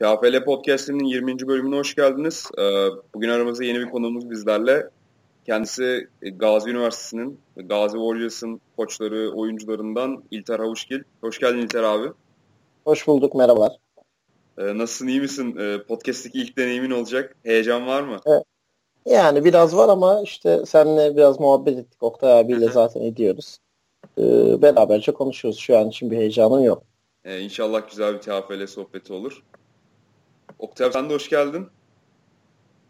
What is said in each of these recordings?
KFL Podcast'inin 20. bölümüne hoş geldiniz. Ee, bugün aramızda yeni bir konuğumuz bizlerle. Kendisi e, Gazi Üniversitesi'nin, Gazi Warriors'ın koçları, oyuncularından İlter Havuşgil. Hoş geldin İlter abi. Hoş bulduk, merhabalar. Ee, nasılsın, iyi misin? Ee, podcast'teki ilk deneyimin olacak. Heyecan var mı? Evet. Yani biraz var ama işte seninle biraz muhabbet ettik. Oktay abiyle zaten ediyoruz. Beraberce konuşuyoruz. Şu an için bir heyecanım yok. Ee, inşallah güzel bir TFL sohbeti olur. Oktay sen de hoş geldin.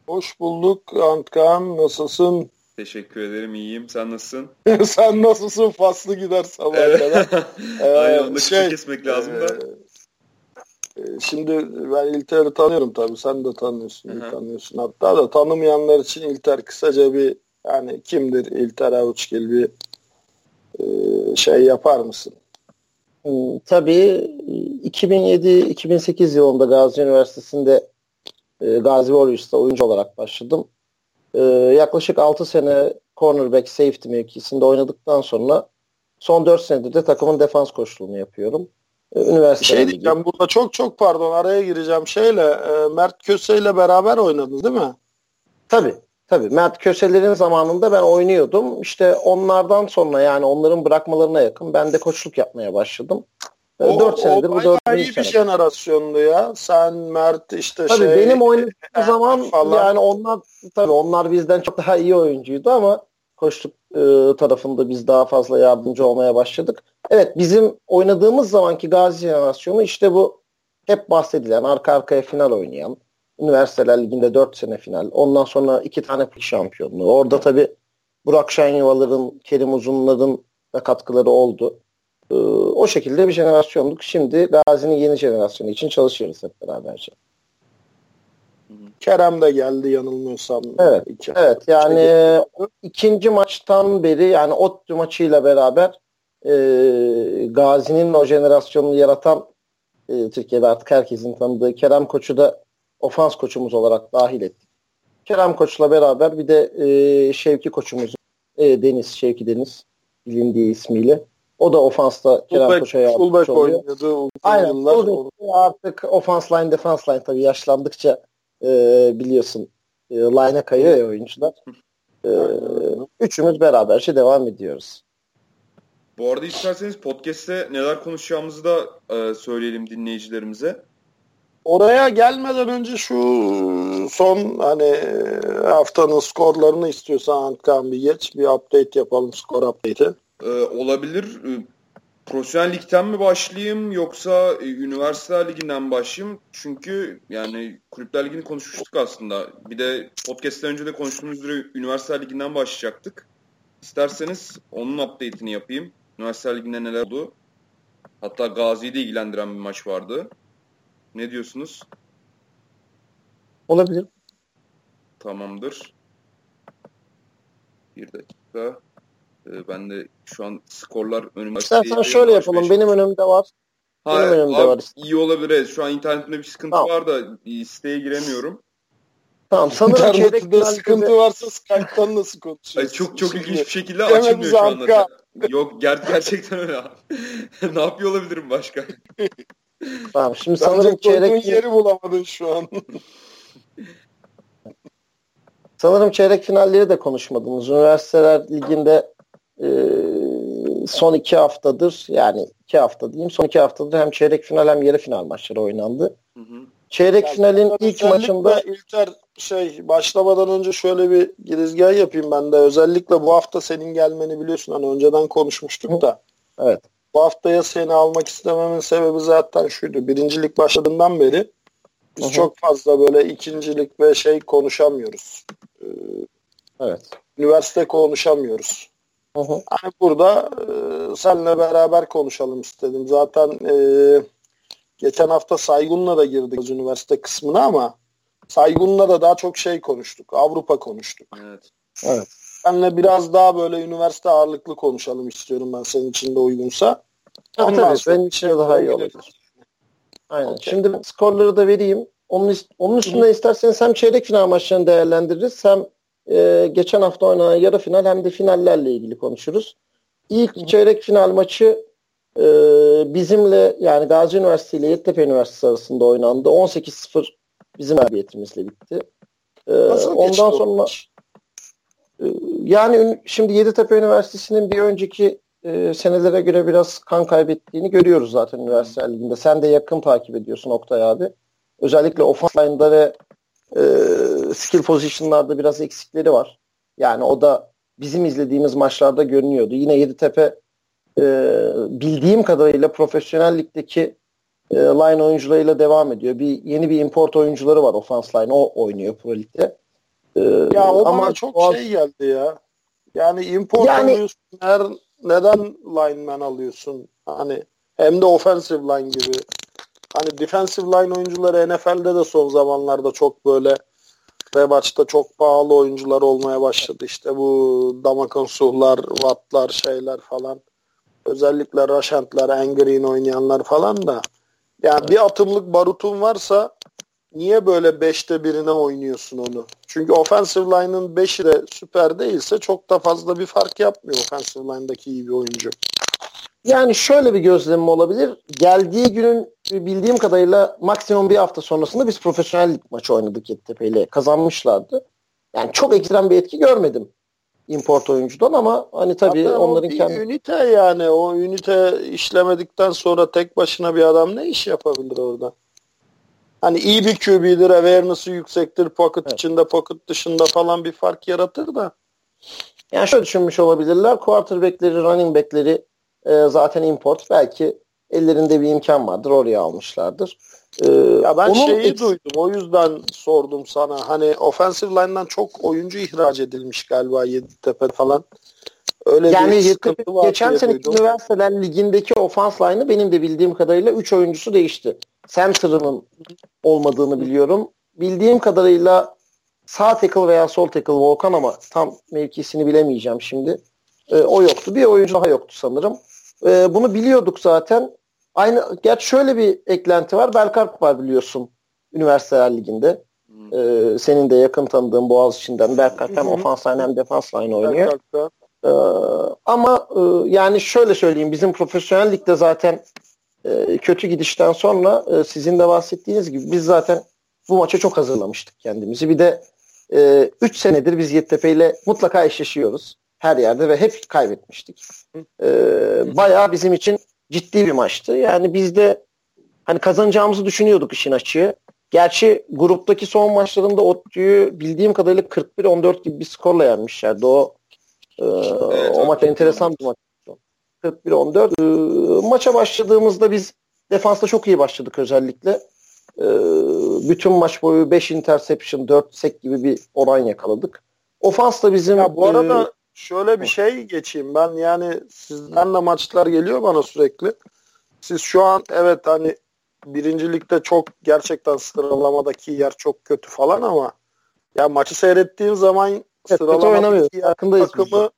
Hoş bulduk Antkan. Nasılsın? Teşekkür ederim. iyiyim. Sen nasılsın? Sen nasılsın? Faslı gider sabah evet. Aynen onu şey, kesmek lazım da. E, şimdi ben İlter'i tanıyorum tabii. Sen de tanıyorsun. Hı-hı. tanıyorsun. Hatta da tanımayanlar için İlter kısaca bir yani kimdir İlter Avuçgil bir e, şey yapar mısın? Hmm, tabii 2007-2008 yılında Gazi Üniversitesi'nde e, Gazi Warriors'ta oyuncu olarak başladım. E, yaklaşık 6 sene cornerback safety mevkisinde oynadıktan sonra son 4 senedir de takımın defans koçluğunu yapıyorum. E, üniversite şey diyeceğim burada çok çok pardon araya gireceğim şeyle e, Mert Köse ile beraber oynadınız değil mi? Tabii. Tabii Mert Köseler'in zamanında ben oynuyordum. İşte onlardan sonra yani onların bırakmalarına yakın ben de koçluk yapmaya başladım. O, 4 senedir bu 4 iyi bir jenerasyondu ya. Sen Mert işte tabii şey. benim oynadığım zaman falan. yani onlar tabii onlar bizden çok daha iyi oyuncuydu ama koçluk e, tarafında biz daha fazla yardımcı olmaya başladık. Evet bizim oynadığımız zamanki Gazi jenerasyonu işte bu hep bahsedilen arka arkaya final oynayan Üniversiteler Ligi'nde 4 sene final. Ondan sonra 2 tane şampiyonluğu. Orada tabii Burak Şenyuvaların, Kerim Uzunların da katkıları oldu. Ee, o şekilde bir jenerasyonduk. Şimdi Gazi'nin yeni jenerasyonu için çalışıyoruz hep beraberce. Kerem de geldi yanılmıyorsam. Evet. İki. Evet yani e, ikinci maçtan beri yani ODTÜ maçıyla beraber e, Gazi'nin o jenerasyonunu yaratan e, Türkiye'de artık herkesin tanıdığı Kerem Koç'u da ofans koçumuz olarak dahil ettik. Kerem Koç'la beraber bir de e, Şevki koçumuz e, Deniz, Şevki Deniz bilindiği ismiyle. O da ofansta Kerem Koç'a yardımcı oluyor. Oynuyordu, Aynen. Yıllar. Artık ofans line, defans line tabii yaşlandıkça e, biliyorsun e, line'a kayıyor ya oyuncular. E, üçümüz beraberce devam ediyoruz. Bu arada isterseniz podcast'te neler konuşacağımızı da e, söyleyelim dinleyicilerimize. Oraya gelmeden önce şu son hani haftanın skorlarını istiyorsan Antkan bir geç. Bir update yapalım skor update'i. Ee, olabilir. Ee, Profesyonel ligden mi başlayayım yoksa e, üniversite liginden mi başlayayım? Çünkü yani kulüpler ligini konuşmuştuk aslında. Bir de podcast'ten önce de konuştuğumuz üzere üniversite liginden başlayacaktık. İsterseniz onun update'ini yapayım. Üniversite liginde neler oldu? Hatta Gazi'yi de ilgilendiren bir maç vardı. Ne diyorsunuz? Olabilir. Tamamdır. Bir dakika. Ee, ben de şu an skorlar önümde. İstersen şöyle yapalım. Beş. Benim önümde var. Ha, Benim önümde abi, var. İyi olabilir. Evet. Şu an internetimde bir sıkıntı tamam. var da siteye giremiyorum. Tamam sanırım İnternette sıkıntı varsa Skype'tan nasıl konuşuyorsun? çok çok ilginç bir şekilde açılmıyor şu anda. Yok ger gerçekten öyle ne yapıyor olabilirim başka? Tamam şimdi sanırım çeyrek yeri bulamadın şu an. sanırım çeyrek finalleri de konuşmadınız. Üniversiteler liginde e, son iki haftadır yani iki hafta diyeyim son iki haftadır hem çeyrek final hem yarı final maçları oynandı. Hı hı. Çeyrek yani finalin ilk maçında İlter şey başlamadan önce şöyle bir girizgah yapayım ben de. Özellikle bu hafta senin gelmeni biliyorsun hani önceden konuşmuştuk da. Evet. Bu haftaya seni almak istememin sebebi zaten şuydu. Birincilik başladığından beri biz Hı-hı. çok fazla böyle ikincilik ve şey konuşamıyoruz. Ee, evet. Üniversite konuşamıyoruz. Hı Hani burada e, seninle beraber konuşalım istedim. Zaten e, geçen hafta Saygun'la da girdik üniversite kısmına ama Saygun'la da daha çok şey konuştuk. Avrupa konuştuk. Evet. Evet. Seninle biraz daha böyle üniversite ağırlıklı konuşalım istiyorum ben senin için de uygunsa. Tabii tabii benim için daha iyi olur. Aynen. Okay. Şimdi skorları da vereyim. Onun, onun üstünde Hı. isterseniz hem çeyrek final maçlarını değerlendiririz hem e, geçen hafta oynanan yarı final hem de finallerle ilgili konuşuruz. İlk Hı. çeyrek final maçı e, bizimle yani Gazi Üniversitesi ile Yeditepe Üniversitesi arasında oynandı. 18-0 bizim mağlubiyetimizle bitti. E, ondan sonra e, yani şimdi Yeditepe Üniversitesi'nin bir önceki e, senelere göre biraz kan kaybettiğini görüyoruz zaten üniversite liginde. Sen de yakın takip ediyorsun Oktay abi. Özellikle offense line'da ve e, skill position'larda biraz eksikleri var. Yani o da bizim izlediğimiz maçlarda görünüyordu. Yine Yeditepe e, bildiğim kadarıyla profesyonel ligdeki e, line oyuncularıyla devam ediyor. Bir yeni bir import oyuncuları var offense line. O oynuyor Pro Lig'de. E, ya o ama çok o, şey geldi ya. Yani import yani, oynuyorsun. Her, neden lineman alıyorsun? Hani hem de offensive line gibi. Hani defensive line oyuncuları NFL'de de son zamanlarda çok böyle Rebaç'ta çok pahalı oyuncular olmaya başladı. İşte bu Damakon Suhlar, Wattlar, şeyler falan. Özellikle Rashant'lar, Engreen oynayanlar falan da. Yani evet. bir atımlık barutun varsa niye böyle beşte birine oynuyorsun onu? Çünkü offensive line'ın 5'i de süper değilse çok da fazla bir fark yapmıyor offensive line'daki iyi bir oyuncu. Yani şöyle bir gözlemim olabilir. Geldiği günün bildiğim kadarıyla maksimum bir hafta sonrasında biz profesyonel maçı oynadık Yeditepe ile. Kazanmışlardı. Yani çok ekstrem bir etki görmedim import oyuncudan ama hani tabii Hatta onların kendi... ünite yani o ünite işlemedikten sonra tek başına bir adam ne iş yapabilir orada? Hani iyi bir QB'dir, awareness'ı yüksektir, pocket evet. içinde, pocket dışında falan bir fark yaratır da. Yani şöyle düşünmüş olabilirler. Quarterback'leri, running back'leri e, zaten import. Belki ellerinde bir imkan vardır. Oraya almışlardır. Ee, ya ben şeyi et... duydum. O yüzden sordum sana. Hani offensive line'dan çok oyuncu ihraç edilmiş galiba Yeditepe falan. Öyle yani bir sıkıntı var geçen seneki üniversiteler ligindeki offense line'ı benim de bildiğim kadarıyla 3 oyuncusu değişti. Center'ının olmadığını biliyorum. Bildiğim kadarıyla sağ tackle veya sol tackle Volkan ama tam mevkisini bilemeyeceğim şimdi. E, o yoktu. Bir oyuncu daha yoktu sanırım. E, bunu biliyorduk zaten. Aynı gerçi şöyle bir eklenti var. Belkarp var biliyorsun Üniversiteler Ligi'nde. Ee, senin de yakın tanıdığın Boğaziçi'nden Berkart hem ofans line hem defans line oynuyor. Ee, ama e, yani şöyle söyleyeyim bizim profesyonel ligde zaten e, kötü gidişten sonra e, sizin de bahsettiğiniz gibi biz zaten bu maça çok hazırlamıştık kendimizi. Bir de 3 e, senedir biz Yeditepe ile mutlaka eşleşiyoruz her yerde ve hep kaybetmiştik. E, bayağı bizim için ciddi bir maçtı. Yani biz de hani kazanacağımızı düşünüyorduk işin açığı. Gerçi gruptaki son maçlarında ODTÜ'yü bildiğim kadarıyla 41-14 gibi bir skorla yenmişlerdi. O e, evet, o maç enteresan bir maç. 41-14. E, maça başladığımızda biz defansta çok iyi başladık özellikle. E, bütün maç boyu 5 interception, 4 sek gibi bir oran yakaladık. Ofans da bizim... Ya bu arada e, şöyle bir şey geçeyim ben yani sizden de maçlar geliyor bana sürekli. Siz şu an evet hani birincilikte çok gerçekten sıralamadaki yer çok kötü falan ama ya maçı seyrettiğim zaman evet, sıralamadaki yer takımı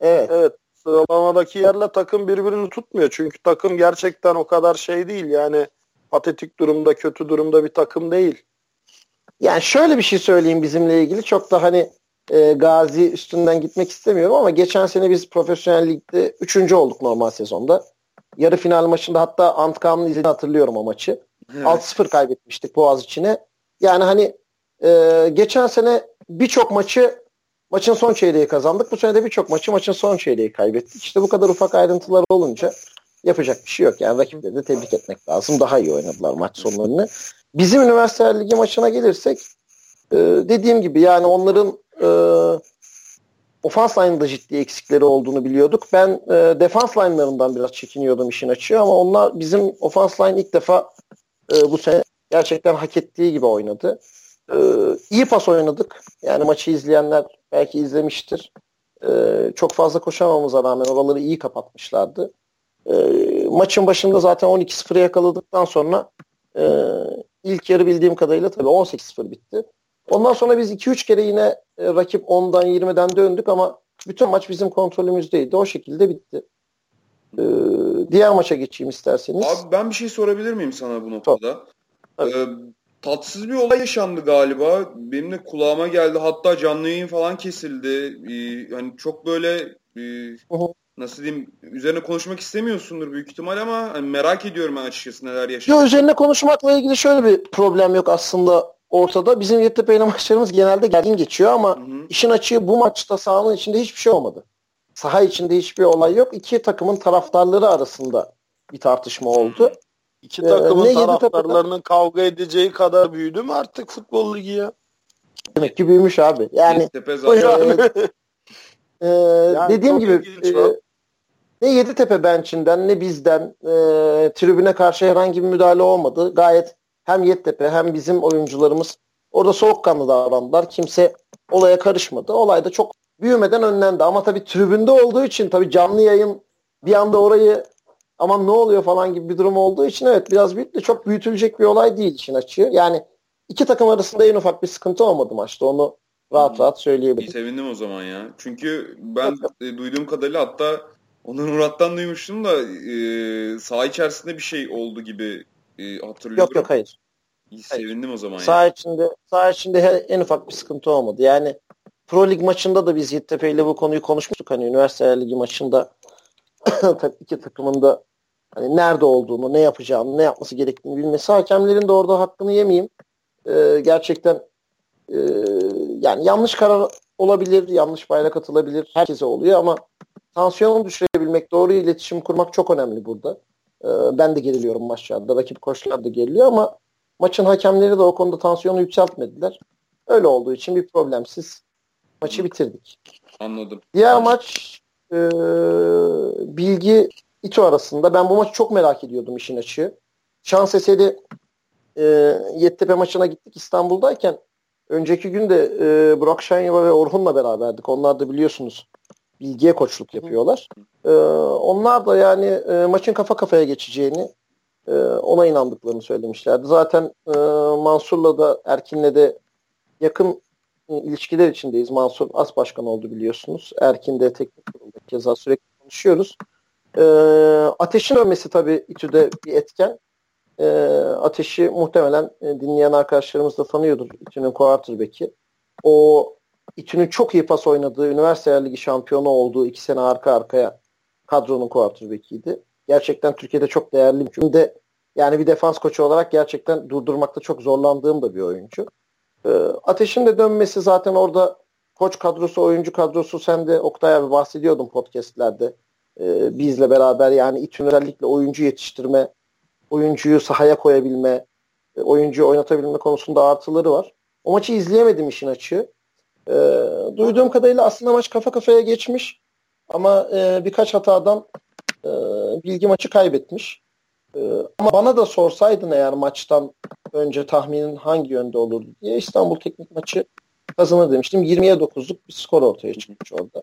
evet. evet sıralamadaki yerle takım birbirini tutmuyor. Çünkü takım gerçekten o kadar şey değil yani patetik durumda kötü durumda bir takım değil. Yani şöyle bir şey söyleyeyim bizimle ilgili çok da hani e, Gazi üstünden gitmek istemiyorum ama geçen sene biz profesyonel ligde 3. olduk normal sezonda. Yarı final maçında hatta Antkam'ın izlediğini hatırlıyorum o maçı. Evet. 6-0 kaybetmiştik Boğaz içine. Yani hani e, geçen sene birçok maçı maçın son çeyreği kazandık. Bu sene de birçok maçı maçın son çeyreği kaybettik. İşte bu kadar ufak ayrıntılar olunca yapacak bir şey yok. Yani rakipleri de tebrik etmek lazım. Daha iyi oynadılar maç sonlarını. Bizim Üniversiteler Ligi maçına gelirsek e, dediğim gibi yani onların e, ofans line'da ciddi eksikleri olduğunu biliyorduk. Ben e, defans line'larından biraz çekiniyordum işin açığı ama onlar bizim ofans line ilk defa bu sene gerçekten hak ettiği gibi oynadı. E, iyi pas oynadık. Yani maçı izleyenler belki izlemiştir. E, çok fazla koşamamıza rağmen oraları iyi kapatmışlardı. E, maçın başında zaten 12-0'ı yakaladıktan sonra e, ilk yarı bildiğim kadarıyla tabii 18-0 bitti. Ondan sonra biz 2-3 kere yine e, rakip 10'dan 20'den döndük ama bütün maç bizim kontrolümüzdeydi. O şekilde bitti. Ee, diğer maça geçeyim isterseniz. Abi ben bir şey sorabilir miyim sana bu noktada? Ee, tatsız bir olay yaşandı galiba. Benim de kulağıma geldi. Hatta canlı yayın falan kesildi. Ee, hani çok böyle e, nasıl diyeyim üzerine konuşmak istemiyorsundur büyük ihtimal ama hani merak ediyorum ben açıkçası neler yaşadığını. Yok üzerine konuşmakla ilgili şöyle bir problem yok aslında ortada. Bizim Yeditepe ile maçlarımız genelde gergin geçiyor ama hı hı. işin açığı bu maçta sahanın içinde hiçbir şey olmadı. Saha içinde hiçbir olay yok. İki takımın taraftarları arasında bir tartışma oldu. İki takımın ee, taraftarlarının kavga edeceği kadar büyüdü mü artık futbol ligi ya? Demek ki büyümüş abi. Yani, Yeditepe zaten. e, yani dediğim gibi e, ne Yeditepe bençinden ne bizden e, tribüne karşı herhangi bir müdahale olmadı. Gayet hem Yeditepe hem bizim oyuncularımız orada soğukkanlı davrandılar. Kimse olaya karışmadı. Olay da çok büyümeden önlendi. Ama tabii tribünde olduğu için tabii canlı yayın bir anda orayı aman ne oluyor falan gibi bir durum olduğu için evet biraz büyük de çok büyütülecek bir olay değil işin açığı. Yani iki takım arasında en ufak bir sıkıntı olmadı maçta. Onu rahat rahat söyleyebilirim. Sevindim o zaman ya. Çünkü ben e, duyduğum kadarıyla hatta Onur Murat'tan duymuştum da e, saha içerisinde bir şey oldu gibi e, hatırlıyorum. Yok yok hayır. İyi, sevindim hayır. o zaman. Saha içinde, saha içinde en ufak bir sıkıntı olmadı. Yani Pro Lig maçında da biz Yeditepe ile bu konuyu konuşmuştuk. Hani Üniversite Ligi maçında iki takımın da hani nerede olduğunu, ne yapacağını, ne yapması gerektiğini bilmesi. Hakemlerin de orada hakkını yemeyeyim. Ee, gerçekten e, yani yanlış karar olabilir, yanlış bayrak atılabilir. Herkese oluyor ama tansiyonu düşürebilmek, doğru iletişim kurmak çok önemli burada. Ee, ben de geriliyorum maçlarda. Rakip koçlar da geriliyor ama maçın hakemleri de o konuda tansiyonu yükseltmediler. Öyle olduğu için bir problemsiz maçı bitirdik. Anladım. Diğer maç e, Bilgi İTO arasında. Ben bu maçı çok merak ediyordum işin açığı. Şans eseri e, Yeditepe maçına gittik İstanbul'dayken. Önceki gün de e, Burak Şanyova ve Orhun'la beraberdik. Onlar da biliyorsunuz Bilgi'ye koçluk yapıyorlar. E, onlar da yani e, maçın kafa kafaya geçeceğini e, ona inandıklarını söylemişlerdi. Zaten e, Mansur'la da Erkin'le de yakın ilişkiler içindeyiz. Mansur As Başkan oldu biliyorsunuz. Erkin de teknik kurulda keza sürekli konuşuyoruz. E, ateşin ölmesi tabii İTÜ'de bir etken. E, ateşi muhtemelen e, dinleyen arkadaşlarımız da tanıyordur. İTÜ'nün quarterback'i. O İTÜ'nün çok iyi pas oynadığı, üniversite ligi şampiyonu olduğu iki sene arka arkaya kadronun quarterback'iydi. Gerçekten Türkiye'de çok değerli bir de yani bir defans koçu olarak gerçekten durdurmakta çok zorlandığım da bir oyuncu. E, ateşin de dönmesi zaten orada koç kadrosu, oyuncu kadrosu sen de Oktay abi bahsediyordun podcastlerde. E, bizle beraber yani İTÜ'nün özellikle oyuncu yetiştirme, oyuncuyu sahaya koyabilme, e, oyuncuyu oynatabilme konusunda artıları var. O maçı izleyemedim işin açığı. E, duyduğum kadarıyla aslında maç kafa kafaya geçmiş ama e, birkaç hatadan e, bilgi maçı kaybetmiş. E, ama bana da sorsaydın eğer maçtan önce tahminin hangi yönde olurdu diye İstanbul Teknik maçı kazanır demiştim. 20'ye 9'luk bir skor ortaya çıkmış orada.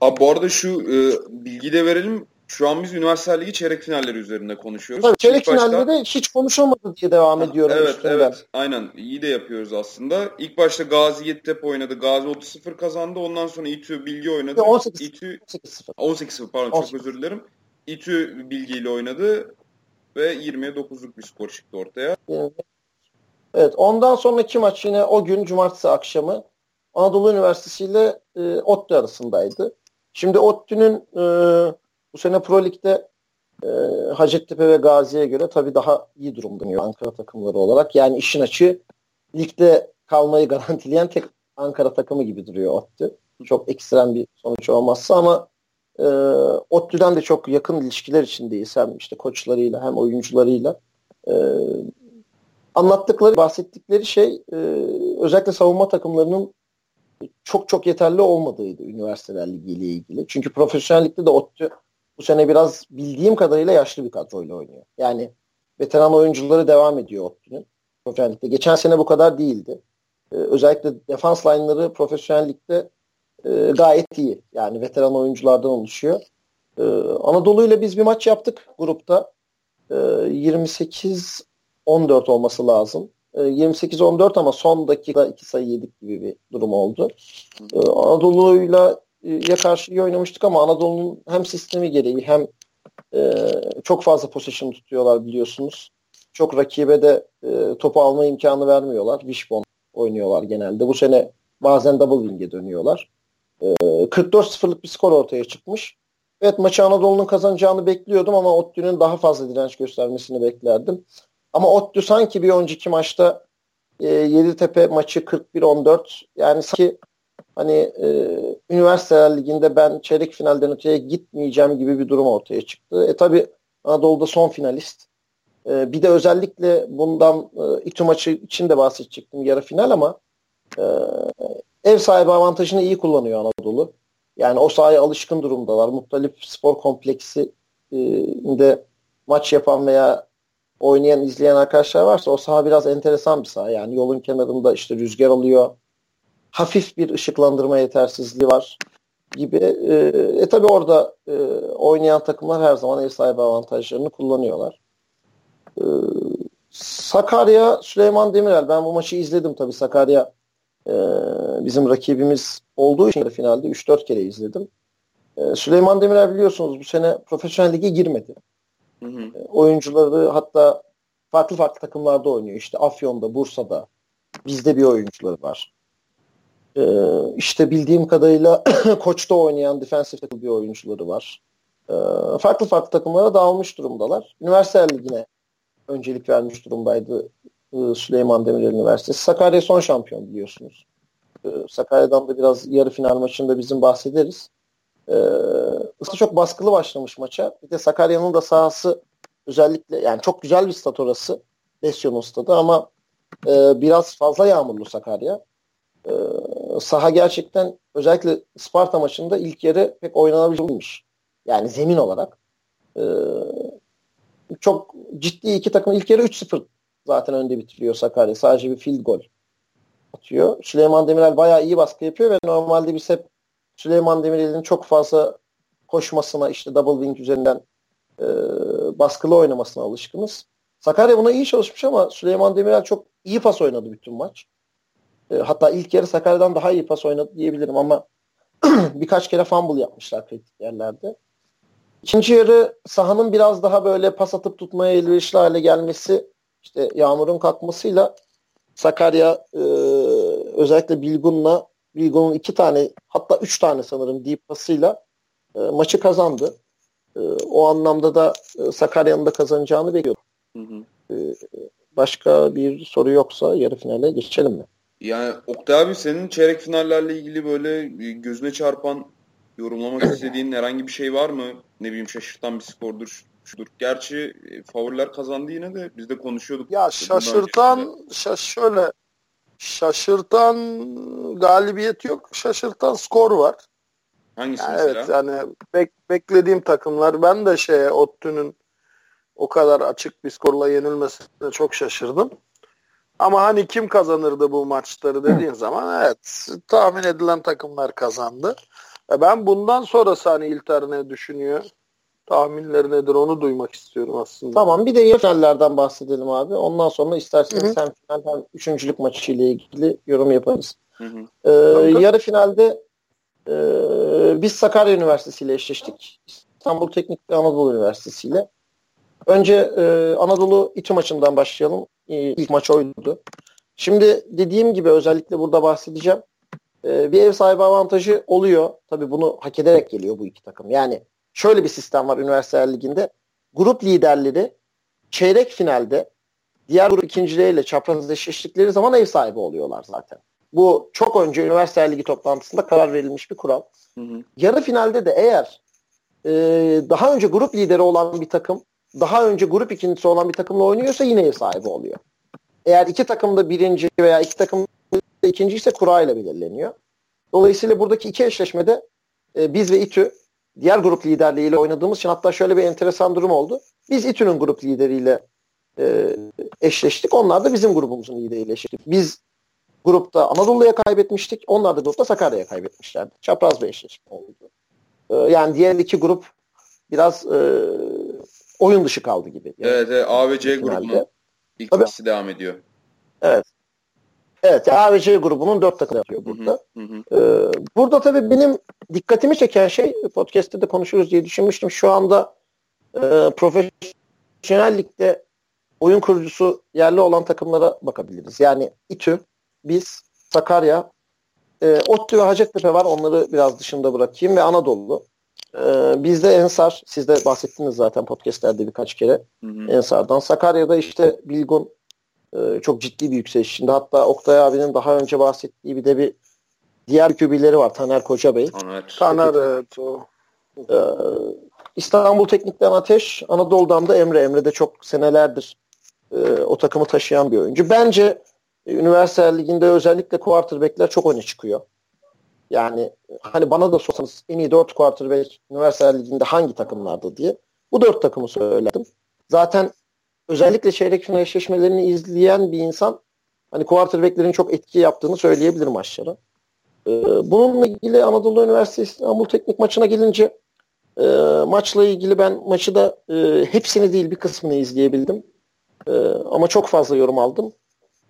Abi bu arada şu e, bilgiyi de verelim. Şu an biz Üniversite Ligi çeyrek finalleri üzerinde konuşuyoruz. Tabii çeyrek İlk finalleri başta... hiç konuşulmadı diye devam ediyorum. Evet üstünden. evet aynen iyi de yapıyoruz aslında. İlk başta Gazi Yeditepe oynadı. Gazi 30-0 kazandı. Ondan sonra İTÜ Bilgi oynadı. 18 İTÜ 18-0. 18-0 pardon 18. çok özür dilerim. İTÜ Bilgi ile oynadı ve 20'ye 9'luk bir skor çıktı ortaya. Evet ondan sonraki maç yine o gün cumartesi akşamı Anadolu Üniversitesi ile e, ODTÜ arasındaydı. Şimdi ODTÜ'nün e, bu sene Pro Lig'de e, Hacettepe ve Gazi'ye göre tabii daha iyi durumda Ankara takımları olarak. Yani işin açığı ligde kalmayı garantileyen tek Ankara takımı gibi duruyor ODTÜ. Çok ekstrem bir sonuç olmazsa ama e, ODTÜ'den de çok yakın ilişkiler içindeyiz. Hem işte koçlarıyla hem oyuncularıyla. E, anlattıkları, bahsettikleri şey e, özellikle savunma takımlarının çok çok yeterli olmadığıydı üniversiteler ligi ile ilgili. Çünkü profesyonellikte de ODTÜ bu sene biraz bildiğim kadarıyla yaşlı bir kadroyla oynuyor. Yani veteran oyuncuları devam ediyor ODTÜ'nün profesyonellikte. Geçen sene bu kadar değildi. Ee, özellikle defans line'ları profesyonellikte e, gayet iyi. Yani veteran oyunculardan oluşuyor. Ee, Anadolu ile biz bir maç yaptık grupta. Ee, 28 14 olması lazım. 28-14 ee, ama son dakika iki sayı yedik gibi bir durum oldu. Ee, Anadolu'yla e, ya karşı iyi oynamıştık ama Anadolu'nun hem sistemi gereği hem e, çok fazla possession tutuyorlar biliyorsunuz. Çok rakibe de e, topu alma imkanı vermiyorlar. Wishbone oynuyorlar genelde. Bu sene bazen double wing'e dönüyorlar. E, 44-0'lık bir skor ortaya çıkmış. Evet maçı Anadolu'nun kazanacağını bekliyordum ama ODTÜ'nün daha fazla direnç göstermesini beklerdim. Ama ODTÜ sanki bir önceki maçta e, Yeditepe maçı 41-14 yani sanki hani e, Üniversiteler Ligi'nde ben çeyrek finalden öteye gitmeyeceğim gibi bir durum ortaya çıktı. E tabi Anadolu'da son finalist. E, bir de özellikle bundan e, İTÜ maçı için de bahsedecektim yarı final ama e, ev sahibi avantajını iyi kullanıyor Anadolu. Yani o sahaya alışkın durumdalar. Muttalip spor kompleksi e, maç yapan veya oynayan, izleyen arkadaşlar varsa o saha biraz enteresan bir saha. Yani yolun kenarında işte rüzgar alıyor. Hafif bir ışıklandırma yetersizliği var gibi. E, e tabi orada e, oynayan takımlar her zaman ev sahibi avantajlarını kullanıyorlar. E, Sakarya, Süleyman Demirel. Ben bu maçı izledim tabi Sakarya e, bizim rakibimiz olduğu için finalde 3-4 kere izledim. E, Süleyman Demirel biliyorsunuz bu sene profesyonel lige girmedi. Hı hı. Oyuncuları hatta farklı farklı takımlarda oynuyor. İşte Afyon'da, Bursa'da bizde bir oyuncuları var. Ee, işte bildiğim kadarıyla Koç'ta oynayan defensive bir oyuncuları var. Ee, farklı farklı takımlara dağılmış durumdalar. Üniversite Ligi'ne öncelik vermiş durumdaydı e, Süleyman Demirel Üniversitesi. Sakarya son şampiyon biliyorsunuz. Ee, Sakarya'dan da biraz yarı final maçında bizim bahsederiz. Ee, çok baskılı başlamış maça. Bir de Sakarya'nın da sahası özellikle yani çok güzel bir stat orası. Lesyon'un stadı ama e, biraz fazla yağmurlu Sakarya. E, saha gerçekten özellikle Sparta maçında ilk yarı pek oynanabilmiş. Yani zemin olarak. E, çok ciddi iki takım ilk yarı 3-0 zaten önde bitiriyor Sakarya. Sadece bir field goal atıyor. Süleyman Demirel bayağı iyi baskı yapıyor ve normalde biz hep Süleyman Demirel'in çok fazla koşmasına işte double wing üzerinden e, baskılı oynamasına alışkınız. Sakarya buna iyi çalışmış ama Süleyman Demirel çok iyi pas oynadı bütün maç. E, hatta ilk yarı Sakarya'dan daha iyi pas oynadı diyebilirim ama birkaç kere fumble yapmışlar kritik yerlerde. İkinci yarı sahanın biraz daha böyle pas atıp tutmaya elverişli hale gelmesi işte Yağmur'un kalkmasıyla Sakarya e, özellikle Bilgun'la Bilgun'un iki tane hatta üç tane sanırım deep pasıyla e, maçı kazandı. E, o anlamda da e, Sakarya'nın da kazanacağını bekliyorum. Hı hı. E, başka bir soru yoksa yarı finale geçelim mi? Yani Oktay abi senin çeyrek finallerle ilgili böyle gözüne çarpan yorumlamak istediğin herhangi bir şey var mı? Ne bileyim şaşırtan bir skordur, şudur. Gerçi e, favoriler kazandı yine de biz de konuşuyorduk. Ya şaşırtan şaş şöyle şaşırtan galibiyet yok. Şaşırtan skor var. Hangisi yani mesela? Evet yani bek, beklediğim takımlar ben de şey Ottu'nun o kadar açık bir skorla yenilmesine çok şaşırdım. Ama hani kim kazanırdı bu maçları dediğin zaman evet tahmin edilen takımlar kazandı. E ben bundan sonrası hani İlter ne düşünüyor? Tahminleri nedir onu duymak istiyorum aslında. Tamam bir de yarı finallerden bahsedelim abi. Ondan sonra isterseniz hem final hem üçüncülük maçı ile ilgili yorum yaparız. Hı hı. Ee, yarı finalde e, biz Sakarya Üniversitesi ile eşleştik. İstanbul Teknik ve Anadolu Üniversitesi ile. Önce e, Anadolu İTÜ maçından başlayalım. E, ilk maç oydu. Şimdi dediğim gibi özellikle burada bahsedeceğim. E, bir ev sahibi avantajı oluyor. Tabii bunu hak ederek geliyor bu iki takım. Yani şöyle bir sistem var Üniversiteler Ligi'nde. Grup liderleri çeyrek finalde diğer grup ikincileriyle çapraz eşleştikleri zaman ev sahibi oluyorlar zaten. Bu çok önce Üniversiteler Ligi toplantısında karar verilmiş bir kural. Hı hı. Yarı finalde de eğer e, daha önce grup lideri olan bir takım daha önce grup ikincisi olan bir takımla oynuyorsa yine ev sahibi oluyor. Eğer iki takım da birinci veya iki takım da ikinci ise kura ile belirleniyor. Dolayısıyla buradaki iki eşleşmede e, biz ve İTÜ diğer grup liderliğiyle oynadığımız için hatta şöyle bir enteresan durum oldu. Biz İTÜ'nün grup lideriyle e, eşleştik. Onlar da bizim grubumuzun lideriyle eşleştik. Biz grupta Anadolu'ya kaybetmiştik. Onlar da grupta Sakarya'ya kaybetmişlerdi. Çapraz bir eşleşme oldu. E, yani diğer iki grup biraz e, oyun dışı kaldı gibi. Yani evet, evet A ve C grubunun ilk devam ediyor. Evet. Evet A ve C grubunun dört takım yapıyor burada. Hı hı, hı. Ee, burada tabii benim dikkatimi çeken şey podcast'te de konuşuruz diye düşünmüştüm. Şu anda e, profesyonel ligde oyun kurucusu yerli olan takımlara bakabiliriz. Yani İTÜ, biz, Sakarya, e, ODTÜ ve Hacettepe var. Onları biraz dışında bırakayım ve Anadolu. Ee, bizde Ensar, siz de bahsettiniz zaten podcastlerde birkaç kere hı hı. Ensar'dan. Sakarya'da işte Bilgun e, çok ciddi bir yükseliş. Şimdi hatta Oktay abinin daha önce bahsettiği bir de bir diğer kübileri var. Taner Koca Bey. Taner. Taner evet o. Ee, İstanbul Teknik'ten Ateş, Anadolu'dan da Emre. Emre de çok senelerdir e, o takımı taşıyan bir oyuncu. Bence e, Üniversite Ligi'nde özellikle quarterback'ler çok öne çıkıyor. Yani hani bana da sorsanız en iyi 4 quarterback Üniversite Ligi'nde hangi takımlarda diye. Bu dört takımı söyledim. Zaten özellikle çeyrek final eşleşmelerini izleyen bir insan hani quarterback'lerin çok etki yaptığını söyleyebilir maçlara. Ee, bununla ilgili Anadolu Üniversitesi İstanbul Teknik maçına gelince e, maçla ilgili ben maçı da e, hepsini değil bir kısmını izleyebildim. E, ama çok fazla yorum aldım.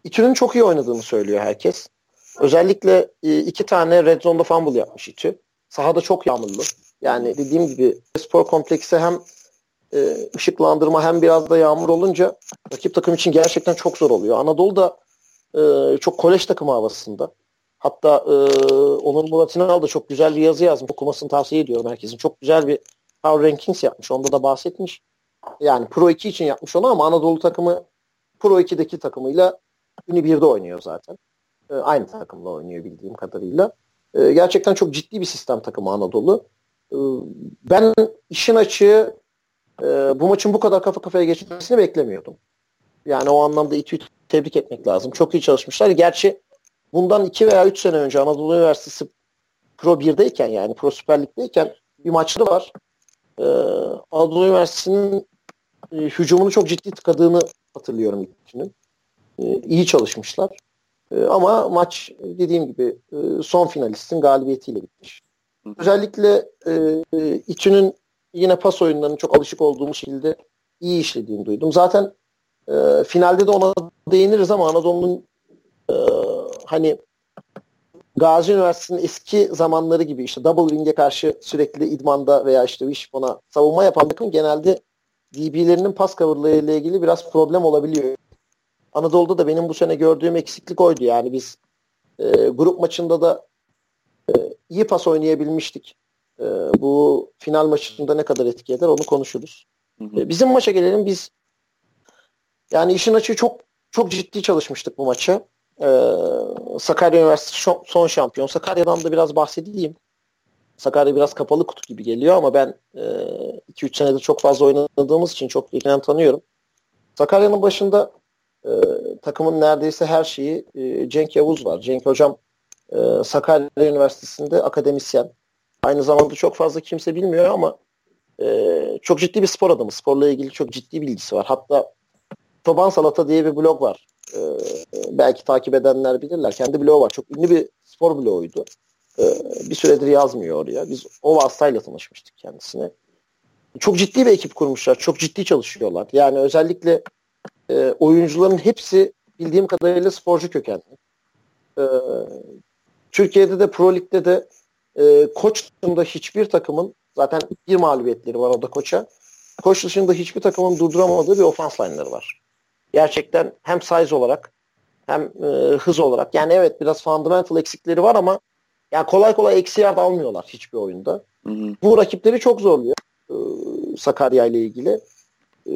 İTÜ'nün çok iyi oynadığını söylüyor herkes. Özellikle iki tane red zone'da fumble yapmış İTÜ. Sahada çok yağmurlu. Yani dediğim gibi spor kompleksi hem e, ışıklandırma hem biraz da yağmur olunca rakip takım için gerçekten çok zor oluyor. Anadolu'da e, çok kolej takımı havasında. Hatta e, Onur Murat İnal da çok güzel bir yazı yazmış. Okumasını tavsiye ediyorum herkesin. Çok güzel bir Power Rankings yapmış. Onda da bahsetmiş. Yani Pro 2 için yapmış onu ama Anadolu takımı Pro 2'deki takımıyla Uni 1'de oynuyor zaten. E, aynı takımla oynuyor bildiğim kadarıyla. E, gerçekten çok ciddi bir sistem takımı Anadolu. E, ben işin açığı e, bu maçın bu kadar kafa kafaya geçmesini beklemiyordum. Yani o anlamda İTÜ'yü tebrik etmek lazım. Çok iyi çalışmışlar. Gerçi bundan iki veya üç sene önce Anadolu Üniversitesi Pro 1'deyken yani Pro Süper Lig'deyken bir maçları var. Ee, Anadolu Üniversitesi'nin e, hücumunu çok ciddi tıkadığını hatırlıyorum İTÜ'nün. Ee, iyi çalışmışlar. Ee, ama maç dediğim gibi e, son finalistin galibiyetiyle bitmiş. Özellikle e, İTÜ'nün yine pas oyunlarının çok alışık olduğumuz şekilde iyi işlediğini duydum. Zaten e, finalde de ona değiniriz ama Anadolu'nun e, hani Gazi Üniversitesi'nin eski zamanları gibi işte double wing'e karşı sürekli idmanda veya işte wishbone'a savunma yapan takım genelde DB'lerinin pas cover'larıyla ilgili biraz problem olabiliyor. Anadolu'da da benim bu sene gördüğüm eksiklik oydu. Yani biz e, grup maçında da e, iyi pas oynayabilmiştik. E, bu final maçında ne kadar etki eder onu konuşuruz. Hı hı. E, bizim maça gelelim. Biz yani işin açığı çok çok ciddi çalışmıştık bu maça. Ee, Sakarya Üniversitesi son şampiyon. Sakarya'dan da biraz bahsedeyim. Sakarya biraz kapalı kutu gibi geliyor ama ben 2-3 e, senedir çok fazla oynadığımız için çok yakinen tanıyorum. Sakarya'nın başında e, takımın neredeyse her şeyi e, Cenk Yavuz var. Cenk hocam e, Sakarya Üniversitesi'nde akademisyen. Aynı zamanda çok fazla kimse bilmiyor ama e, çok ciddi bir spor adamı. Sporla ilgili çok ciddi bilgisi var. Hatta Çoban Salata diye bir blog var. E, belki takip edenler bilirler. Kendi blogu var. Çok ünlü bir spor bloğuydu. E, bir süredir yazmıyor oraya. Biz o vasıtayla tanışmıştık kendisine. Çok ciddi bir ekip kurmuşlar. Çok ciddi çalışıyorlar. Yani özellikle e, oyuncuların hepsi bildiğim kadarıyla sporcu kökenli. E, Türkiye'de de Pro Lig'de de e, koç dışında hiçbir takımın zaten bir mağlubiyetleri var orada koça. Koç dışında hiçbir takımın durduramadığı bir ofans line'ları var. Gerçekten hem size olarak hem e, hız olarak. Yani evet biraz fundamental eksikleri var ama yani kolay kolay eksi yard almıyorlar hiçbir oyunda. Hı hı. Bu rakipleri çok zorluyor e, Sakarya ile ilgili. E,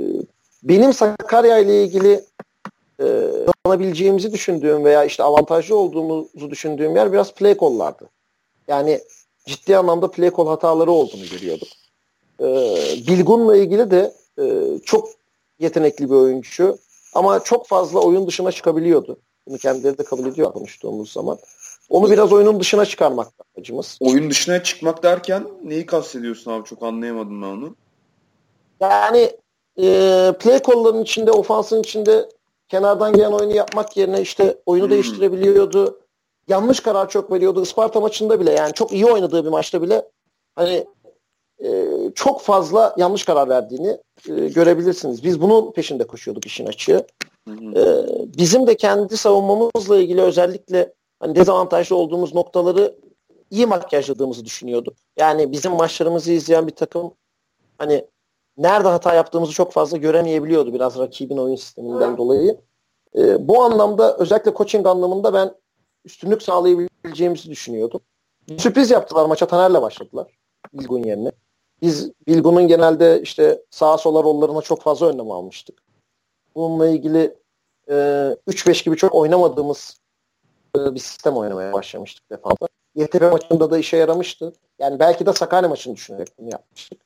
benim Sakarya ile ilgili e, kazanabileceğimizi düşündüğüm veya işte avantajlı olduğumuzu düşündüğüm yer biraz play call'lardı. Yani ciddi anlamda play call hataları olduğunu görüyorduk. E, Bilgun'la ilgili de e, çok yetenekli bir oyuncu ama çok fazla oyun dışına çıkabiliyordu. Bunu kendileri de kabul ediyor konuştuğumuz zaman. Onu biraz oyunun dışına çıkarmak amacımız. Oyun dışına çıkmak derken neyi kastediyorsun abi? Çok anlayamadım ben onu. Yani e, play call'ların içinde, ofansın içinde kenardan gelen oyunu yapmak yerine işte oyunu hmm. değiştirebiliyordu. Yanlış karar çok veriyordu. Isparta maçında bile yani çok iyi oynadığı bir maçta bile hani e, çok fazla yanlış karar verdiğini e, görebilirsiniz. Biz bunun peşinde koşuyorduk işin açığı. E, bizim de kendi savunmamızla ilgili özellikle hani dezavantajlı olduğumuz noktaları iyi makyajladığımızı düşünüyorduk. Yani bizim maçlarımızı izleyen bir takım hani nerede hata yaptığımızı çok fazla göremeyebiliyordu biraz rakibin oyun sisteminden dolayı. E, bu anlamda özellikle coaching anlamında ben üstünlük sağlayabileceğimizi düşünüyordum. Sürpriz yaptılar maça Taner'le başladılar. Bilgun yerine. biz Bilgun'un genelde işte sağa sola rollarına çok fazla önlem almıştık. Bununla ilgili e, 3-5 gibi çok oynamadığımız e, bir sistem oynamaya başlamıştık defanda. YTP maçında da işe yaramıştı. Yani belki de Sakarya maçını düşünerek bunu yapmıştık.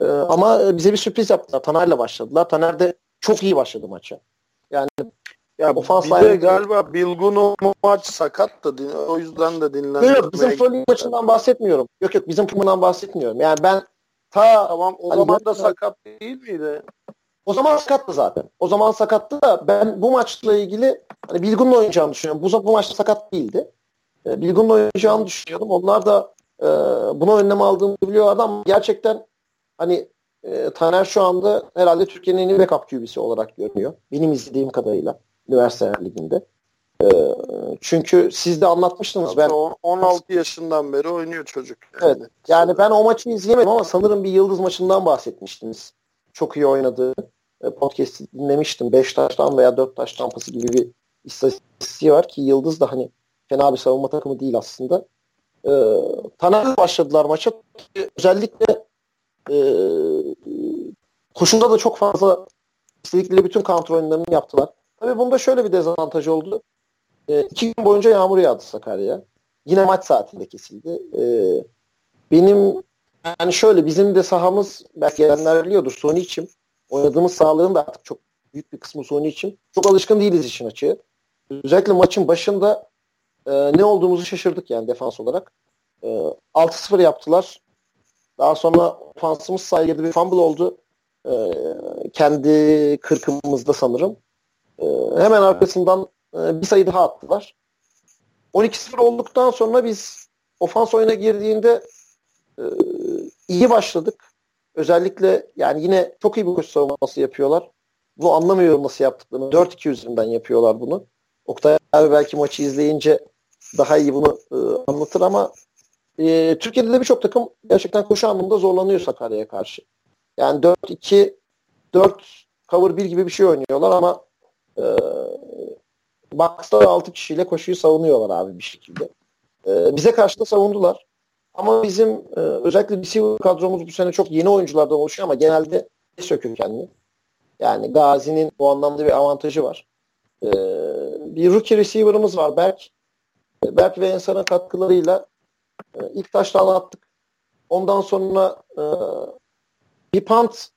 E, ama bize bir sürpriz yaptılar. Taner'le başladılar. Taner de çok iyi başladı maça. Yani ya ofans bir de galiba Bilgun o maç sakat da o yüzden de dinlendirmeye Yok bizim Pro maçından bahsetmiyorum. Yok yok bizim takımından bahsetmiyorum. Yani ben ta tamam o hani zaman da sakat değil miydi? O zaman sakattı zaten. O zaman sakattı da ben bu maçla ilgili hani Bilgun'la oynayacağını düşünüyorum. Bu, bu maçta sakat değildi. E, Bilgun'la oynayacağını düşünüyordum. Onlar da e, buna önlem aldığını biliyorlardı ama gerçekten hani e, Taner şu anda herhalde Türkiye'nin en iyi backup QB'si olarak görünüyor. Benim izlediğim kadarıyla üniversite liginde. E, çünkü siz de anlatmıştınız. ben 16 yaşından beri oynuyor çocuk. Yani. Evet. Yani ben o maçı izleyemedim ama sanırım bir Yıldız maçından bahsetmiştiniz. Çok iyi oynadığı e, podcast'i dinlemiştim. 5 taştan veya 4 taş tampası gibi bir istatistiği var ki Yıldız da hani fena bir savunma takımı değil aslında. E, Taner'le başladılar maça. Özellikle e, koşunda da çok fazla istedikleri bütün kontrol oyunlarını yaptılar. Tabii bunda şöyle bir dezavantaj oldu. E, iki gün boyunca yağmur yağdı Sakarya. Yine maç saatinde kesildi. E, benim yani şöyle bizim de sahamız belki gelenler biliyordur Sony için oynadığımız sahaların da artık çok büyük bir kısmı Sony için çok alışkın değiliz işin açığı. Özellikle maçın başında e, ne olduğumuzu şaşırdık yani defans olarak. E, 6-0 yaptılar. Daha sonra ofansımız saygıda bir fumble oldu. E, kendi kırkımızda sanırım. E, hemen arkasından e, bir sayı daha attılar. 12-0 olduktan sonra biz ofans oyuna girdiğinde e, iyi başladık. Özellikle yani yine çok iyi bir koşu savunması yapıyorlar. Bunu anlamıyorum nasıl yaptıklarını. 4-2 üzerinden yapıyorlar bunu. Oktay abi belki maçı izleyince daha iyi bunu e, anlatır ama e, Türkiye'de de birçok takım gerçekten koşu anlamında zorlanıyor Sakarya'ya karşı. Yani 4-2 4 cover 1 gibi bir şey oynuyorlar ama e, box'ta 6 kişiyle koşuyu savunuyorlar abi bir şekilde. E, bize karşı da savundular. Ama bizim e, özellikle receiver kadromuz bu sene çok yeni oyunculardan oluşuyor ama genelde sökür kendini. Yani Gazi'nin bu anlamda bir avantajı var. E, bir rookie receiver'ımız var Berk. E, Berk ve Ensar'ın katkılarıyla e, ilk taştan attık. Ondan sonra e, bir punt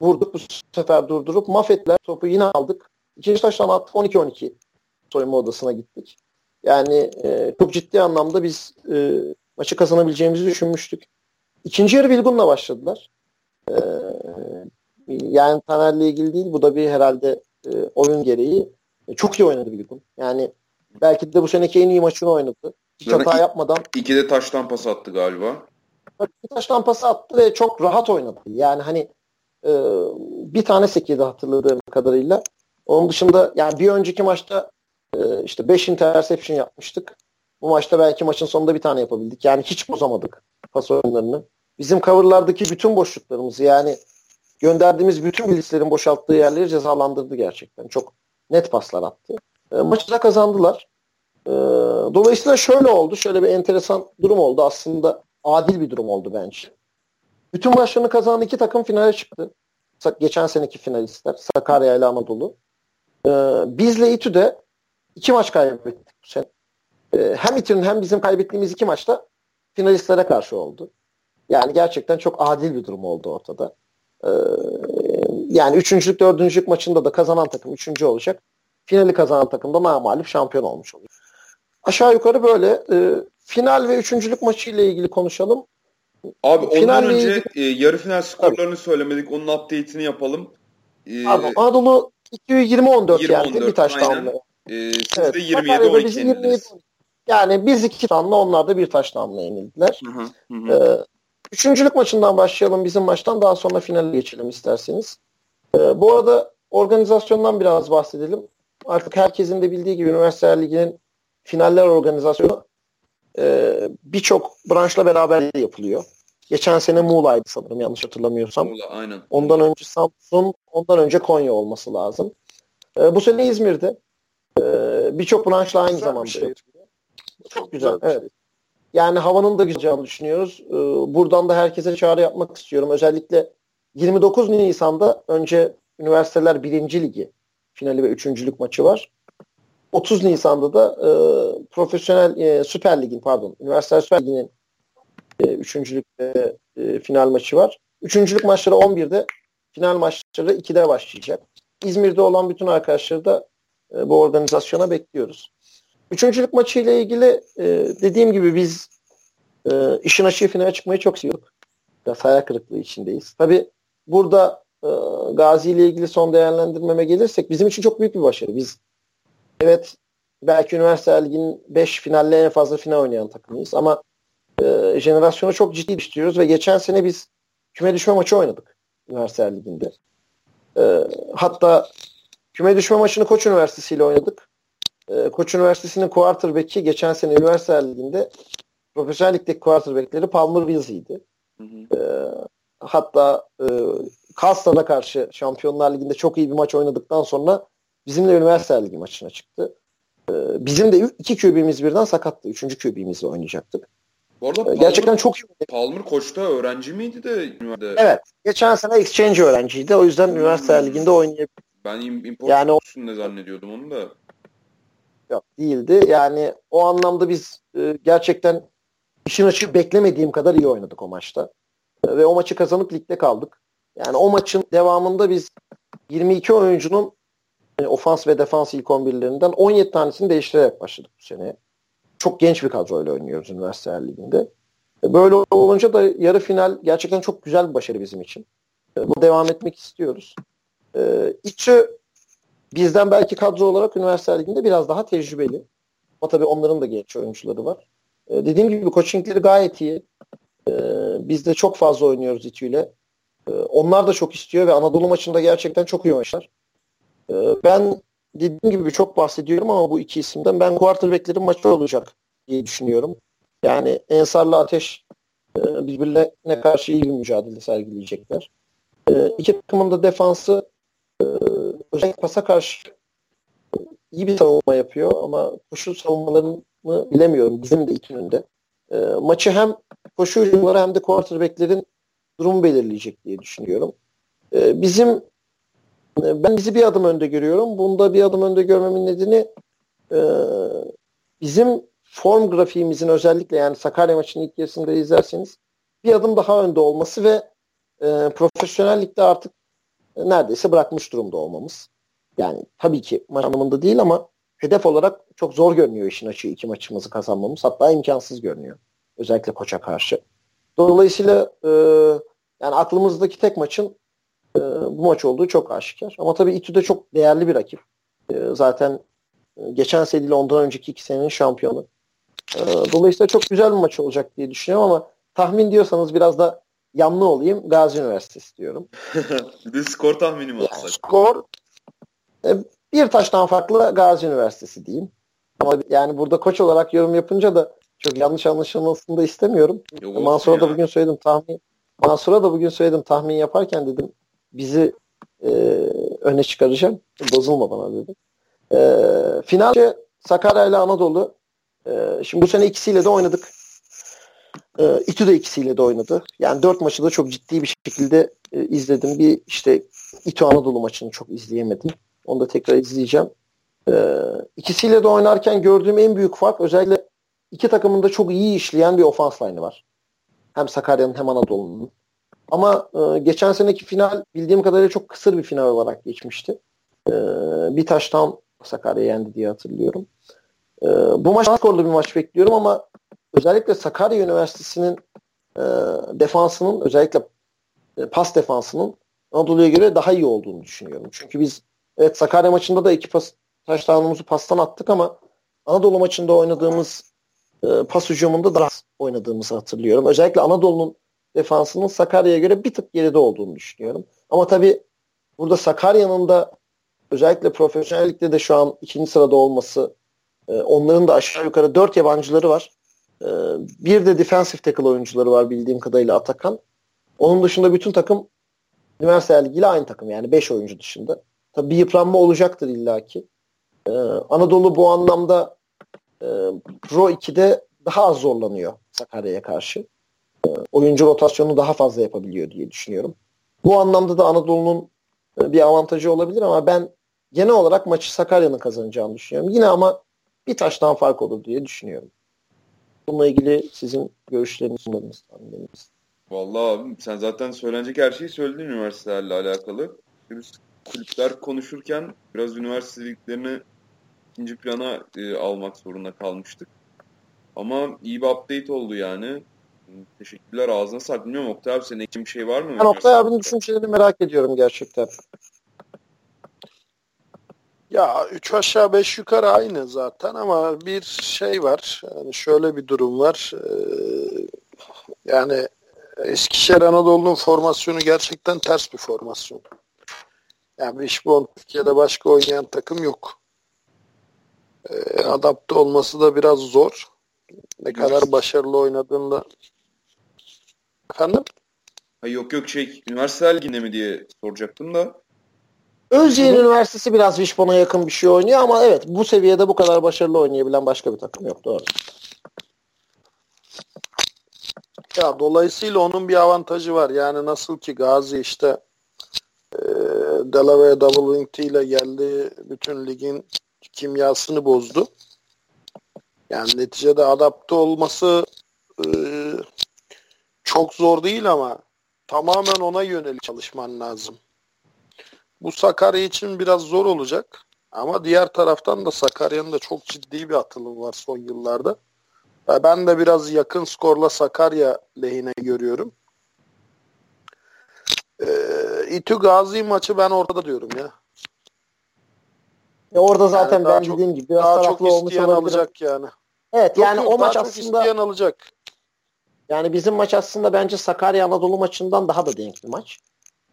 vurduk bu sefer durdurup Mafet'ler topu yine aldık. İkinci taştan attık 12-12 soyunma odasına gittik. Yani e, çok ciddi anlamda biz e, maçı kazanabileceğimizi düşünmüştük. İkinci yarı Bilgun'la başladılar. Ee, yani Taner'le ilgili değil. Bu da bir herhalde e, oyun gereği. E, çok iyi oynadı Bilgun. Yani belki de bu seneki en iyi maçını oynadı. Hiç Zaten hata yapmadan. İki de taştan pas attı galiba. İki taştan pas attı ve çok rahat oynadı. Yani hani e, bir tane sekiydi hatırladığım kadarıyla. Onun dışında yani bir önceki maçta e, işte 5 interception yapmıştık. Bu maçta belki maçın sonunda bir tane yapabildik. Yani hiç bozamadık pas oyunlarını. Bizim coverlardaki bütün boşluklarımızı yani gönderdiğimiz bütün bilislerin boşalttığı yerleri cezalandırdı gerçekten. Çok net paslar attı. E, maçı da kazandılar. E, dolayısıyla şöyle oldu. Şöyle bir enteresan durum oldu. Aslında adil bir durum oldu bence. Bütün maçlarını kazanan iki takım finale çıktı. Geçen seneki finalistler. Sakarya ile Anadolu. E, bizle İTÜ'de iki maç kaybettik bu sene. Ee, hem İTÜ'nün hem bizim kaybettiğimiz iki maçta finalistlere karşı oldu. Yani gerçekten çok adil bir durum oldu ortada. Ee, yani üçüncülük, dördüncülük maçında da kazanan takım üçüncü olacak. Finali kazanan takım da namalip şampiyon olmuş oluyor. Aşağı yukarı böyle. E, final ve üçüncülük maçı ile ilgili konuşalım. Abi ondan önce ilgili... e, yarı final skorlarını Tabii. söylemedik. Onun update'ini yapalım. Ee, Pardon, Anadolu 220-14 yendi. Bir taş damla. Ee, siz evet, de 27-12 yendiniz. Yani biz iki taşla onlar da bir taşla yenildiler. Hı hı, hı. Ee, üçüncülük maçından başlayalım bizim maçtan daha sonra finale geçelim isterseniz. Ee, bu arada organizasyondan biraz bahsedelim. Artık herkesin de bildiği gibi Üniversiteler Ligi'nin finaller organizasyonu e, birçok branşla beraber yapılıyor. Geçen sene Muğla'ydı sanırım yanlış hatırlamıyorsam. Muğla aynen. Ondan önce Samsun, ondan önce Konya olması lazım. E, bu sene İzmir'de. E, birçok branşla aynı zamanda. Şey. Çok güzel. Evet. yani havanın da güzel düşünüyoruz. Ee, buradan da herkese çağrı yapmak istiyorum. Özellikle 29 Nisan'da önce Üniversiteler 1. Ligi finali ve üçüncülük maçı var. 30 Nisan'da da e, profesyonel e, Süper Lig'in pardon Üniversiteler Süper Ligi'nin e, üçüncülük ve e, final maçı var. Üçüncülük maçları 11'de final maçları 2'de başlayacak. İzmir'de olan bütün arkadaşları da e, bu organizasyona bekliyoruz. Üçüncülük maçı ile ilgili e, dediğim gibi biz e, işin açığı finale çıkmayı çok istiyorduk. Biraz hayal kırıklığı içindeyiz. Tabi burada e, Gazi ile ilgili son değerlendirmeme gelirsek bizim için çok büyük bir başarı. Biz evet belki Üniversite Ligi'nin 5 finalle en fazla final oynayan takımıyız ama e, jenerasyonu çok ciddi istiyoruz ve geçen sene biz küme düşme maçı oynadık Üniversite Ligi'nde. E, hatta küme düşme maçını Koç Üniversitesi ile oynadık. E, Koç Üniversitesi'nin quarterback'i geçen sene Üniversite Ligi'nde profesyonel ligdeki quarterback'leri Palmer Wills'iydi. E, hatta e, Kasta'da karşı Şampiyonlar Ligi'nde çok iyi bir maç oynadıktan sonra bizimle Üniversite Ligi maçına çıktı. E, bizim de iki QB'miz birden sakattı. Üçüncü QB'mizle oynayacaktık. Bu arada Palmer, gerçekten çok iyi. Palmer Koç'ta öğrenci miydi de üniversitede? Evet. Geçen sene exchange öğrenciydi. O yüzden hmm. üniversite liginde oynayabilir. Ben import yani o... ne zannediyordum onu da. Yok değildi. Yani o anlamda biz e, gerçekten işin açığı beklemediğim kadar iyi oynadık o maçta. E, ve o maçı kazanıp ligde kaldık. Yani o maçın devamında biz 22 oyuncunun e, ofans ve defans ilk 11'lerinden 17 tanesini değiştirerek başladık bu sene. Çok genç bir kadroyla oynuyoruz Üniversiteler Ligi'nde. E, böyle olunca da yarı final gerçekten çok güzel bir başarı bizim için. E, bu devam etmek istiyoruz. E, İçi bizden belki kadro olarak Üniversite Ligi'nde biraz daha tecrübeli. Ama tabii onların da genç oyuncuları var. Dediğim gibi coachingleri gayet iyi. Biz de çok fazla oynuyoruz İTÜ ile. Onlar da çok istiyor ve Anadolu maçında gerçekten çok iyi oynamışlar. Ben dediğim gibi çok bahsediyorum ama bu iki isimden ben quarterback'lerin maçı olacak diye düşünüyorum. Yani Ensar'la Ateş e, birbirine karşı iyi bir mücadele sergileyecekler. E, iki takımın da defansı e, özellikle pasa karşı iyi bir savunma yapıyor ama koşu savunmalarını bilemiyorum bizim de. E, maçı hem koşu hücumları hem de quarterback'lerin durumu belirleyecek diye düşünüyorum. Bizim ben bizi bir adım önde görüyorum. Bunda bir adım önde görmemin nedeni e, bizim form grafiğimizin özellikle yani Sakarya maçının ilk yarısında izlerseniz bir adım daha önde olması ve e, profesyonellikte artık neredeyse bırakmış durumda olmamız. Yani tabii ki maç anlamında değil ama hedef olarak çok zor görünüyor işin açığı iki maçımızı kazanmamız. Hatta imkansız görünüyor. Özellikle koça karşı. Dolayısıyla e, yani aklımızdaki tek maçın e, bu maç olduğu çok aşikar. Ama tabii İTÜ de çok değerli bir rakip. E, zaten geçen seriyle ondan önceki iki senenin şampiyonu. E, dolayısıyla çok güzel bir maç olacak diye düşünüyorum ama tahmin diyorsanız biraz da yanlı olayım. Gazi Üniversitesi diyorum. bir de skor tahmini mi alsak? Yani skor e, bir taştan farklı Gazi Üniversitesi diyeyim. Ama yani burada koç olarak yorum yapınca da çok yanlış anlaşılmasını da istemiyorum. Mansur'a da bugün söyledim tahmin. Mansur'a da bugün söyledim tahmin yaparken dedim bizi e, öne çıkaracağım. Bozulma bana dedim. E, finalce Sakarya ile Anadolu. E, şimdi bu sene ikisiyle de oynadık. E, İTÜ de ikisiyle de oynadı. Yani dört maçı da çok ciddi bir şekilde e, izledim. Bir işte İTÜ Anadolu maçını çok izleyemedim. Onu da tekrar izleyeceğim. E, ikisiyle de oynarken gördüğüm en büyük fark özellikle iki takımın da çok iyi işleyen bir ofans line'ı var. Hem Sakarya'nın hem Anadolu'nun. Ama e, geçen seneki final bildiğim kadarıyla çok kısır bir final olarak geçmişti. E, bir taştan Sakarya yendi diye hatırlıyorum. E, bu maç skorlu bir maç bekliyorum ama özellikle Sakarya Üniversitesi'nin e, defansının özellikle e, pas defansının Anadolu'ya göre daha iyi olduğunu düşünüyorum. Çünkü biz evet Sakarya maçında da iki pas taştanımızı pastan attık ama Anadolu maçında oynadığımız e, pas hücumunda daha oynadığımızı hatırlıyorum. Özellikle Anadolu'nun defansının Sakarya'ya göre bir tık geride olduğunu düşünüyorum. Ama tabii burada Sakarya'nın da özellikle profesyonellikte de şu an ikinci sırada olması e, onların da aşağı yukarı dört yabancıları var. E, bir de defensive tackle oyuncuları var bildiğim kadarıyla Atakan. Onun dışında bütün takım üniversite ile aynı takım yani beş oyuncu dışında. Tabii bir yıpranma olacaktır illaki. Ee, Anadolu bu anlamda e, Pro 2'de daha az zorlanıyor Sakarya'ya karşı. E, oyuncu rotasyonu daha fazla yapabiliyor diye düşünüyorum. Bu anlamda da Anadolu'nun e, bir avantajı olabilir ama ben genel olarak maçı Sakarya'nın kazanacağını düşünüyorum. Yine ama bir taştan fark olur diye düşünüyorum. Bununla ilgili sizin görüşlerinizi sunmanız Vallahi abi sen zaten söylenecek her şeyi söyledin üniversitelerle alakalı. Biz kulüpler konuşurken biraz üniversiteliklerini ikinci plana e, almak zorunda kalmıştık. Ama iyi bir update oldu yani. Teşekkürler ağzına sağlık. Bilmiyorum Oktay abi senin ekleyeceğin bir şey var mı? Ben Oktay abinin düşüncelerini merak ediyorum gerçekten. Ya üç aşağı beş yukarı aynı zaten ama bir şey var. Yani şöyle bir durum var. Ee, yani Eskişehir Anadolu'nun formasyonu gerçekten ters bir formasyon. Yani Wishbone Türkiye'de başka oynayan takım yok. Ee, adapte olması da biraz zor. Ne kadar başarılı oynadığında Efendim? Ha, yok yok şey üniversite liginde mi diye soracaktım da. Özyeğin Üniversitesi biraz Wishbone'a yakın bir şey oynuyor ama evet bu seviyede bu kadar başarılı oynayabilen başka bir takım yok doğru. Ya dolayısıyla onun bir avantajı var. Yani nasıl ki Gazi işte e, Delaware Double Wing ile geldi bütün ligin kimyasını bozdu. Yani neticede adapte olması e, çok zor değil ama tamamen ona yönelik çalışman lazım. Bu Sakarya için biraz zor olacak. Ama diğer taraftan da Sakarya'nın da çok ciddi bir atılım var son yıllarda. Ben de biraz yakın skorla Sakarya lehine görüyorum. Ee, İTÜ Gazi maçı ben ortada diyorum ya. ya orada zaten yani ben dediğim gibi biraz daha çok isteyen alacak yani. Evet yok, yani yok, o maç aslında isteyen alacak. Yani bizim maç aslında bence Sakarya Anadolu maçından daha da denk bir maç.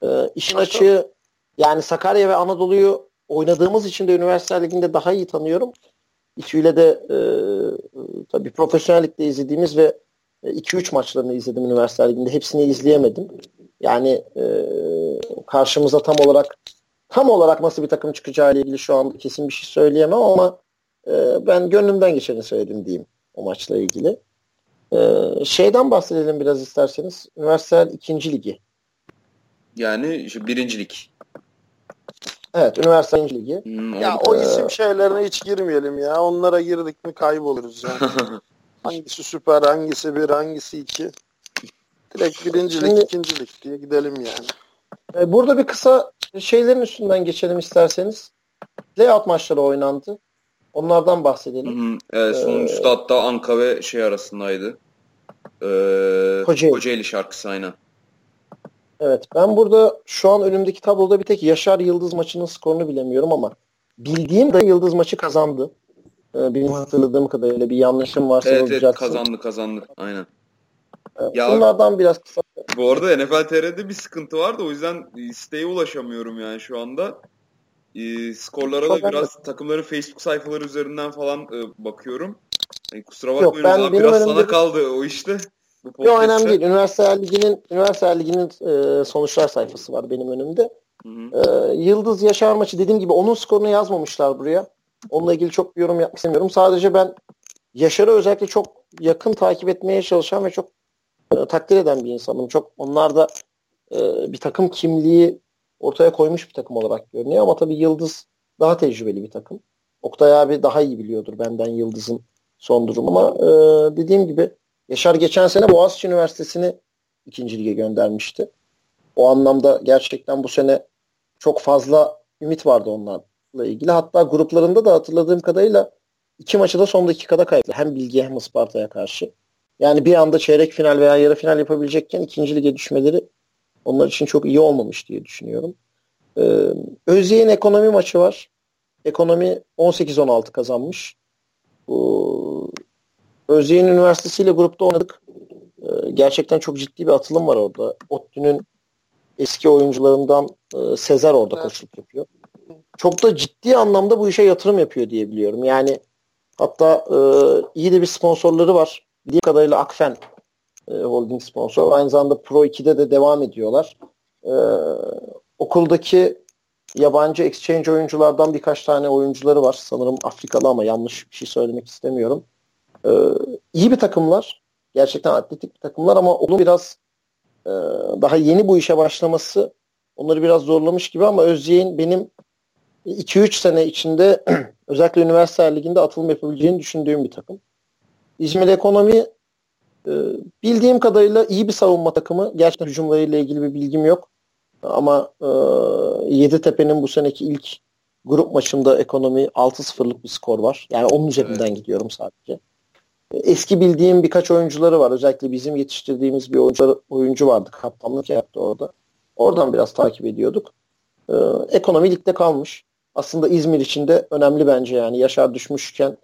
Ee, işin Nasıl? açığı yani Sakarya ve Anadolu'yu oynadığımız için de Üniversite Ligi'nde daha iyi tanıyorum. İTÜ'yle de e, tabii profesyonellikte izlediğimiz ve 2-3 maçlarını izledim Üniversite Ligi'nde. Hepsini izleyemedim. Yani e, karşımıza tam olarak tam olarak nasıl bir takım çıkacağı ile ilgili şu anda kesin bir şey söyleyemem ama e, ben gönlümden geçeni söyledim diyeyim o maçla ilgili. Ee, şeyden bahsedelim biraz isterseniz. Üniversite ikinci ligi. Yani işte birincilik. Evet, üniversite ikinci ligi. Hmm, ya o isim şeylerine hiç girmeyelim ya. Onlara girdik mi kayboluruz yani. hangisi süper, hangisi bir, hangisi iki. Direkt birincilik, Şimdi, ikincilik diye gidelim yani. E, burada bir kısa şeylerin üstünden geçelim isterseniz. Layout maçları oynandı. Onlardan bahsedelim. Hı hı. Evet, sonuncusu ee, hatta Anka ve şey arasındaydı. Ee, Kocaeli. Kocaeli şarkısı aynen. Evet ben burada şu an önümdeki tabloda bir tek Yaşar Yıldız maçının skorunu bilemiyorum ama bildiğim de Yıldız maçı kazandı. Ee, benim hatırladığım kadarıyla bir yanlışım varsa evet, evet kazandı kazandı aynen. Evet, ya, bunlardan biraz kısa. Bu arada NFL TR'de bir sıkıntı vardı o yüzden isteğe ulaşamıyorum yani şu anda. E, skorlara da biraz takımların Facebook sayfaları üzerinden falan e, bakıyorum. E, kusura bakmayın Yok, ben, biraz sana kaldı o işte. Yok önemli değil. Üniversite Ligi'nin Üniversite Ligi'nin e, sonuçlar sayfası var benim önümde. Hı hı. E, Yıldız Yaşar maçı dediğim gibi onun skorunu yazmamışlar buraya. Onunla ilgili çok bir yorum yapmak istemiyorum. Sadece ben Yaşar'ı özellikle çok yakın takip etmeye çalışan ve çok e, takdir eden bir insanım. Çok onlar da e, bir takım kimliği ortaya koymuş bir takım olarak görünüyor ama tabii Yıldız daha tecrübeli bir takım. Oktay abi daha iyi biliyordur benden Yıldız'ın son durumu ama e, dediğim gibi Yaşar geçen sene Boğaziçi Üniversitesi'ni ikinci lige göndermişti. O anlamda gerçekten bu sene çok fazla ümit vardı onlarla ilgili. Hatta gruplarında da hatırladığım kadarıyla iki maçı da son dakikada kaybetti. Hem Bilgi hem Isparta'ya karşı. Yani bir anda çeyrek final veya yarı final yapabilecekken ikinci lige düşmeleri onlar için çok iyi olmamış diye düşünüyorum. Ee, Özyeğin ekonomi maçı var. Ekonomi 18-16 kazanmış. Bu Özyeğin Üniversitesi ile grupta oynadık. Ee, gerçekten çok ciddi bir atılım var orada. ODTÜ'nün eski oyuncularından e, Sezer orada evet. koçluk yapıyor. Çok da ciddi anlamda bu işe yatırım yapıyor diye biliyorum. Yani hatta e, iyi de bir sponsorları var. Bildiğim kadarıyla Akfen e, holding sponsor. Aynı zamanda Pro 2'de de devam ediyorlar. E, okuldaki yabancı exchange oyunculardan birkaç tane oyuncuları var. Sanırım Afrikalı ama yanlış bir şey söylemek istemiyorum. Ee, iyi bir takımlar. Gerçekten atletik bir takımlar ama onun biraz e, daha yeni bu işe başlaması onları biraz zorlamış gibi ama Özyeğin benim 2-3 sene içinde özellikle üniversite liginde atılım yapabileceğini düşündüğüm bir takım. İzmir Ekonomi e, bildiğim kadarıyla iyi bir savunma takımı. Gerçekten hücumlarıyla ilgili bir bilgim yok. Ama e, Yeditepe'nin bu seneki ilk grup maçında ekonomi 6-0'lık bir skor var. Yani onun üzerinden evet. gidiyorum sadece. Eski bildiğim birkaç oyuncuları var. Özellikle bizim yetiştirdiğimiz bir oyuncu, oyuncu vardı. Kaptanlık yaptı orada. Oradan biraz takip ediyorduk. Ee, ekonomi ligde kalmış. Aslında İzmir için de önemli bence yani. Yaşar düşmüşken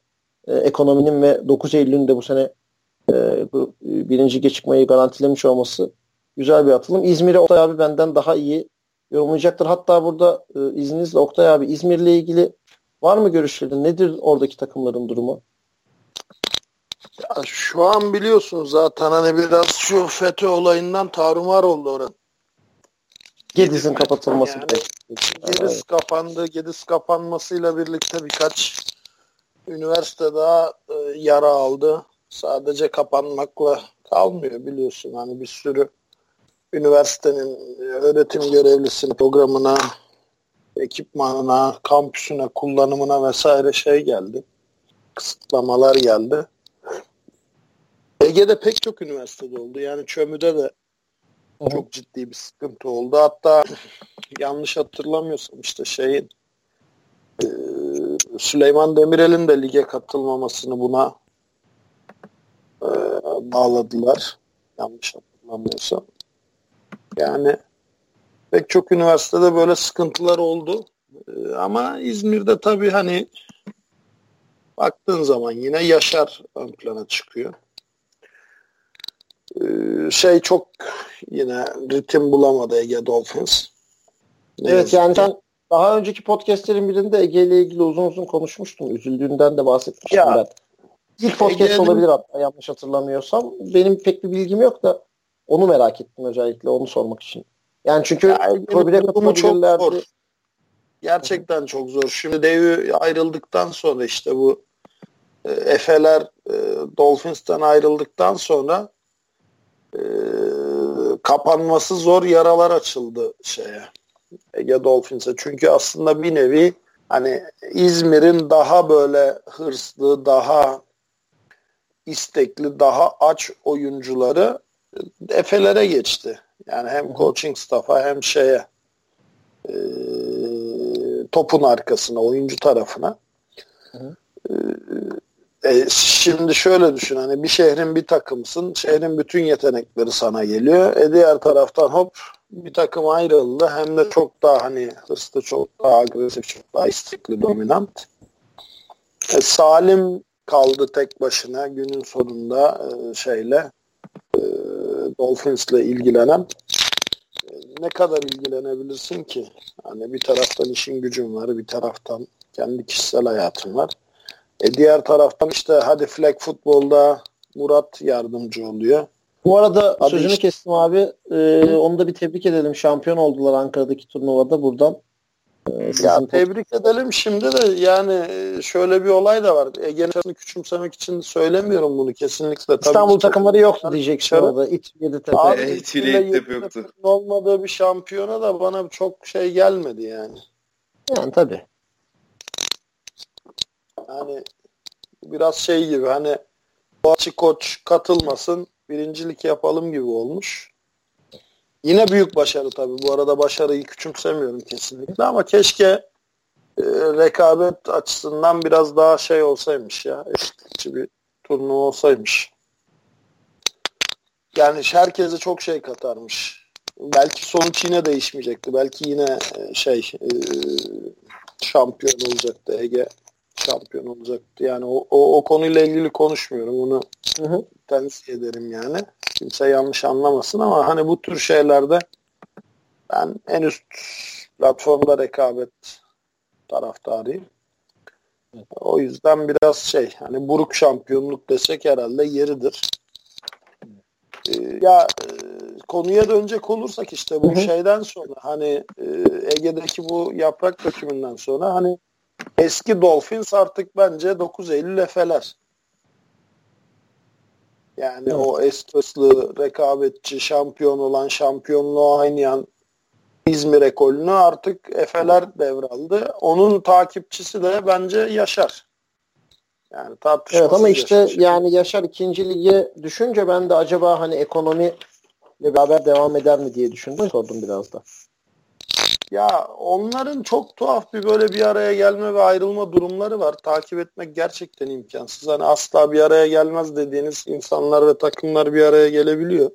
e, ekonominin ve 9 Eylül'ün de bu sene e, bu, birinci çıkmayı garantilemiş olması güzel bir atılım. İzmir'e Oktay abi benden daha iyi yorumlayacaktır. Hatta burada e, izninizle Oktay abi İzmir'le ilgili var mı görüşlerin? Nedir oradaki takımların durumu? Ya şu an biliyorsunuz zaten hani biraz şu FETÖ olayından tarumar oldu orada. Gediz'in kapatılması. Yani, Gediz evet. kapandı. Gediz kapanmasıyla birlikte birkaç üniversite daha e, yara aldı. Sadece kapanmakla kalmıyor biliyorsun. Hani bir sürü üniversitenin öğretim görevlisine, programına, ekipmanına, kampüsüne, kullanımına vesaire şey geldi. Kısıtlamalar geldi. Ege'de pek çok üniversitede oldu. Yani Çömü'de de çok ciddi bir sıkıntı oldu. Hatta yanlış hatırlamıyorsam işte şeyin Süleyman Demirel'in de lige katılmamasını buna e, bağladılar. Yanlış hatırlamıyorsam. Yani pek çok üniversitede böyle sıkıntılar oldu. E, ama İzmir'de tabii hani baktığın zaman yine Yaşar ön plana çıkıyor. Ee, şey çok yine ritim bulamadı Ege Dolphins. Ne evet yani sen daha önceki podcastlerin birinde Ege ile ilgili uzun uzun konuşmuştun. Üzüldüğünden de bahsetmiştim ya, ben. İlk podcast Ege'nin... olabilir hatta yanlış hatırlamıyorsam. Benim pek bir bilgim yok da onu merak ettim özellikle onu sormak için. Yani çünkü ya, çok zor. Gerçekten çok zor. Şimdi Devi ayrıldıktan sonra işte bu e, Efe'ler e, Dolphins'ten ayrıldıktan sonra e, kapanması zor yaralar açıldı şeye Ege Dolphins'e. Çünkü aslında bir nevi hani İzmir'in daha böyle hırslı, daha istekli, daha aç oyuncuları Efe'lere geçti. Yani hem coaching staff'a hem şeye e, topun arkasına, oyuncu tarafına. Hı hı. E, şimdi şöyle düşün hani bir şehrin bir takımsın. Şehrin bütün yetenekleri sana geliyor. E diğer taraftan hop bir takım ayrıldı. Hem de çok daha hani hırslı, çok daha agresif, çok daha istekli, dominant. E, Salim kaldı tek başına günün sonunda e, şeyle e, Dolphins'le ilgilenen. E, ne kadar ilgilenebilirsin ki? Hani bir taraftan işin gücün var, bir taraftan kendi kişisel hayatın var. E diğer taraftan işte hadi flag futbolda Murat yardımcı oluyor. Bu arada Hadi sözünü işte. kestim abi. Ee, onu da bir tebrik edelim. Şampiyon oldular Ankara'daki turnuvada buradan. Ee, ya tebrik edelim şimdi de yani e, şöyle bir olay da var. Ege'nin küçümsemek için söylemiyorum bunu kesinlikle. Tabii İstanbul takımları yoktu diyeceksin orada. İç Yeditepe. Abi İç Yeditepe yoktu. Olmadığı bir şampiyona da bana çok şey gelmedi yani. Yani tabii. Yani biraz şey gibi hani Boğaziçi koç katılmasın birincilik yapalım gibi olmuş. Yine büyük başarı tabii. Bu arada başarıyı küçümsemiyorum kesinlikle ama keşke e, rekabet açısından biraz daha şey olsaymış ya. Eşitlikçi bir turnuva olsaymış. Yani herkese çok şey katarmış. Belki sonuç yine değişmeyecekti. Belki yine e, şey e, şampiyon olacaktı Ege şampiyon olacaktı. Yani o, o, o konuyla ilgili konuşmuyorum. Onu tenzih ederim yani. Kimse yanlış anlamasın ama hani bu tür şeylerde ben en üst platformda rekabet taraftarıyım. O yüzden biraz şey hani buruk şampiyonluk desek herhalde yeridir. Ee, ya e, konuya dönecek olursak işte bu Hı-hı. şeyden sonra hani e, Ege'deki bu yaprak dökümünden sonra hani eski Dolphins artık bence 9 Eylül Efe'ler. Yani evet. o estresli rekabetçi, şampiyon olan, şampiyonluğu oynayan İzmir ekolünü artık Efeler devraldı. Onun takipçisi de bence Yaşar. Yani Evet ama işte Yaşar. yani Yaşar ikinci lige düşünce ben de acaba hani ekonomi ile beraber devam eder mi diye düşündüm. Sordum biraz da. Ya onların çok tuhaf bir böyle bir araya gelme ve ayrılma durumları var. Takip etmek gerçekten imkansız. Hani asla bir araya gelmez dediğiniz insanlar ve takımlar bir araya gelebiliyor.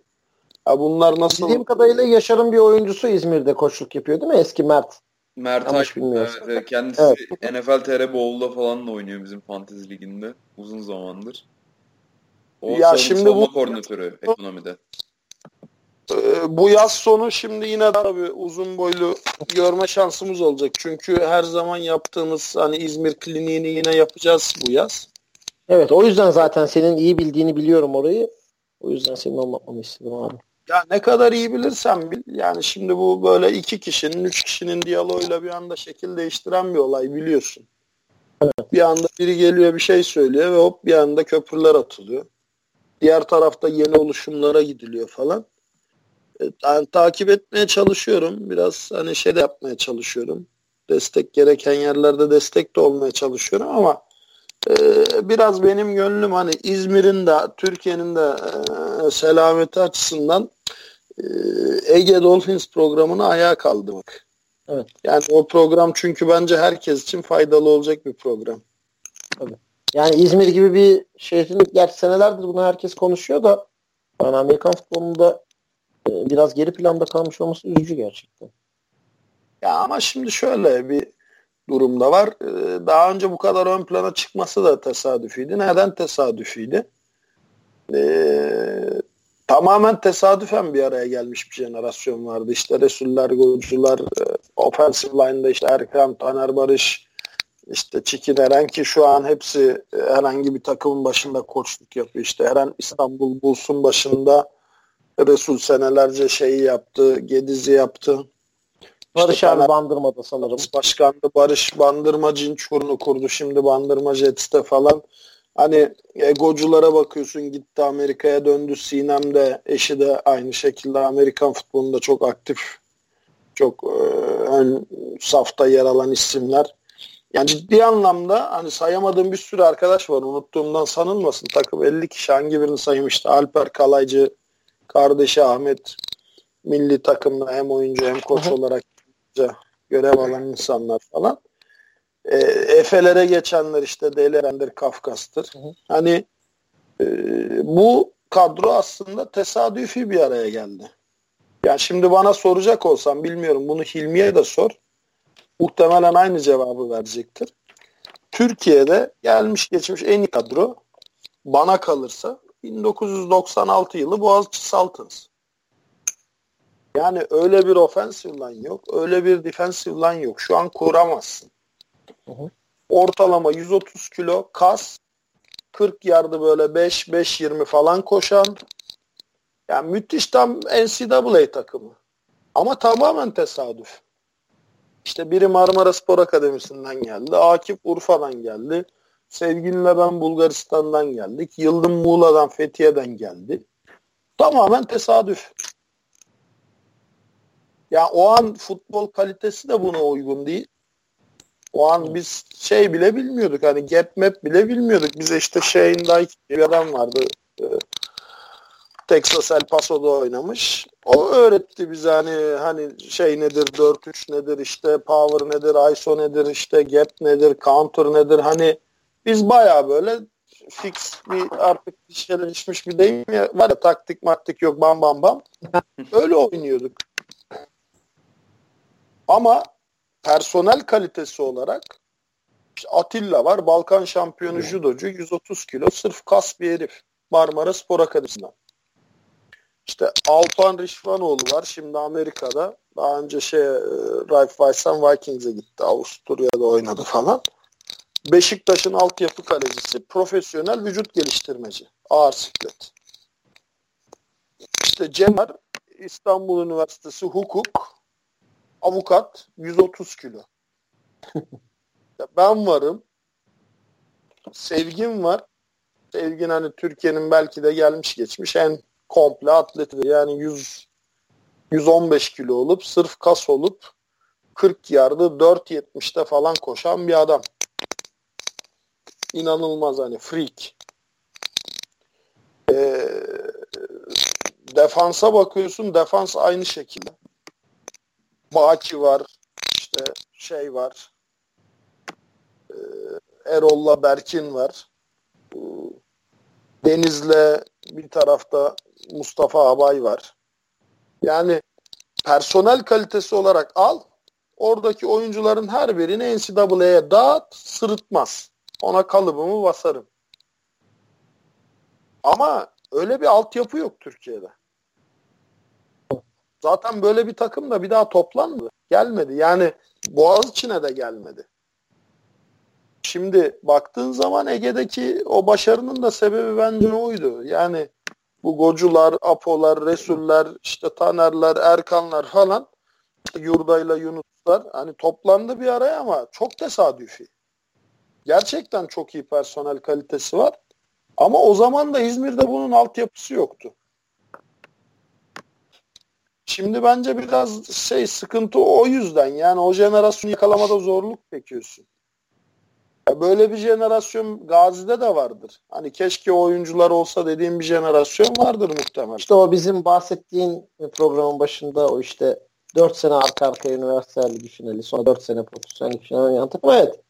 Ya bunlar nasıl? Bildiğim kadarıyla Yaşar'ın bir oyuncusu İzmir'de koçluk yapıyor değil mi? Eski Mert. Mert Yanlış bilmiyorsun. Evet, kendisi evet. NFL TR Bowl'da falan da oynuyor bizim fantezi liginde uzun zamandır. O ya şimdi bu koordinatörü ekonomide. Ee, bu yaz sonu şimdi yine tabii uzun boylu görme şansımız olacak. Çünkü her zaman yaptığımız hani İzmir kliniğini yine yapacağız bu yaz. Evet o yüzden zaten senin iyi bildiğini biliyorum orayı. O yüzden senin olmamı istedim abi. Ya ne kadar iyi bilirsen bil. Yani şimdi bu böyle iki kişinin, üç kişinin diyaloğuyla bir anda şekil değiştiren bir olay biliyorsun. Evet. Bir anda biri geliyor bir şey söylüyor ve hop bir anda köprüler atılıyor. Diğer tarafta yeni oluşumlara gidiliyor falan yani, takip etmeye çalışıyorum. Biraz hani şey de yapmaya çalışıyorum. Destek gereken yerlerde destek de olmaya çalışıyorum ama e, biraz benim gönlüm hani İzmir'in de Türkiye'nin de e, selameti açısından e, Ege Dolphins programını ayağa kaldırmak. Evet. Yani o program çünkü bence herkes için faydalı olacak bir program. Tabii. Yani İzmir gibi bir şehrin gerçi senelerdir bunu herkes konuşuyor da yani Amerikan futbolunda biraz geri planda kalmış olması üzücü gerçekten. Ya ama şimdi şöyle bir durumda var. Ee, daha önce bu kadar ön plana çıkması da tesadüfiydi. Neden tesadüfiydi? Ee, tamamen tesadüfen bir araya gelmiş bir jenerasyon vardı. İşte Resuller, Golcular, e, offensive line'da işte Erkan, Taner Barış, işte Çikin Eren ki şu an hepsi e, herhangi bir takımın başında koçluk yapıyor. İşte Eren İstanbul Buls'un başında Resul senelerce şeyi yaptı, Gediz'i yaptı. Barış işte abi Bandırma'da sanırım. Başkandı Barış Bandırma Cinçur'unu kurdu. Şimdi Bandırma Jets'te falan. Hani egoculara bakıyorsun gitti Amerika'ya döndü. Sinem de eşi de aynı şekilde Amerikan futbolunda çok aktif. Çok e, ön safta yer alan isimler. Yani ciddi anlamda hani sayamadığım bir sürü arkadaş var. Unuttuğumdan sanılmasın. Takım 50 kişi hangi birini saymıştı? Alper Kalaycı, Kardeşi Ahmet milli takımda hem oyuncu hem koç Hı-hı. olarak görev alan insanlar falan. E, Efelere geçenler işte Delerendir, Kafkas'tır. Hı-hı. Hani e, bu kadro aslında tesadüfi bir araya geldi. Yani şimdi bana soracak olsam bilmiyorum bunu Hilmi'ye de sor. Muhtemelen aynı cevabı verecektir. Türkiye'de gelmiş geçmiş en iyi kadro bana kalırsa 1996 yılı Boğaziçi Saltons. Yani öyle bir offensive line yok. Öyle bir defensive line yok. Şu an kuramazsın. Ortalama 130 kilo kas 40 yardı böyle 5-5-20 falan koşan yani müthiş tam NCAA takımı. Ama tamamen tesadüf. İşte biri Marmara Spor Akademisi'nden geldi. Akif Urfa'dan geldi. Sevgilinle ben Bulgaristan'dan geldik. Yıldım Muğla'dan, Fethiye'den geldi. Tamamen tesadüf. Ya o an futbol kalitesi de buna uygun değil. O an biz şey bile bilmiyorduk. Hani gap map bile bilmiyorduk. Bize işte Shane Dyke bir adam vardı. Ee, Texas El Paso'da oynamış. O öğretti bize hani hani şey nedir 4-3 nedir işte power nedir ISO nedir işte gap nedir counter nedir hani biz baya böyle fix bir artık işleşmiş bir deyim ya var ya taktik maktik yok bam bam bam. Öyle oynuyorduk. Ama personel kalitesi olarak işte Atilla var. Balkan şampiyonu judocu 130 kilo sırf kas bir herif. Marmara Spor Akademisi'nden. İşte Alpan Rişvanoğlu var. Şimdi Amerika'da. Daha önce şey e, Ralph Weiss'tan Vikings'e gitti. Avusturya'da oynadı falan. Beşiktaş'ın altyapı kalecisi, profesyonel vücut geliştirmeci. Ağır siklet. İşte Cemal İstanbul Üniversitesi hukuk, avukat, 130 kilo. ben varım, sevgim var, Sevgin hani Türkiye'nin belki de gelmiş geçmiş en komple atleti. Yani 100 115 kilo olup sırf kas olup 40 yardı 4.70'te falan koşan bir adam. İnanılmaz hani freak. Ee, defansa bakıyorsun defans aynı şekilde. Baki var işte şey var ee, Erol'la Berkin var. Deniz'le bir tarafta Mustafa Abay var. Yani personel kalitesi olarak al oradaki oyuncuların her birini NCAA'ye dağıt sırıtmaz. Ona kalıbımı basarım. Ama öyle bir altyapı yok Türkiye'de. Zaten böyle bir takım da bir daha toplanmadı. Gelmedi. Yani Boğaziçi'ne de gelmedi. Şimdi baktığın zaman Ege'deki o başarının da sebebi bence oydu. Yani bu Gocular, Apolar, Resuller, işte Tanerler, Erkanlar falan Yurdayla Yunuslar hani toplandı bir araya ama çok tesadüfi. Gerçekten çok iyi personel kalitesi var. Ama o zaman da İzmir'de bunun altyapısı yoktu. Şimdi bence biraz şey sıkıntı o yüzden. Yani o jenerasyonu yakalamada zorluk çekiyorsun. Ya böyle bir jenerasyon Gazi'de de vardır. Hani keşke oyuncular olsa dediğim bir jenerasyon vardır muhtemelen. İşte o bizim bahsettiğin programın başında o işte 4 sene arka arkaya üniversite ligi finali sonra 4 sene profesyonel finali oynayan takım. Evet.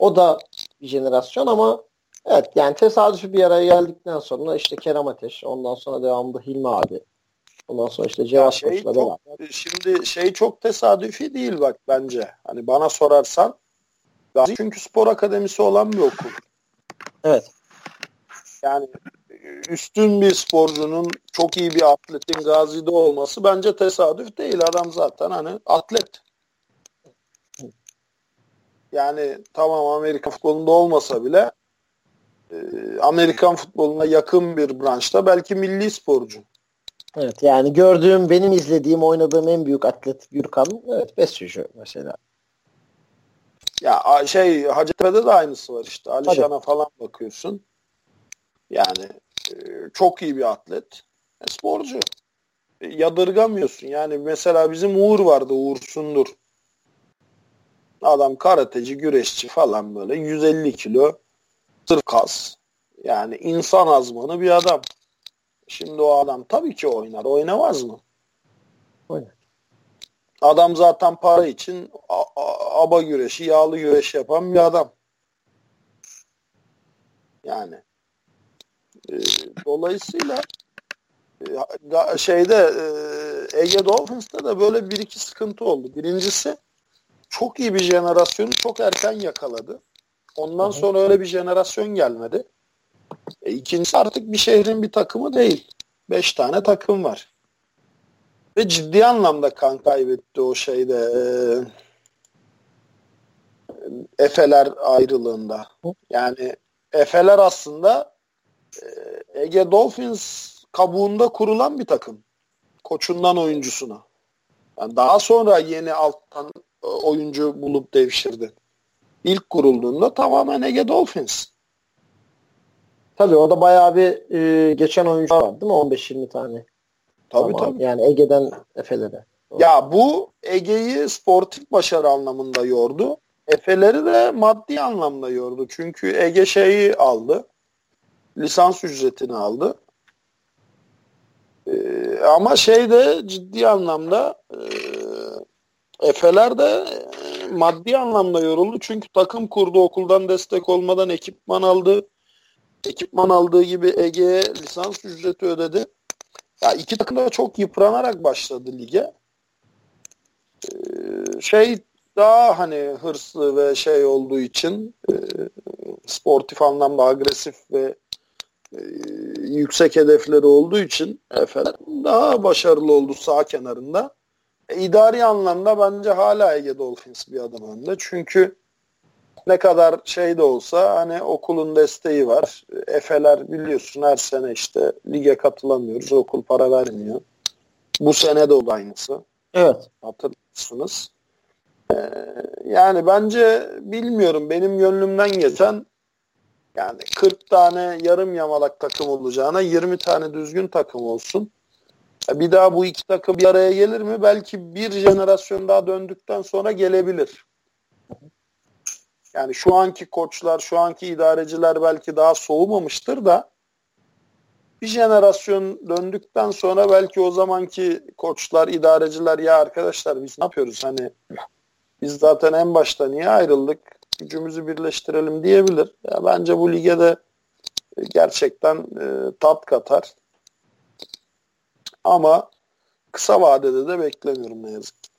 O da bir jenerasyon ama evet yani tesadüfi bir araya geldikten sonra işte Kerem Ateş ondan sonra devamında Hilmi abi Ondan sonra işte Cevat şey çok, Şimdi şey çok tesadüfi değil bak bence. Hani bana sorarsan Gazi çünkü spor akademisi olan bir okul. Evet. Yani üstün bir sporcunun çok iyi bir atletin Gazi'de olması bence tesadüf değil. Adam zaten hani atlet. Yani tamam Amerika futbolunda olmasa bile e, Amerikan futboluna yakın bir branşta belki milli sporcu. Evet yani gördüğüm benim izlediğim oynadığım en büyük atlet Gürkan evet Besyocu mesela. Ya şey Hacettepe'de de aynısı var işte. Alişan'a falan bakıyorsun. Yani e, çok iyi bir atlet. E, sporcu. E, yadırgamıyorsun. Yani mesela bizim Uğur vardı. Uğur Sundur. Adam karateci, güreşçi falan böyle. 150 kilo. Sırf kas. Yani insan azmanı bir adam. Şimdi o adam tabii ki oynar. Oynamaz mı? Oynar. Adam zaten para için aba güreşi, yağlı güreş yapan bir adam. Yani e, dolayısıyla e, şeyde e, Ege Dolphins'te de böyle bir iki sıkıntı oldu. Birincisi çok iyi bir jenerasyonu çok erken yakaladı. Ondan Hı-hı. sonra öyle bir jenerasyon gelmedi. E, ikincisi artık bir şehrin bir takımı değil. Beş tane takım var. Ve ciddi anlamda kan kaybetti o şeyde e, Efeler ayrılığında. Yani Efeler aslında e, Ege Dolphins kabuğunda kurulan bir takım. Koçundan oyuncusuna. Yani daha sonra yeni alttan oyuncu bulup devşirdi. İlk kurulduğunda tamamen Ege Dolphins. Tabii o da bayağı bir e, geçen oyuncu var değil mi? 15-20 tane. Tabii tamam. tabii. Yani Ege'den Efe'lere. Ya bu Ege'yi sportif başarı anlamında yordu. Efe'leri de maddi anlamda yordu. Çünkü Ege şeyi aldı. Lisans ücretini aldı. Ee, ama şey de ciddi anlamda e, Efeler de e, maddi anlamda yoruldu. Çünkü takım kurdu okuldan destek olmadan ekipman aldı ekipman aldığı gibi Ege'ye lisans ücreti ödedi. Ya iki takım da çok yıpranarak başladı lige. Ee, şey daha hani hırslı ve şey olduğu için e, sportif anlamda agresif ve e, yüksek hedefleri olduğu için Efeler daha başarılı oldu sağ kenarında. İdari anlamda bence hala Ege Dolphins bir adım önde. Çünkü ne kadar şey de olsa hani okulun desteği var. Efeler biliyorsun her sene işte lige katılamıyoruz. Okul para vermiyor. Bu sene de oldu aynısı. Evet. Hatırlıyorsunuz. Ee, yani bence bilmiyorum benim gönlümden geçen Yani 40 tane yarım yamalak takım olacağına 20 tane düzgün takım olsun. Bir daha bu iki takım bir araya gelir mi? Belki bir jenerasyon daha döndükten sonra gelebilir. Yani şu anki koçlar, şu anki idareciler belki daha soğumamıştır da bir jenerasyon döndükten sonra belki o zamanki koçlar, idareciler ya arkadaşlar biz ne yapıyoruz hani biz zaten en başta niye ayrıldık? Gücümüzü birleştirelim diyebilir. Ya bence bu lige de gerçekten e, tat katar. Ama kısa vadede de beklemiyorum ne yazık ki.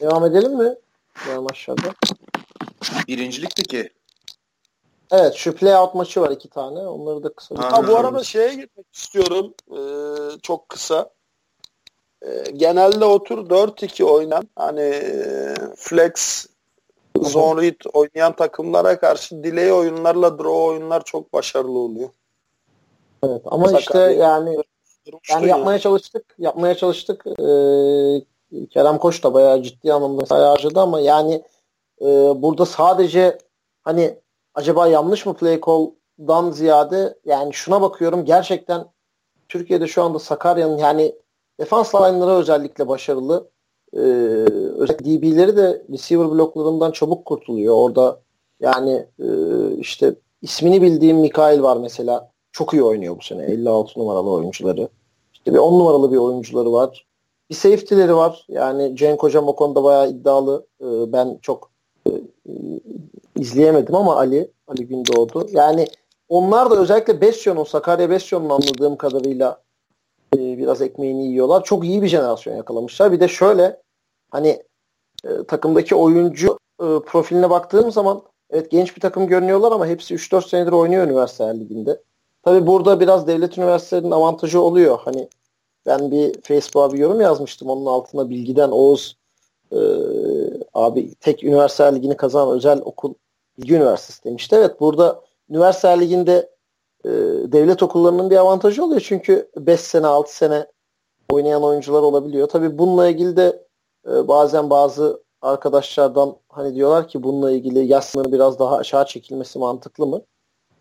Devam edelim mi? Devam aşağıda. Birincilikteki. Evet şu playout maçı var iki tane. Onları da kısa. Ha, bu arada şeye gitmek istiyorum. Ee, çok kısa. Ee, genelde otur 4-2 oynan hani e, flex zone read oynayan takımlara karşı delay oyunlarla draw oyunlar çok başarılı oluyor. Evet ama Sakat işte yani yani yapmaya ya. çalıştık. Yapmaya çalıştık. Ee, Kerem Koç da bayağı ciddi anlamda mesai harcadı ama yani e, burada sadece hani acaba yanlış mı play call'dan ziyade yani şuna bakıyorum gerçekten Türkiye'de şu anda Sakarya'nın yani defans line'ları özellikle başarılı. Ee, özellikle DB'leri de receiver bloklarından çabuk kurtuluyor. Orada yani e, işte ismini bildiğim Mikail var mesela. Çok iyi oynuyor bu sene. 56 numaralı oyuncuları. İşte bir 10 numaralı bir oyuncuları var. Bir safety'leri var. Yani Cenk Hocam o konuda bayağı iddialı. Ee, ben çok e, izleyemedim ama Ali, Ali Gündoğdu. Yani onlar da özellikle Besyon'un, Sakarya Besyon'un anladığım kadarıyla e, biraz ekmeğini yiyorlar. Çok iyi bir jenerasyon yakalamışlar. Bir de şöyle hani e, takımdaki oyuncu e, profiline baktığım zaman evet genç bir takım görünüyorlar ama hepsi 3-4 senedir oynuyor üniversite liginde. Tabi burada biraz devlet üniversitelerinin avantajı oluyor. Hani ben bir Facebook'a bir yorum yazmıştım. Onun altına bilgiden Oğuz e, abi tek üniversite ligini kazanan özel okul Bilgi Üniversitesi demişti. Evet burada üniversite liginde e, devlet okullarının bir avantajı oluyor. Çünkü 5 sene 6 sene oynayan oyuncular olabiliyor. Tabii bununla ilgili de e, bazen bazı arkadaşlardan hani diyorlar ki bununla ilgili yaş biraz daha aşağı çekilmesi mantıklı mı?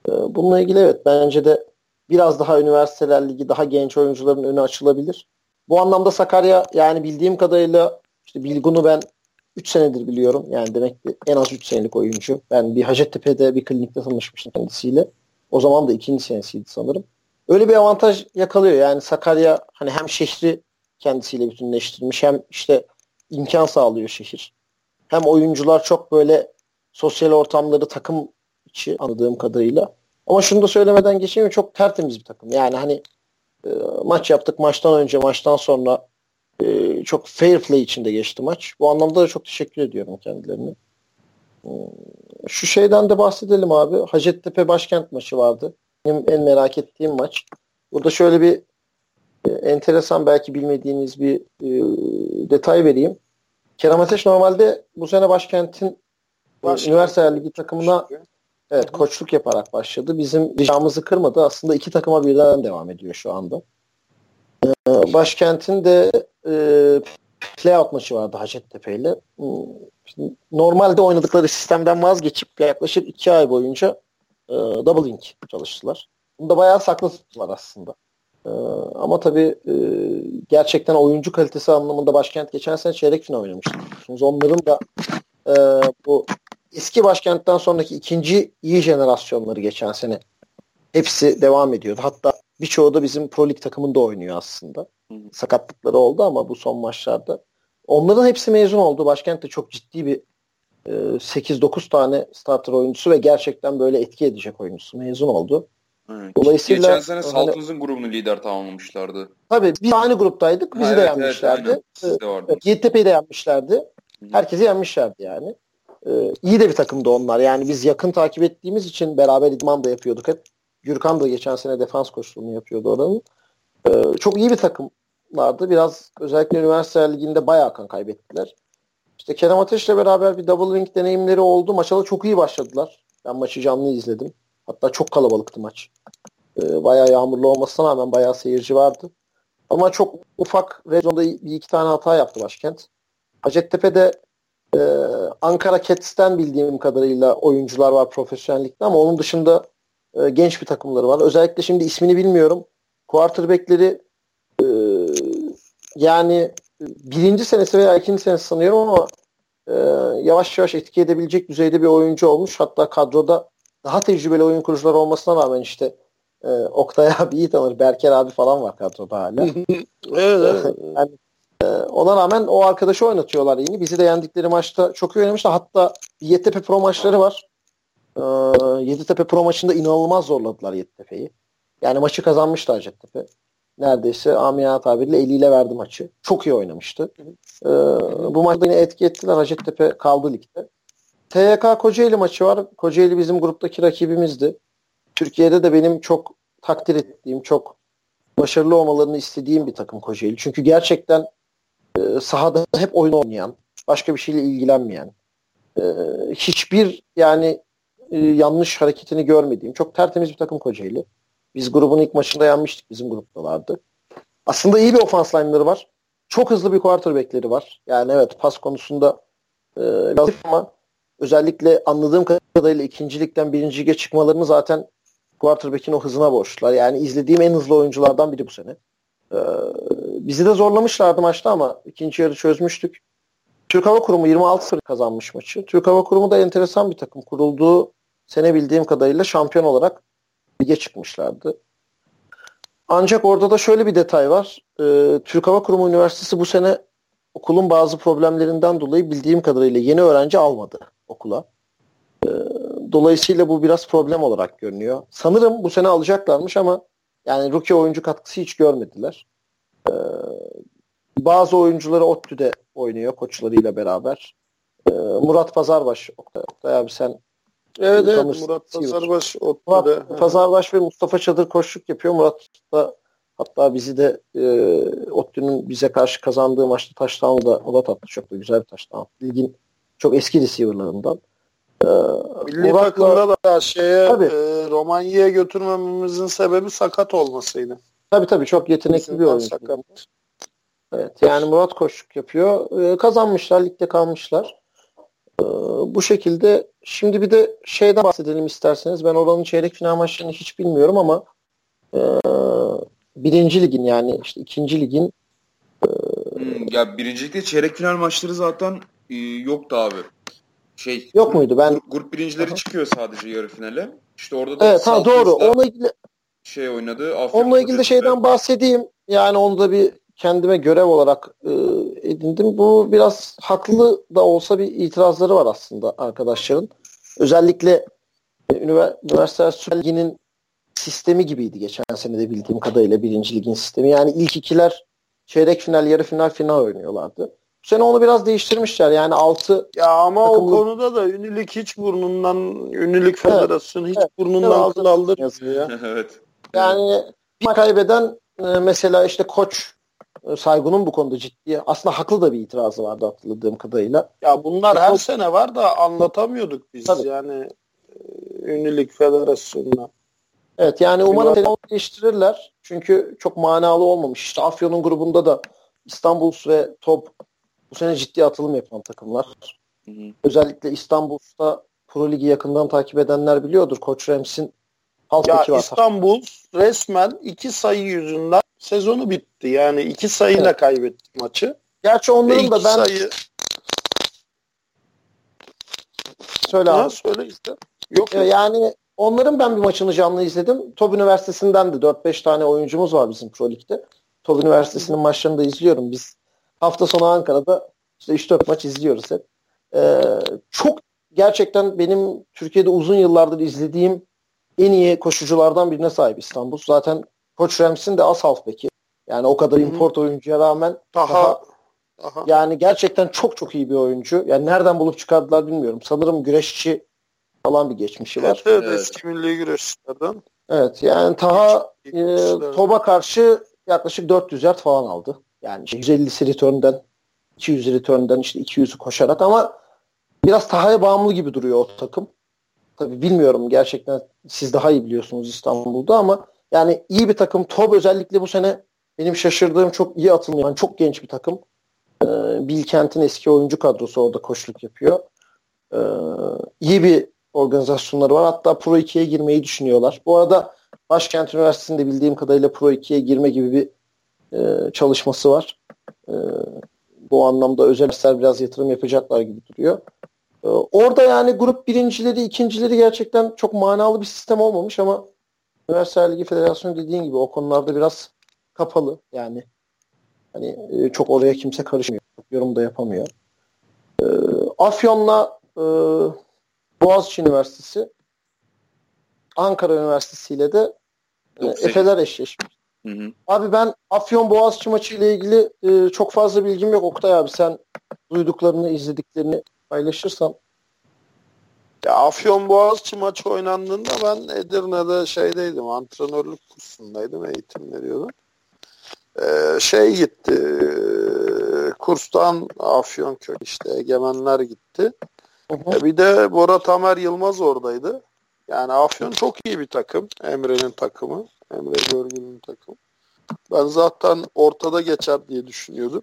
E, bununla ilgili evet bence de biraz daha üniversiteler ligi daha genç oyuncuların önü açılabilir. Bu anlamda Sakarya yani bildiğim kadarıyla işte Bilgun'u ben 3 senedir biliyorum. Yani demek ki en az 3 senelik oyuncu. Ben bir Hacettepe'de bir klinikte tanışmıştım kendisiyle. O zaman da ikinci senesiydi sanırım. Öyle bir avantaj yakalıyor. Yani Sakarya hani hem şehri kendisiyle bütünleştirmiş hem işte imkan sağlıyor şehir. Hem oyuncular çok böyle sosyal ortamları takım içi anladığım kadarıyla. Ama şunu da söylemeden geçeyim çok tertemiz bir takım. Yani hani e, maç yaptık maçtan önce maçtan sonra e, çok fair play içinde geçti maç. Bu anlamda da çok teşekkür ediyorum kendilerine. E, şu şeyden de bahsedelim abi. Hacettepe başkent maçı vardı. Benim en merak ettiğim maç. Burada şöyle bir e, enteresan belki bilmediğiniz bir e, detay vereyim. Kerem Ateş normalde bu sene başkentin Başkent. üniversite ligi takımına evet, koçluk yaparak başladı. Bizim ricamızı kırmadı. Aslında iki takıma birden devam ediyor şu anda. Ee, başkentin de e, playout maçı vardı Hacettepe ile. Hmm, normalde oynadıkları sistemden vazgeçip yaklaşık iki ay boyunca e, double link çalıştılar. Bunu da bayağı saklı tuttular aslında. E, ama tabii e, gerçekten oyuncu kalitesi anlamında başkent geçen sene çeyrek final oynamıştı. Onların da e, bu eski başkentten sonraki ikinci iyi jenerasyonları geçen sene hepsi devam ediyordu. Hatta birçoğu da bizim Pro Lig takımında oynuyor aslında. Sakatlıkları oldu ama bu son maçlarda. Onların hepsi mezun oldu. Başkentte çok ciddi bir e, 8-9 tane starter oyuncusu ve gerçekten böyle etki edecek oyuncusu mezun oldu. Evet. Dolayısıyla geçen sene Saltınız'ın hani, grubunu lider tamamlamışlardı. Tabii biz aynı gruptaydık. Bizi ha, de evet, yenmişlerdi. Evet, Yeditepe'yi de yenmişlerdi. Herkesi yenmişlerdi yani. Ee, iyi de bir takımdı onlar. Yani biz yakın takip ettiğimiz için beraber idman da yapıyorduk hep. Gürkan da geçen sene defans koçluğunu yapıyordu oranın. Ee, çok iyi bir takımlardı. Biraz özellikle üniversite liginde bayağı kan kaybettiler. İşte Kerem Ateş'le beraber bir double ring deneyimleri oldu. Maça da çok iyi başladılar. Ben maçı canlı izledim. Hatta çok kalabalıktı maç. Ee, bayağı yağmurlu olmasına rağmen bayağı seyirci vardı. Ama çok ufak red bir iki tane hata yaptı başkent. Hacettepe'de e, Ankara Cats'ten bildiğim kadarıyla oyuncular var profesyonellikte ama onun dışında e, genç bir takımları var. Özellikle şimdi ismini bilmiyorum. Quarterback'leri e, yani birinci senesi veya ikinci senesi sanıyorum ama e, yavaş yavaş etki edebilecek düzeyde bir oyuncu olmuş. Hatta kadroda daha tecrübeli oyun kurucular olmasına rağmen işte e, Oktay abi iyi tanır. Berker abi falan var kadroda hala. evet, evet. yani, e, ona rağmen o arkadaşı oynatıyorlar yeni. Bizi de yendikleri maçta çok iyi oynamışlar. Hatta Yeditepe Pro maçları var. E, Yeditepe Pro maçında inanılmaz zorladılar Yeditepe'yi. Yani maçı kazanmıştı Hacettepe. Neredeyse amiyana tabirle eliyle verdi maçı. Çok iyi oynamıştı. Ee, bu maçta yine etki ettiler. Hacettepe kaldı ligde. TYK Kocaeli maçı var. Kocaeli bizim gruptaki rakibimizdi. Türkiye'de de benim çok takdir ettiğim, çok başarılı olmalarını istediğim bir takım Kocaeli. Çünkü gerçekten e, sahada hep oyun oynayan, başka bir şeyle ilgilenmeyen, e, hiçbir yani e, yanlış hareketini görmediğim, çok tertemiz bir takım Kocaeli. Biz grubun ilk maçında yenmiştik. Bizim gruptalardı. Aslında iyi bir ofans line'ları var. Çok hızlı bir quarterback'leri var. Yani evet pas konusunda e, ama özellikle anladığım kadarıyla ikincilikten birinci lige çıkmalarını zaten quarterback'in o hızına borçlular. Yani izlediğim en hızlı oyunculardan biri bu sene. Bizi de zorlamışlardı maçta ama ikinci yarı çözmüştük. Türk Hava Kurumu 26-0 kazanmış maçı. Türk Hava Kurumu da enteresan bir takım. Kurulduğu sene bildiğim kadarıyla şampiyon olarak lige çıkmışlardı. Ancak orada da şöyle bir detay var. Ee, Türk Hava Kurumu Üniversitesi bu sene okulun bazı problemlerinden dolayı bildiğim kadarıyla yeni öğrenci almadı okula. Ee, dolayısıyla bu biraz problem olarak görünüyor. Sanırım bu sene alacaklarmış ama yani rookie oyuncu katkısı hiç görmediler. Ee, bazı oyuncuları ODTÜ'de oynuyor koçlarıyla beraber. Ee, Murat Pazarbaş, Oktay, Oktay abi sen Evet evet Murat Pazarbaş Murat Pazarbaş ve Mustafa Çadır koşluk yapıyor. Murat da hatta bizi de e, ODTÜ'nün bize karşı kazandığı maçta taştanı da o da tatlı çok da güzel bir taştan. Ligin çok eski receiver'larından. Ee, Milli Murat'la, takımda da şeye e, Romanya'ya götürmememizin sebebi sakat olmasıydı. Tabii tabii çok yetenekli bir oyuncu. Evet yani Murat koşuk yapıyor. Ee, kazanmışlar, ligde kalmışlar. Ee, bu şekilde şimdi bir de şeyden bahsedelim isterseniz. Ben oranın çeyrek final maçlarını hiç bilmiyorum ama e, birinci ligin yani işte ikinci ligin e, hmm, ya birincilikte çeyrek final maçları zaten e, yoktu abi. Şey yok muydu? Ben grup birincileri Aha. çıkıyor sadece yarı finale. İşte orada da Evet ha doğru. Onunla ilgili şey oynadı. Afyon onunla ilgili de şeyden bahsedeyim. Yani onu da bir kendime görev olarak e, edindim. Bu biraz haklı da olsa bir itirazları var aslında arkadaşların. Özellikle e, Üniversite Süper Ligi'nin sistemi gibiydi geçen sene de bildiğim kadarıyla birinci ligin sistemi. Yani ilk ikiler çeyrek final, yarı final, final oynuyorlardı. Bu sene onu biraz değiştirmişler. Yani altı Ya ama takımlı... o konuda da Ünilik hiç burnundan Ünilik Federasyonu evet, hiç evet, burnundan kıl aldırmıyor. evet. Yani bir kaybeden e, mesela işte koç e, Saygun'un bu konuda ciddi aslında haklı da bir itirazı vardı hatırladığım kadarıyla. Ya bunlar her sene var da anlatamıyorduk biz Tabii. yani e, Ünlülük Federasyonu'na. Evet yani umarım telefonu değiştirirler. Çünkü çok manalı olmamış. İşte Afyon'un grubunda da İstanbul ve Top bu sene ciddi atılım yapan takımlar. Hı hı. Özellikle İstanbul'da Pro Ligi yakından takip edenler biliyordur. Koç Rams'in Halk ya İstanbul resmen iki sayı yüzünden sezonu bitti. Yani iki sayıyla evet. kaybetti maçı. Gerçi onların da ben sayı... Söyle abi. söyle işte. Yok yani onların ben bir maçını canlı izledim. Top Üniversitesi'nden de 4-5 tane oyuncumuz var bizim Pro Lig'de. Top Üniversitesi'nin maçlarını da izliyorum. Biz hafta sonu Ankara'da işte 3-4 maç izliyoruz hep. Ee, çok gerçekten benim Türkiye'de uzun yıllardır izlediğim en iyi koşuculardan birine sahip İstanbul. Zaten Koç Rams'in de az halfback'i. Yani o kadar import oyuncuya rağmen daha, daha Aha. Yani gerçekten çok çok iyi bir oyuncu. Yani nereden bulup çıkardılar bilmiyorum. Sanırım güreşçi falan bir geçmişi var. Evet, evet. eski milli güreşçilerden. Evet yani Taha e, Tob'a karşı yaklaşık 400 yard falan aldı. Yani 150'si return'den 200 return'den işte 200'ü koşarak ama biraz Taha'ya bağımlı gibi duruyor o takım. Tabii bilmiyorum gerçekten siz daha iyi biliyorsunuz İstanbul'da ama yani iyi bir takım. Tob özellikle bu sene benim şaşırdığım çok iyi atılmıyor. Yani çok genç bir takım. E, Bilkent'in eski oyuncu kadrosu orada koçluk yapıyor. E, iyi bir organizasyonları var. Hatta Pro 2'ye girmeyi düşünüyorlar. Bu arada Başkent Üniversitesi'nde bildiğim kadarıyla Pro 2'ye girme gibi bir e, çalışması var. E, bu anlamda özel biraz yatırım yapacaklar gibi duruyor. E, orada yani grup birincileri, ikincileri gerçekten çok manalı bir sistem olmamış ama Üniversite Ligi Federasyonu dediğin gibi o konularda biraz kapalı. Yani hani e, çok oraya kimse karışmıyor. Yorum da yapamıyor. E, Afyon'la e, Boğaziçi Üniversitesi Ankara Üniversitesi ile de e, Efeler eşleşmiş. Hı hı. Abi ben Afyon Boğaziçi maçı ile ilgili e, çok fazla bilgim yok Oktay abi. Sen duyduklarını, izlediklerini paylaşırsan. Ya Afyon Boğaziçi maçı oynandığında ben Edirne'de şeydeydim, antrenörlük kursundaydım, eğitim veriyordum. Ee, şey gitti, e, kurstan Afyonköy işte egemenler gitti. Hı hı. E, bir de Bora Tamer Yılmaz oradaydı. Yani Afyon çok iyi bir takım. Emre'nin takımı. Emre Görgül'ün takımı. Ben zaten ortada geçer diye düşünüyordum.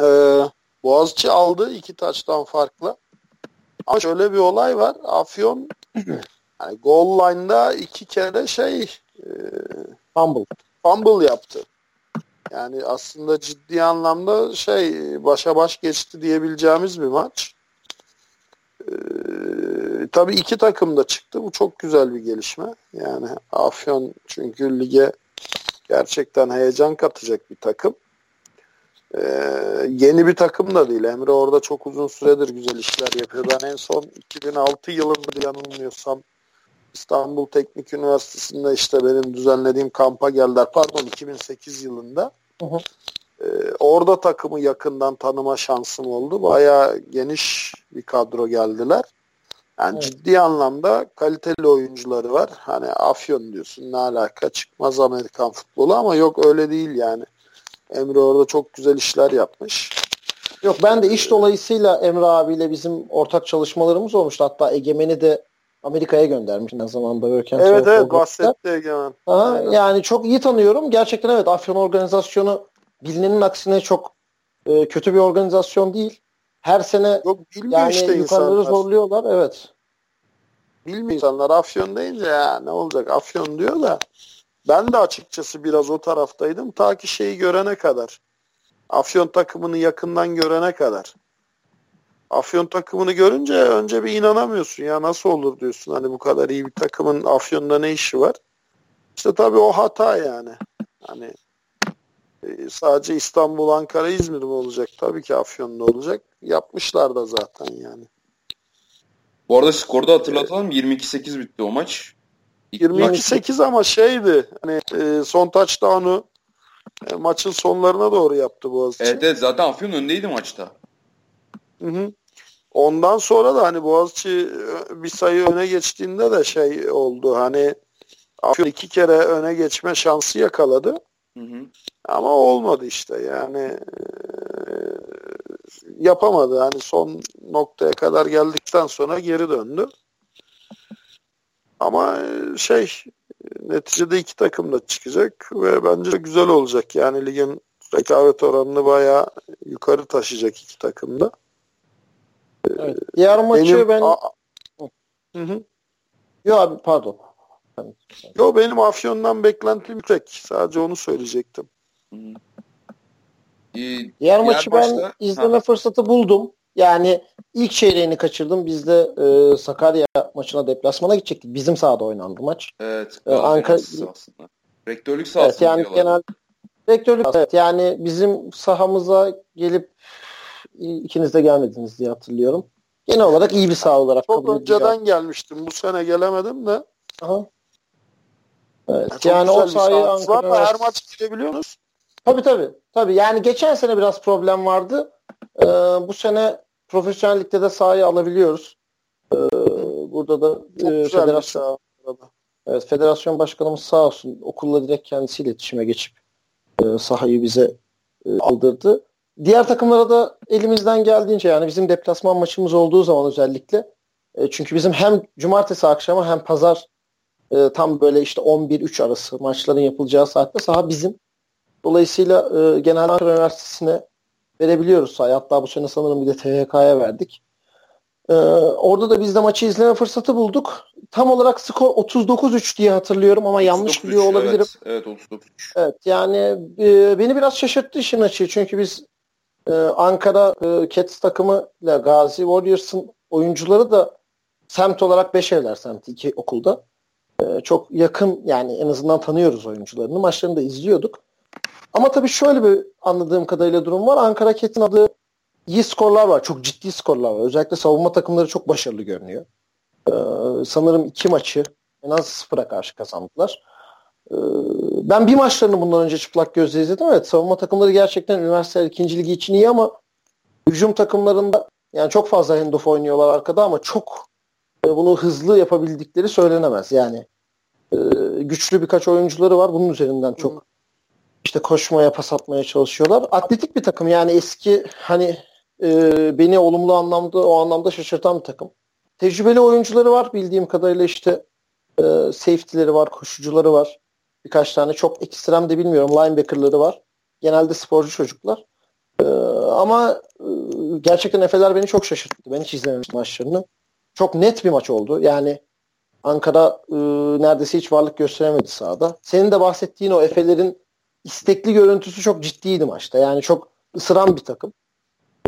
Ee, Boğaziçi aldı iki taçtan farklı. Ama şöyle bir olay var. Afyon yani goal line'da iki kere şey e, fumble. fumble yaptı. Yani aslında ciddi anlamda şey başa baş geçti diyebileceğimiz bir maç. Ee, tabii iki takım da çıktı. Bu çok güzel bir gelişme. Yani Afyon çünkü lige gerçekten heyecan katacak bir takım. Ee, yeni bir takım da değil. Emre orada çok uzun süredir güzel işler yapıyor. Ben en son 2006 yılında yanılmıyorsam İstanbul Teknik Üniversitesi'nde işte benim düzenlediğim kampa geldiler. Pardon 2008 yılında. Hı hı. Ee, orada takımı yakından tanıma şansım oldu. Bayağı geniş bir kadro geldiler. Yani evet. ciddi anlamda kaliteli oyuncuları var. Hani Afyon diyorsun ne alaka çıkmaz Amerikan futbolu ama yok öyle değil yani. Emre orada çok güzel işler yapmış. Yok ben de iş dolayısıyla Emre abiyle bizim ortak çalışmalarımız olmuştu. Hatta Egemen'i de Amerika'ya göndermiş ne zamanda Work Evet evet bahsetti Egemen. Ha, yani çok iyi tanıyorum. Gerçekten evet Afyon organizasyonu bilinenin aksine çok e, kötü bir organizasyon değil. Her sene Yok, yani işte yukarıları zorluyorlar. Evet. Bilmiyor insanlar Afyon deyince ya ne olacak Afyon diyor da ben de açıkçası biraz o taraftaydım ta ki şeyi görene kadar. Afyon takımını yakından görene kadar. Afyon takımını görünce önce bir inanamıyorsun ya nasıl olur diyorsun. Hani bu kadar iyi bir takımın Afyon'da ne işi var? İşte tabii o hata yani. Hani e, sadece İstanbul, Ankara, İzmir mi olacak? Tabii ki Afyon'da olacak. Yapmışlar da zaten yani. Bu arada skorda hatırlatalım. 22-8 bitti o maç. 22-8 ama şeydi hani e, son touchdown'u e, maçın sonlarına doğru yaptı Boğaziçi. Evet, evet zaten Afyon öndeydi maçta. Hı hı. Ondan sonra da hani Boğaziçi e, bir sayı öne geçtiğinde de şey oldu hani Afyon iki kere öne geçme şansı yakaladı. Hı hı. Ama olmadı işte yani e, yapamadı. Hani son noktaya kadar geldikten sonra geri döndü. Ama e, şey neticede iki takım da çıkacak ve bence güzel olacak. Yani ligin rekabet oranını bayağı yukarı taşıyacak iki takım da. Evet. Diğer maçı benim, ben... Hı hı. Yo abi pardon. Yo benim Afyon'dan beklentim yüksek. Sadece onu söyleyecektim. Hı. Diğer, diğer maçı maçta... ben izleme ha. fırsatı buldum. Yani ilk çeyreğini kaçırdım. Biz de e, Sakarya maçına deplasmana gidecektik. Bizim sahada oynandı maç. Evet. E, Ankara aslında. Rektörlük sahası evet, yani genel rektörlük evet yani bizim sahamıza gelip ikiniz de gelmediniz diye hatırlıyorum. Genel olarak iyi bir saha olarak Çok kabul önceden edeceğim. gelmiştim. Bu sene gelemedim de. Aha. Evet, yani, yani o sahayı Ankara... Her maç girebiliyor musunuz? Tabii tabii. Tabii yani geçen sene biraz problem vardı. Ee, bu sene profesyonellikte de sahayı alabiliyoruz. Ee, burada da e, federasyon Evet, federasyon başkanımız sağ olsun okulla direkt kendisiyle iletişime geçip e, sahayı bize e, aldırdı. Diğer takımlara da elimizden geldiğince yani bizim deplasman maçımız olduğu zaman özellikle e, çünkü bizim hem cumartesi akşamı hem pazar e, tam böyle işte 11-3 arası maçların yapılacağı saatte saha bizim. Dolayısıyla e, Genel Ankara Üniversitesi'ne verebiliyoruz sahaya. Hatta bu sene sanırım bir de THK'ya verdik. Ee, orada da biz de maçı izleme fırsatı bulduk. Tam olarak skor 39-3 diye hatırlıyorum ama yanlış biliyor olabilirim. Evet, evet 39 Evet yani e, beni biraz şaşırttı işin açığı. Çünkü biz e, Ankara e, Cats takımı ile Gazi Warriors'ın oyuncuları da semt olarak Beşevler semti iki okulda. E, çok yakın yani en azından tanıyoruz oyuncularını. Maçlarını da izliyorduk. Ama tabii şöyle bir anladığım kadarıyla durum var. Ankara Cat'in adı iyi skorlar var. Çok ciddi skorlar var. Özellikle savunma takımları çok başarılı görünüyor. Ee, sanırım iki maçı en az sıfıra karşı kazandılar. Ee, ben bir maçlarını bundan önce çıplak gözle izledim. Evet savunma takımları gerçekten üniversite ikinci ligi için iyi ama hücum takımlarında yani çok fazla handoff oynuyorlar arkada ama çok e, bunu hızlı yapabildikleri söylenemez. Yani e, güçlü birkaç oyuncuları var. Bunun üzerinden çok işte koşmaya, pas atmaya çalışıyorlar. Atletik bir takım yani eski hani e, beni olumlu anlamda o anlamda şaşırtan bir takım. Tecrübeli oyuncuları var bildiğim kadarıyla işte e, safety'leri var, koşucuları var. Birkaç tane çok ekstrem de bilmiyorum linebacker'ları var. Genelde sporcu çocuklar. E, ama e, gerçekten Efe'ler beni çok şaşırttı. Ben hiç izlememiştim maçlarını. Çok net bir maç oldu. Yani Ankara e, neredeyse hiç varlık gösteremedi sahada. Senin de bahsettiğin o Efe'lerin istekli görüntüsü çok ciddiydi maçta. Yani çok ısıran bir takım.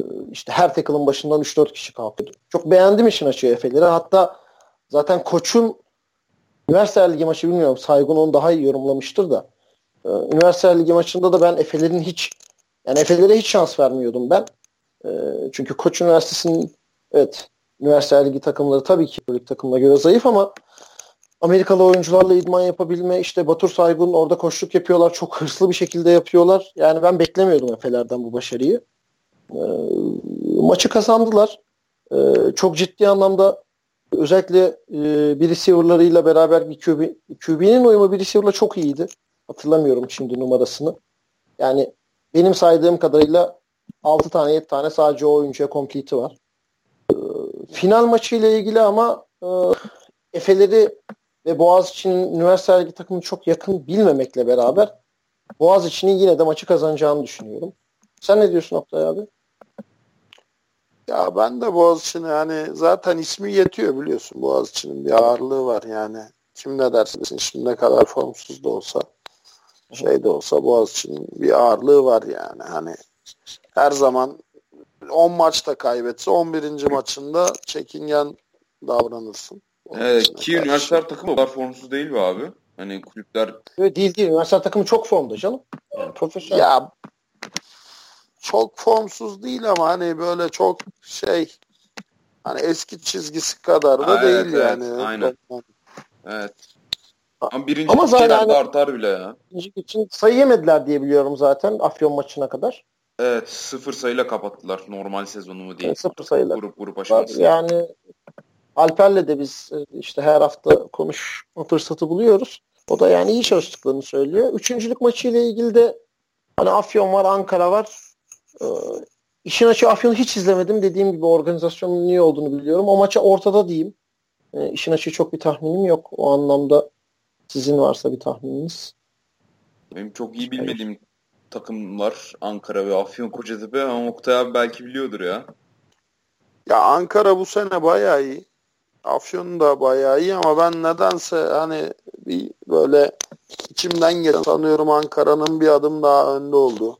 E, işte her tackle'ın başından 3-4 kişi kalkıyordu. Çok beğendim işin açığı Efe'leri. Hatta zaten koçun Üniversite Ligi maçı bilmiyorum. Saygun onu daha iyi yorumlamıştır da. E, Üniversite Ligi maçında da ben Efe'lerin hiç yani Efe'lere hiç şans vermiyordum ben. E, çünkü Koç Üniversitesi'nin evet Üniversite Ligi takımları tabii ki lig takımına göre zayıf ama Amerikalı oyuncularla idman yapabilme işte Batur Saygun orada koşluk yapıyorlar. Çok hırslı bir şekilde yapıyorlar. Yani ben beklemiyordum Efe'lerden bu başarıyı. E, maçı kazandılar. E, çok ciddi anlamda özellikle e, bir receiver'larıyla beraber bir QB, QB'nin uyumu bir receiver'la çok iyiydi. Hatırlamıyorum şimdi numarasını. Yani benim saydığım kadarıyla 6 tane 7 tane sadece o oyuncuya complete'i var. E, final maçı ile ilgili ama e, Efe'leri ve Boğaziçi'nin üniversite ligi takımı çok yakın bilmemekle beraber Boğaziçi'nin yine de maçı kazanacağını düşünüyorum. Sen ne diyorsun Oktay abi? Ya ben de Boğaziçi'ni yani zaten ismi yetiyor biliyorsun Boğaziçi'nin bir ağırlığı var yani. Kim ne dersin şimdi ne kadar formsuz da olsa şey de olsa Boğaziçi'nin bir ağırlığı var yani. Hani her zaman 10 maçta kaybetse 11. maçında çekingen davranırsın. Evet, ki üniversiteler takımı kadar formsuz değil mi abi? Hani kulüpler... Evet, değil değil. Üniversiteler takımı çok formda canım. Yani profesyonel. Ya çok formsuz değil ama hani böyle çok şey hani eski çizgisi kadar da Ha, değil evet, evet, yani. aynen. Evet. Ama birinci Ama zaten hani- artar bile ya. İkinci için sayı yemediler diye biliyorum zaten Afyon maçına kadar. Evet, sıfır sayıyla kapattılar normal sezonu mu diye. Yani sıfır sayılar. Grup grup aşaması. Yani Alper'le de biz e, işte her hafta konuşma fırsatı buluyoruz. O da yani iyi çalıştıklarını söylüyor. Üçüncülük maçı ile ilgili de hani Afyon var, Ankara var. Ee, işin açığı Afyon'u hiç izlemedim. Dediğim gibi organizasyonun iyi olduğunu biliyorum. O maça ortada diyeyim. Ee, işin açığı çok bir tahminim yok. O anlamda sizin varsa bir tahmininiz. Benim çok iyi bilmediğim takımlar Ankara ve Afyon Kocatepe ama Oktay abi belki biliyordur ya. Ya Ankara bu sene bayağı iyi. Afyon da bayağı iyi ama ben nedense hani bir böyle içimden gelen sanıyorum Ankara'nın bir adım daha önde olduğu.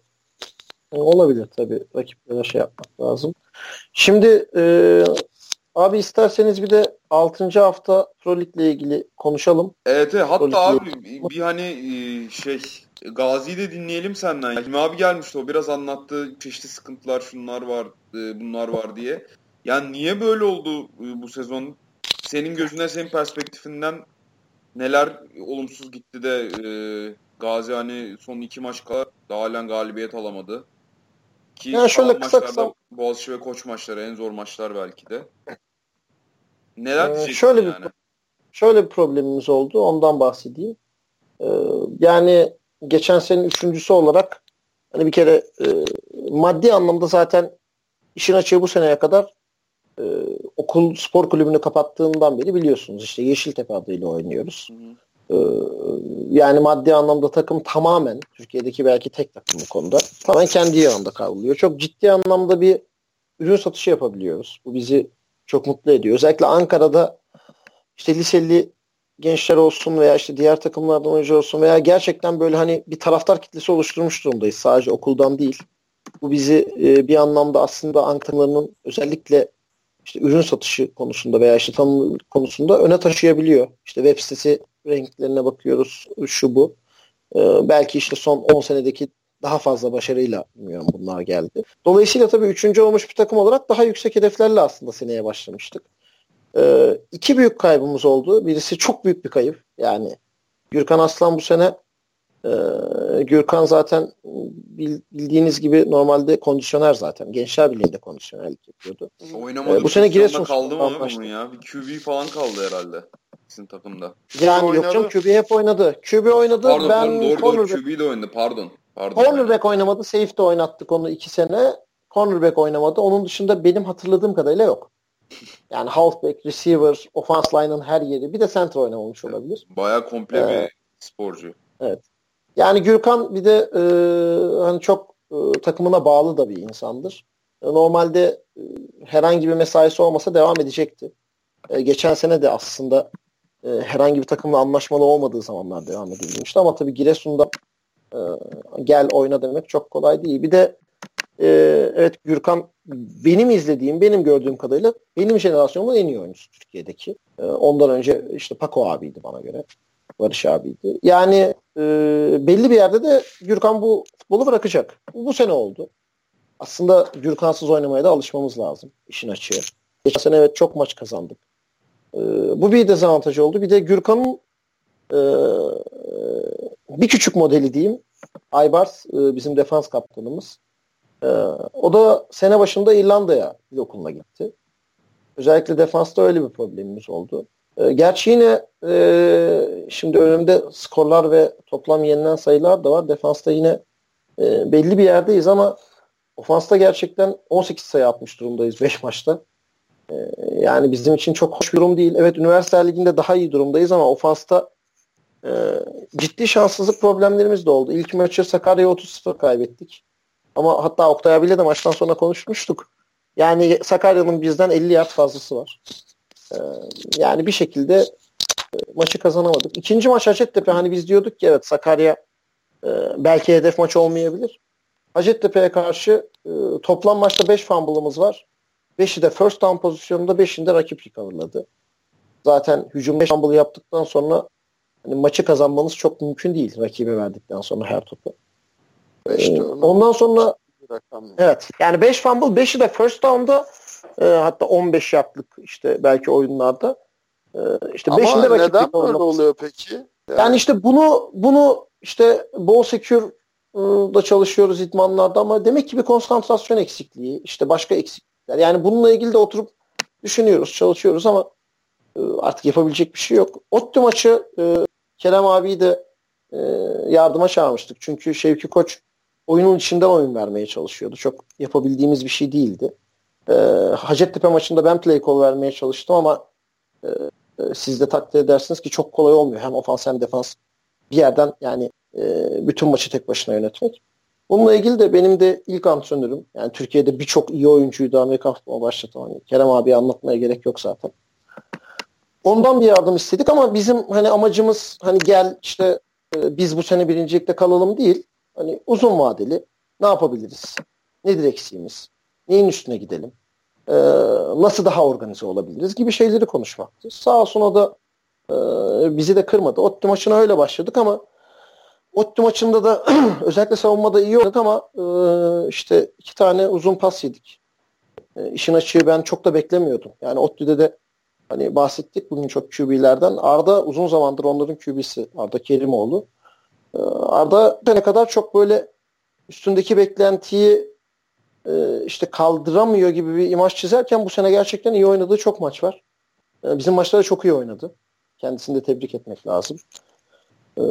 E, Olabilir tabii. Rakiplere şey yapmak lazım. Şimdi e, abi isterseniz bir de 6. hafta Pro Lig'le ilgili konuşalım. Evet, evet. hatta abi bir- bir hani e, şey Gazi'yi de dinleyelim senden. Hilmi abi gelmişti o biraz anlattı çeşitli sıkıntılar şunlar var e, bunlar var diye. Yani niye böyle oldu bu sezon? Senin gözüne senin perspektifinden neler olumsuz gitti de e, Gazi hani son iki maç kadar daha halen galibiyet alamadı. Ki Ya şöyle kısa kısa- Boğaziçi ve Koç maçları en zor maçlar belki de. Neler Ee, şöyle bir- yani? Şöyle bir problemimiz oldu. Ondan bahsedeyim. E, yani geçen senenin üçüncüsü olarak hani bir kere e, maddi anlamda zaten işin açığı bu seneye kadar e, okul spor kulübünü kapattığından beri biliyorsunuz işte Yeşiltepe adıyla oynuyoruz. Hı hı. Ee, yani maddi anlamda takım tamamen Türkiye'deki belki tek takım bu konuda tamamen kendi yanında kavruluyor. Çok ciddi anlamda bir ürün satışı yapabiliyoruz. Bu bizi çok mutlu ediyor. Özellikle Ankara'da işte liseli gençler olsun veya işte diğer takımlardan oyuncu olsun veya gerçekten böyle hani bir taraftar kitlesi oluşturmuş durumdayız. Sadece okuldan değil. Bu bizi e, bir anlamda aslında Ankara'nın özellikle işte ürün satışı konusunda veya işte tanım konusunda öne taşıyabiliyor. İşte web sitesi renklerine bakıyoruz şu bu. Ee, belki işte son 10 senedeki daha fazla başarıyla bilmiyorum bunlar geldi. Dolayısıyla tabii üçüncü olmuş bir takım olarak daha yüksek hedeflerle aslında seneye başlamıştık. Ee, iki büyük kaybımız oldu. Birisi çok büyük bir kayıp. Yani Gürkan Aslan bu sene e, Gürkan zaten bildiğiniz gibi normalde kondisyoner zaten. Gençler Birliği'nde kondisyonerlik yapıyordu. Oynamadı. Ee, bu sene Giresun kaldı mı bunun ya? Bir QB falan kaldı herhalde sizin takımda. Yani oynadı. yok canım QB hep oynadı. QB oynadı. Pardon, ben pardon doğru doğru QB de oynadı pardon. Pardon. Cornerback oynamadı. Safety oynattık onu iki sene. Cornerback oynamadı. Onun dışında benim hatırladığım kadarıyla yok. Yani halfback, receiver, offense line'ın her yeri. Bir de center oynamamış olabilir. Baya komple ee, bir sporcu. Evet. Yani Gürkan bir de e, hani çok e, takımına bağlı da bir insandır. E, normalde e, herhangi bir mesaisi olmasa devam edecekti. E, geçen sene de aslında e, herhangi bir takımla anlaşmalı olmadığı zamanlar devam edilmişti. Ama tabii Giresun'da e, gel oyna demek çok kolay değil. Bir de e, evet Gürkan benim izlediğim, benim gördüğüm kadarıyla benim jenerasyonumun en iyi oyuncusu Türkiye'deki. E, ondan önce işte Paco abiydi bana göre. Barış abiydi. Yani e, belli bir yerde de Gürkan bu futbolu bırakacak. Bu, bu sene oldu. Aslında Gürkansız oynamaya da alışmamız lazım. işin açığı. Geçen sene evet çok maç kazandık. E, bu bir dezavantajı oldu. Bir de Gürkan'ın e, bir küçük modeli diyeyim. Aybars e, bizim defans kaptanımız. E, o da sene başında İrlanda'ya dil okuluna gitti. Özellikle defansta öyle bir problemimiz oldu. E, gerçi yine e, şimdi önümde skorlar ve toplam yenilen sayılar da var. Defansta yine e, belli bir yerdeyiz ama ofansta gerçekten 18 sayı atmış durumdayız 5 maçta. E, yani bizim için çok hoş bir durum değil. Evet Üniversite Ligi'nde daha iyi durumdayız ama ofansta e, ciddi şanssızlık problemlerimiz de oldu. İlk maçı Sakarya'ya 30-0 kaybettik. Ama hatta Oktay abiyle de maçtan sonra konuşmuştuk. Yani Sakarya'nın bizden 50 yard fazlası var. Ee, yani bir şekilde e, maçı kazanamadık. İkinci maç Hacettepe hani biz diyorduk ki evet Sakarya e, belki hedef maç olmayabilir. Hacettepe'ye karşı e, toplam maçta 5 fumble'ımız var. 5'i de first down pozisyonunda 5'inde rakip recoverladı. Zaten hücum 5 fumble yaptıktan sonra hani maçı kazanmanız çok mümkün değil rakibe verdikten sonra her topu. Ee, ondan sonra evet yani 5 fumble 5'i de first down'da e, hatta 15 yardlık işte belki oyunlarda e, işte Ama beşinde neden böyle oluyor peki? Yani. yani işte bunu bunu işte ball secure ıı, da çalışıyoruz idmanlarda ama demek ki bir konsantrasyon eksikliği işte başka eksiklikler yani bununla ilgili de oturup düşünüyoruz çalışıyoruz ama ıı, artık yapabilecek bir şey yok. Ottu maçı ıı, Kerem abiyi de yardıma çağırmıştık. Çünkü Şevki Koç oyunun içinden oyun vermeye çalışıyordu. Çok yapabildiğimiz bir şey değildi. E, Hacettepe maçında ben play call vermeye çalıştım ama e, e, siz de takdir edersiniz ki çok kolay olmuyor. Hem ofans hem defans bir yerden yani e, bütün maçı tek başına yönetmek. Bununla ilgili de benim de ilk antrenörüm. Yani Türkiye'de birçok iyi oyuncuydu Amerikan futbolu başlatan. Hani Kerem abi anlatmaya gerek yok zaten. Ondan bir yardım istedik ama bizim hani amacımız hani gel işte e, biz bu sene birincilikte kalalım değil. Hani uzun vadeli ne yapabiliriz? Nedir eksiğimiz? Neyin üstüne gidelim? Ee, nasıl daha organize olabiliriz gibi şeyleri konuşmaktı. Sağ olsun o da e, bizi de kırmadı. Ottu maçına öyle başladık ama Ottu maçında da özellikle savunmada iyi oynadık ama e, işte iki tane uzun pas yedik. E, işin açığı ben çok da beklemiyordum. Yani Ottu'da de hani bahsettik bugün çok QB'lerden. Arda uzun zamandır onların QB'si. Arda Kerimoğlu. E, Arda ne kadar çok böyle üstündeki beklentiyi e, işte kaldıramıyor gibi bir imaj çizerken bu sene gerçekten iyi oynadığı çok maç var. E, bizim maçlarda çok iyi oynadı. Kendisini de tebrik etmek lazım. E,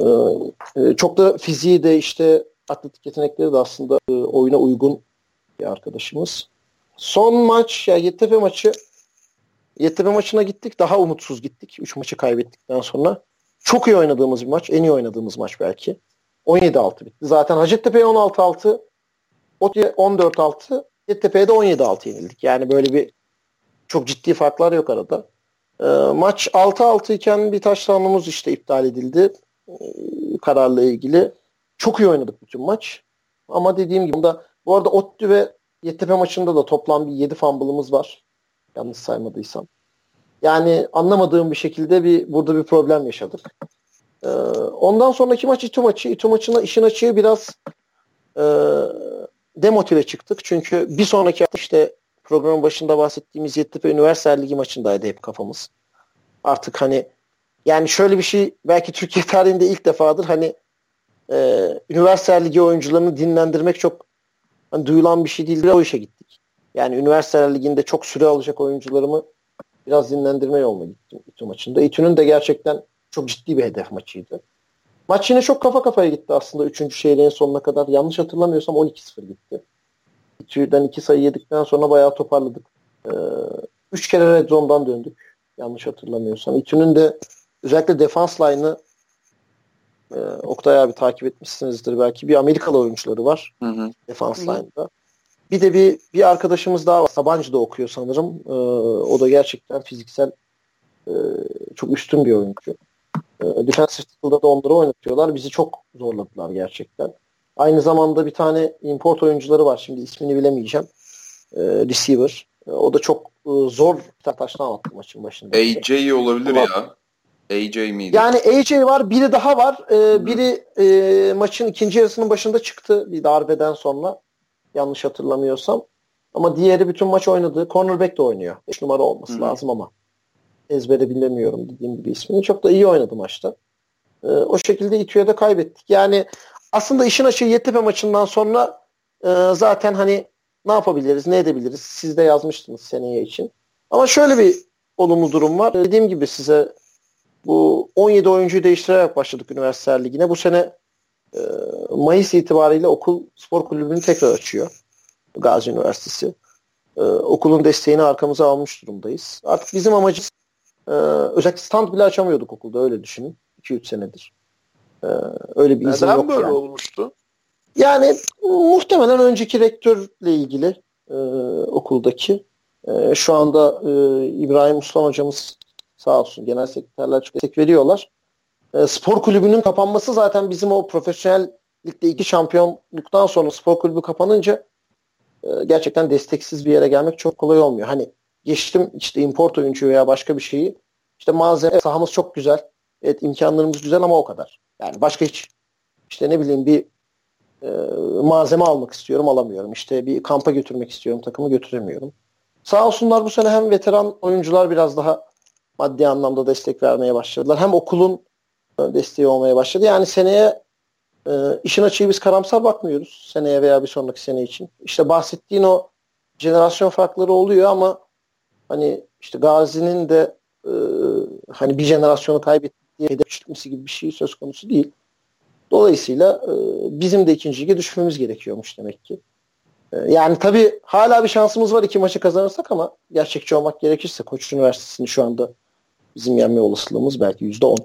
e, çok da fiziği de işte atletik yetenekleri de aslında e, oyuna uygun bir arkadaşımız. Son maç ya Yeditepe maçı Yeditepe maçına gittik. Daha umutsuz gittik. Üç maçı kaybettikten sonra. çok iyi oynadığımız bir maç. En iyi oynadığımız maç belki. 17-6 bitti. Zaten Hacettepe'ye 16-6 ODTÜ'ye 14-6 Hacettepe'ye de 17-6 yenildik. Yani böyle bir çok ciddi farklar yok arada. E, maç 6-6 iken bir taşlanmamız işte iptal edildi. E, kararla ilgili. Çok iyi oynadık bütün maç. Ama dediğim gibi da bu arada ODTÜ ve Yeditepe maçında da toplam bir 7 fumble'ımız var. Yanlış saymadıysam. Yani anlamadığım bir şekilde bir burada bir problem yaşadık. Ee, ondan sonraki maç İTÜ maçı. İTÜ maçına işin açığı biraz e, demotive çıktık. Çünkü bir sonraki işte programın başında bahsettiğimiz Yeditepe Üniversite Ligi maçındaydı hep kafamız. Artık hani yani şöyle bir şey belki Türkiye tarihinde ilk defadır hani e, Üniversite Ligi oyuncularını dinlendirmek çok hani, duyulan bir şey değildir. O işe gittik. Yani Üniversite Ligi'nde çok süre alacak oyuncularımı biraz dinlendirme yoluna gittim İTÜ maçında. İTÜ'nün de gerçekten çok ciddi bir hedef maçıydı. Maç yine çok kafa kafaya gitti aslında 3. çeyreğin sonuna kadar. Yanlış hatırlamıyorsam 12-0 gitti. İTÜ'den 2 sayı yedikten sonra bayağı toparladık. 3 ee, kere red zone'dan döndük. Yanlış hatırlamıyorsam. İTÜ'nün de özellikle defans line'ı e, Oktay abi takip etmişsinizdir belki. Bir Amerikalı oyuncuları var. Hı hı. Defans line'da. Bir de bir bir arkadaşımız daha var. Sabancı'da okuyor sanırım. Ee, o da gerçekten fiziksel e, çok üstün bir oyuncu. E, defensive tackle'da da onları oynatıyorlar. Bizi çok zorladılar gerçekten. Aynı zamanda bir tane import oyuncuları var. Şimdi ismini bilemeyeceğim. E, receiver. E, o da çok e, zor bir tane taştan attı maçın başında. AJ olabilir Ama, ya. AJ miydi? Yani AJ var. Biri daha var. E, biri e, maçın ikinci yarısının başında çıktı bir darbeden sonra. Yanlış hatırlamıyorsam. Ama diğeri bütün maç oynadı. Cornerback de oynuyor. 5 numara olması Hı. lazım ama. Ezbere bilemiyorum dediğim gibi ismini. Çok da iyi oynadı maçta. E, o şekilde İTÜ'ye de kaybettik. Yani aslında işin açığı Yeditepe maçından sonra e, zaten hani ne yapabiliriz, ne edebiliriz? Siz de yazmıştınız seneye için. Ama şöyle bir olumlu durum var. Dediğim gibi size bu 17 oyuncuyu değiştirerek başladık Üniversiteler Ligi'ne. Bu sene e, Mayıs itibariyle okul spor kulübünü tekrar açıyor. Gazi Üniversitesi. E, okulun desteğini arkamıza almış durumdayız. Artık bizim amacımız e, özellikle stand bile açamıyorduk okulda öyle düşünün. 2-3 senedir. E, öyle bir izin Neden yok böyle yani. olmuştu? Yani muhtemelen önceki rektörle ilgili e, okuldaki e, şu anda e, İbrahim Uslan hocamız sağ olsun genel sekreterler çok destek veriyorlar. E, spor kulübünün kapanması zaten bizim o profesyonel ligde iki şampiyonluktan sonra spor kulübü kapanınca e, gerçekten desteksiz bir yere gelmek çok kolay olmuyor. Hani geçtim işte import oyuncu veya başka bir şeyi işte malzeme sahamız çok güzel. Evet imkanlarımız güzel ama o kadar. Yani başka hiç işte ne bileyim bir e, malzeme almak istiyorum alamıyorum. İşte bir kampa götürmek istiyorum takımı götüremiyorum. Sağ olsunlar bu sene hem veteran oyuncular biraz daha maddi anlamda destek vermeye başladılar. Hem okulun desteği olmaya başladı. Yani seneye e, işin açığı biz karamsar bakmıyoruz. Seneye veya bir sonraki sene için. İşte bahsettiğin o jenerasyon farkları oluyor ama hani işte Gazi'nin de e, hani bir jenerasyonu kaybettiği hedef çıkması gibi bir şey söz konusu değil. Dolayısıyla e, bizim de ikinci lige düşmemiz gerekiyormuş demek ki. E, yani tabii hala bir şansımız var iki maçı kazanırsak ama gerçekçi olmak gerekirse Koç Üniversitesi'ni şu anda bizim yenme olasılığımız belki yüzde on.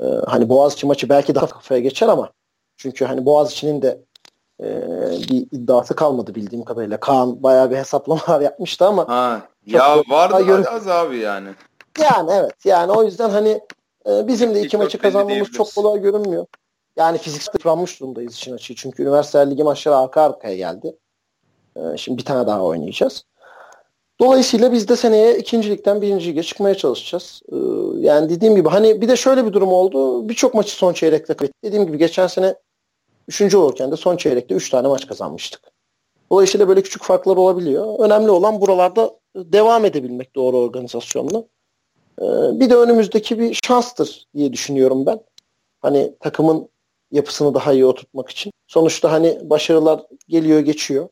E, hani Boğaziçi maçı belki daha kafaya geçer ama çünkü hani Boğaziçi'nin de e, bir iddiası kalmadı bildiğim kadarıyla. Kaan bayağı bir hesaplamalar yapmıştı ama ha, ya vardı az abi yani. Yani evet. Yani o yüzden hani e, bizim de iki maçı kazanmamız çok kolay görünmüyor. Yani fiziksel yıpranmış durumdayız işin açığı. Çünkü üniversite ligi maçları arka arkaya geldi. E, şimdi bir tane daha oynayacağız. Dolayısıyla biz de seneye ikincilikten birinci lige çıkmaya çalışacağız. E, yani dediğim gibi hani bir de şöyle bir durum oldu. Birçok maçı son çeyrekte kaybettik. Dediğim gibi geçen sene üçüncü olurken de son çeyrekte üç tane maç kazanmıştık. Dolayısıyla böyle küçük farklar olabiliyor. Önemli olan buralarda devam edebilmek doğru organizasyonla. Ee, bir de önümüzdeki bir şanstır diye düşünüyorum ben. Hani takımın yapısını daha iyi oturtmak için. Sonuçta hani başarılar geliyor geçiyor.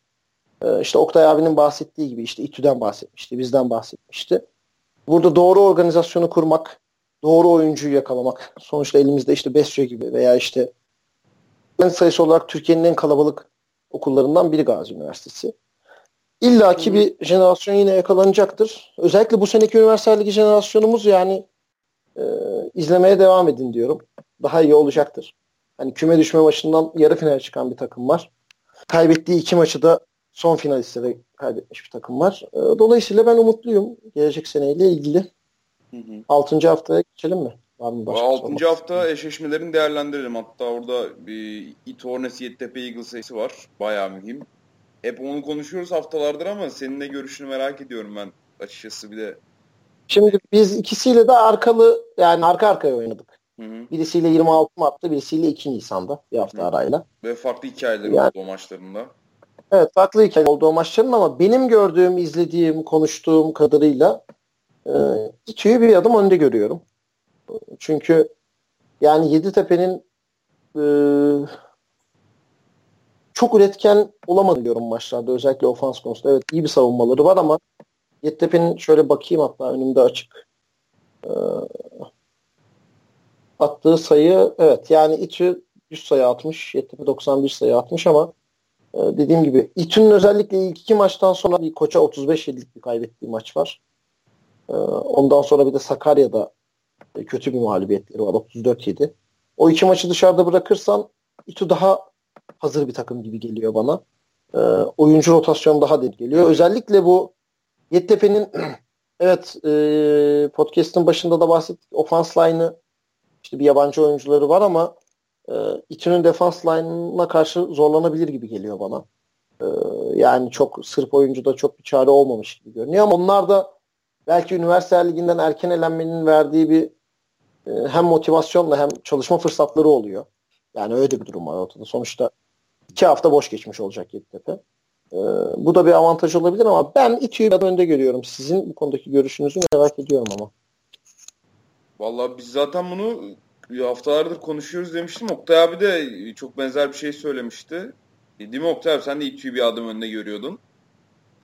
Ee, işte Oktay abinin bahsettiği gibi işte İTÜ'den bahsetmişti, bizden bahsetmişti. Burada doğru organizasyonu kurmak, doğru oyuncuyu yakalamak. Sonuçta elimizde işte Besyo gibi veya işte en sayısı olarak Türkiye'nin en kalabalık okullarından biri Gazi Üniversitesi. İlla ki bir jenerasyon yine yakalanacaktır. Özellikle bu seneki üniversite ligi jenerasyonumuz yani e, izlemeye devam edin diyorum. Daha iyi olacaktır. Hani küme düşme maçından yarı final çıkan bir takım var. Kaybettiği iki maçı da son finalistlere kaybetmiş bir takım var. E, dolayısıyla ben umutluyum gelecek seneyle ilgili. Hı hı. Altıncı haftaya geçelim mi? Var mı başka Altıncı hafta eşleşmelerini değerlendirelim. Hatta orada bir It Hornets Yeditepe Eagles sayısı var. Bayağı mühim. Hep onu konuşuyoruz haftalardır ama senin de görüşünü merak ediyorum ben açıkçası bir de. Şimdi biz ikisiyle de arkalı yani arka arkaya oynadık. Hı hı. Birisiyle 26 Mart'ta birisiyle 2 Nisan'da bir hafta hı. arayla. Ve farklı hikayeler yani, oldu o maçlarında. Evet farklı hikayeler oldu o maçların ama benim gördüğüm, izlediğim, konuştuğum kadarıyla e, İTÜ'yü bir adım önde görüyorum. Çünkü yani Yeditepe'nin e, çok üretken olamadı diyorum maçlarda özellikle ofans konusunda. Evet iyi bir savunmaları var ama Yeditepe'nin şöyle bakayım hatta önümde açık. E, attığı sayı evet yani İTÜ 100 sayı atmış. Yeditepe 91 sayı atmış ama e, dediğim gibi İTÜ'nün özellikle ilk iki maçtan sonra bir koça 35-7'lik bir kaybettiği maç var. E, ondan sonra bir de Sakarya'da kötü bir mağlubiyetleri var 34-7. O iki maçı dışarıda bırakırsan İTÜ daha hazır bir takım gibi geliyor bana. E, oyuncu rotasyonu daha değil geliyor. Özellikle bu Yeditepe'nin evet e, podcast'ın başında da bahsettik. Ofans line'ı işte bir yabancı oyuncuları var ama e, İTÜ'nün defans line'ına karşı zorlanabilir gibi geliyor bana. E, yani çok Sırp oyuncuda çok bir çare olmamış gibi görünüyor ama onlar da belki üniversite liginden erken elenmenin verdiği bir e, hem motivasyonla hem çalışma fırsatları oluyor. Yani öyle bir durum var ortada. Sonuçta iki hafta boş geçmiş olacak Yeditepe. E, bu da bir avantaj olabilir ama ben İTÜ'yü biraz önde görüyorum. Sizin bu konudaki görüşünüzü merak ediyorum ama. Vallahi biz zaten bunu haftalardır konuşuyoruz demiştim. Oktay abi de çok benzer bir şey söylemişti. Değil mi Oktay abi? Sen de İTÜ'yü bir adım önde görüyordun.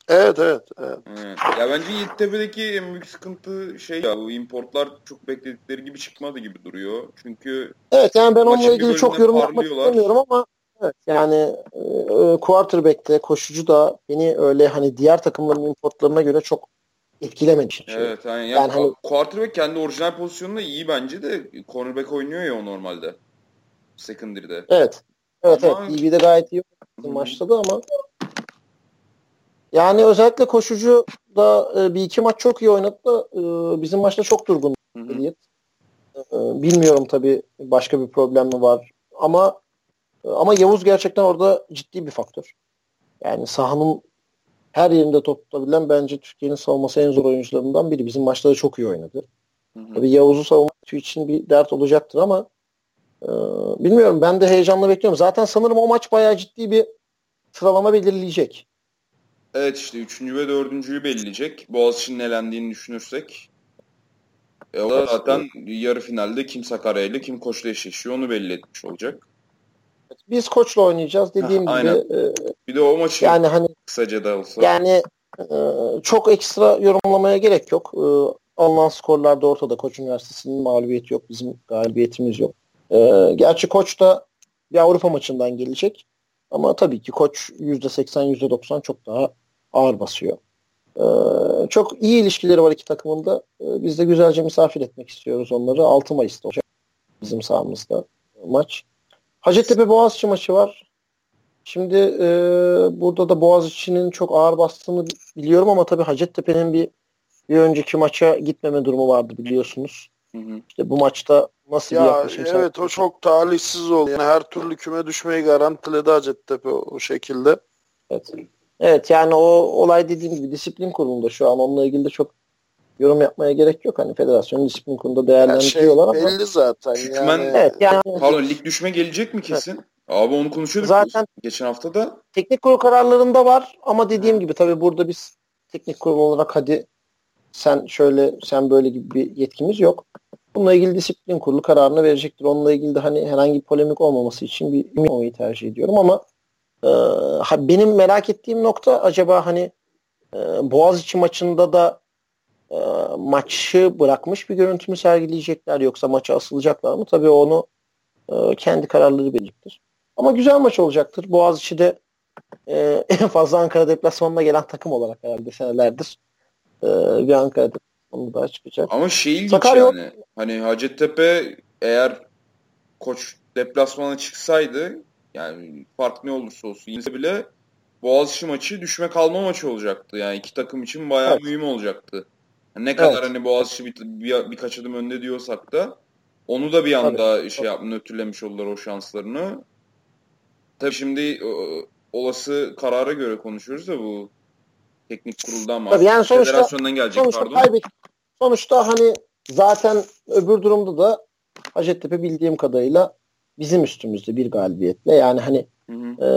Evet, evet, evet. evet. Ya bence Yeditepe'deki en büyük sıkıntı şey ya bu importlar çok bekledikleri gibi çıkmadı gibi duruyor. Çünkü Evet yani ben onunla ilgili çok yorum yapmak istemiyorum ama evet yani e, quarterback'te koşucu da beni öyle hani diğer takımların importlarına göre çok etkilememiş. Şey. Evet yani, yani, yani hani, quarterback kendi orijinal pozisyonunda iyi bence de cornerback oynuyor ya o normalde. Secondary'de. Evet. Evet ama... evet. İyi de gayet iyi maçta da ama yani özellikle koşucu da e, bir iki maç çok iyi oynadı da e, bizim maçta çok durgun. E, bilmiyorum tabii başka bir problem mi var ama e, ama Yavuz gerçekten orada ciddi bir faktör. Yani sahanın her yerinde top tutabilen bence Türkiye'nin savunması en zor oyuncularından biri. Bizim maçta da çok iyi oynadı. Hı hı. Tabii Yavuz'u savunmak için bir dert olacaktır ama e, bilmiyorum ben de heyecanla bekliyorum. Zaten sanırım o maç bayağı ciddi bir sıralama belirleyecek. Evet işte üçüncü ve dördüncüyü belirleyecek. Boğaziçi'nin elendiğini düşünürsek. E o da zaten yarı finalde kim Sakarya ile kim Koç'la eşleşiyor onu belli etmiş olacak. Biz Koç'la oynayacağız dediğim ha, gibi. E, bir de o maçı yani hani, kısaca da olsa. Yani e, çok ekstra yorumlamaya gerek yok. E, alınan skorlar da ortada. Koç Üniversitesi'nin mağlubiyeti yok. Bizim galibiyetimiz yok. E, gerçi Koç da bir Avrupa maçından gelecek. Ama tabii ki Koç %80 %90 çok daha ağır basıyor. Ee, çok iyi ilişkileri var iki takımın da. Ee, biz de güzelce misafir etmek istiyoruz onları. 6 Mayıs'ta olacak bizim sahamızda maç. Hacettepe Boğaziçi maçı var. Şimdi e, burada da Boğaziçi'nin çok ağır bastığını biliyorum ama tabii Hacettepe'nin bir bir önceki maça gitmeme durumu vardı biliyorsunuz. Hı hı. İşte bu maçta nasıl ya, bir yaklaşım? Evet o çok talihsiz oldu. Yani her türlü küme düşmeyi garantiledi Hacettepe o, o şekilde. Evet. Evet yani o olay dediğim gibi disiplin kurulunda şu an onunla ilgili de çok yorum yapmaya gerek yok. Hani federasyon disiplin kurulunda değerlendiriyorlar şey ama. belli zaten. Yani. evet, yani. Pardon lig düşme gelecek mi kesin? Evet. Abi onu konuşuyorduk zaten geçen hafta da. Teknik kurul kararlarında var ama dediğim gibi tabii burada biz teknik kurul olarak hadi sen şöyle sen böyle gibi bir yetkimiz yok. Bununla ilgili disiplin kurulu kararını verecektir. Onunla ilgili de hani herhangi bir polemik olmaması için bir olmayı tercih ediyorum ama e, benim merak ettiğim nokta acaba hani e, Boğaziçi maçında da e, maçı bırakmış bir görüntü mü sergileyecekler yoksa maça asılacaklar mı? Tabii onu e, kendi kararları belirtir. Ama güzel maç olacaktır. Boğaziçi'de e, en fazla Ankara deplasmanına gelen takım olarak herhalde senelerdir e, bir Ankara Onu da çıkacak. Ama şey ilginç Sakarya yani. Hani Hacettepe eğer koç deplasmana çıksaydı yani fark ne olursa olsun yine bile Boğaziçi maçı düşme kalma maçı olacaktı. Yani iki takım için bayağı evet. mühim olacaktı. Yani ne kadar evet. hani Boğaziçi bir, bir, birkaç adım önde diyorsak da onu da bir anda Tabii. şey yap, nötrlemiş oldular o şanslarını. Tabii şimdi olası karara göre konuşuyoruz da bu teknik kuruldan mı? Tabii yani sonuçta, Federasyondan gelecek sonuçta pardon. Kaybet, sonuçta hani zaten öbür durumda da Hacettepe bildiğim kadarıyla bizim üstümüzde bir galibiyetle. Yani hani hı hı. E,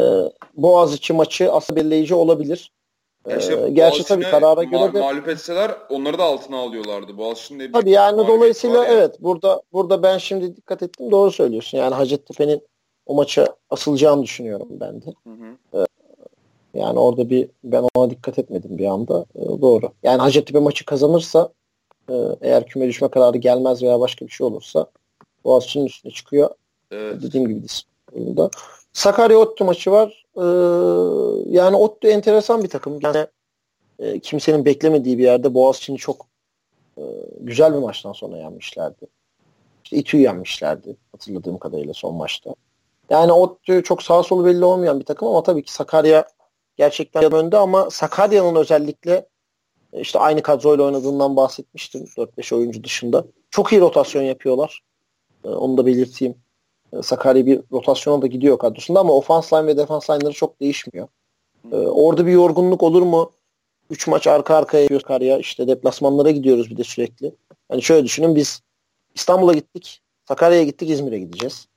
Boğaziçi maçı aslında belirleyici olabilir. Ya işte ee, Gerçi tabii karara göre de mağlup etseler onları da altına alıyorlardı. Boğaziçi'nin Tabii yani dolayısıyla ya. evet burada burada ben şimdi dikkat ettim doğru söylüyorsun. Yani Hacettepe'nin o maça asılacağını düşünüyorum ben de. Hı hı. Ee, yani orada bir ben ona dikkat etmedim bir anda. Ee, doğru. Yani Hacettepe maçı kazanırsa e, eğer küme düşme kararı gelmez veya başka bir şey olursa Boğaziçi'nin üstüne çıkıyor. Evet. Dediğim gibi disiplinde. Sakarya Ottu maçı var. Ee, yani Ottu enteresan bir takım. Yani e, kimsenin beklemediği bir yerde Boğaziçi'ni çok e, güzel bir maçtan sonra yenmişlerdi. İşte İTÜ'yü yenmişlerdi hatırladığım kadarıyla son maçta. Yani Ottu çok sağ solu belli olmayan bir takım ama tabii ki Sakarya gerçekten önde ama Sakarya'nın özellikle e, işte aynı kadroyla oynadığından bahsetmiştim 4-5 oyuncu dışında. Çok iyi rotasyon yapıyorlar. E, onu da belirteyim. E, Sakarya bir rotasyona da gidiyor kadrosunda ama ofans line ve defans line'ları çok değişmiyor. Orada bir yorgunluk olur mu? 3 maç arka arkaya yapıyoruz Sakarya. İşte deplasmanlara gidiyoruz bir de sürekli. Hani şöyle düşünün biz İstanbul'a gittik. Sakarya'ya gittik İzmir'e gideceğiz.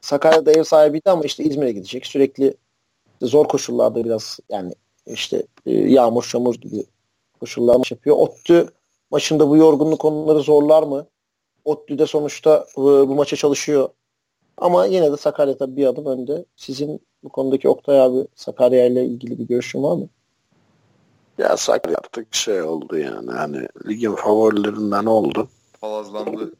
Sakarya'da ev sahibiydi ama işte İzmir'e gidecek. Sürekli zor koşullarda biraz yani işte e, yağmur çamur gibi koşullar maç yapıyor. Ottü maçında bu yorgunluk onları zorlar mı? Ottü de sonuçta bu, bu maça çalışıyor. Ama yine de Sakarya tabii bir adım önde. Sizin bu konudaki Oktay abi Sakarya ile ilgili bir görüşün var mı? Ya Sakarya artık şey oldu yani hani ligin favorilerinden oldu. Palazlandı.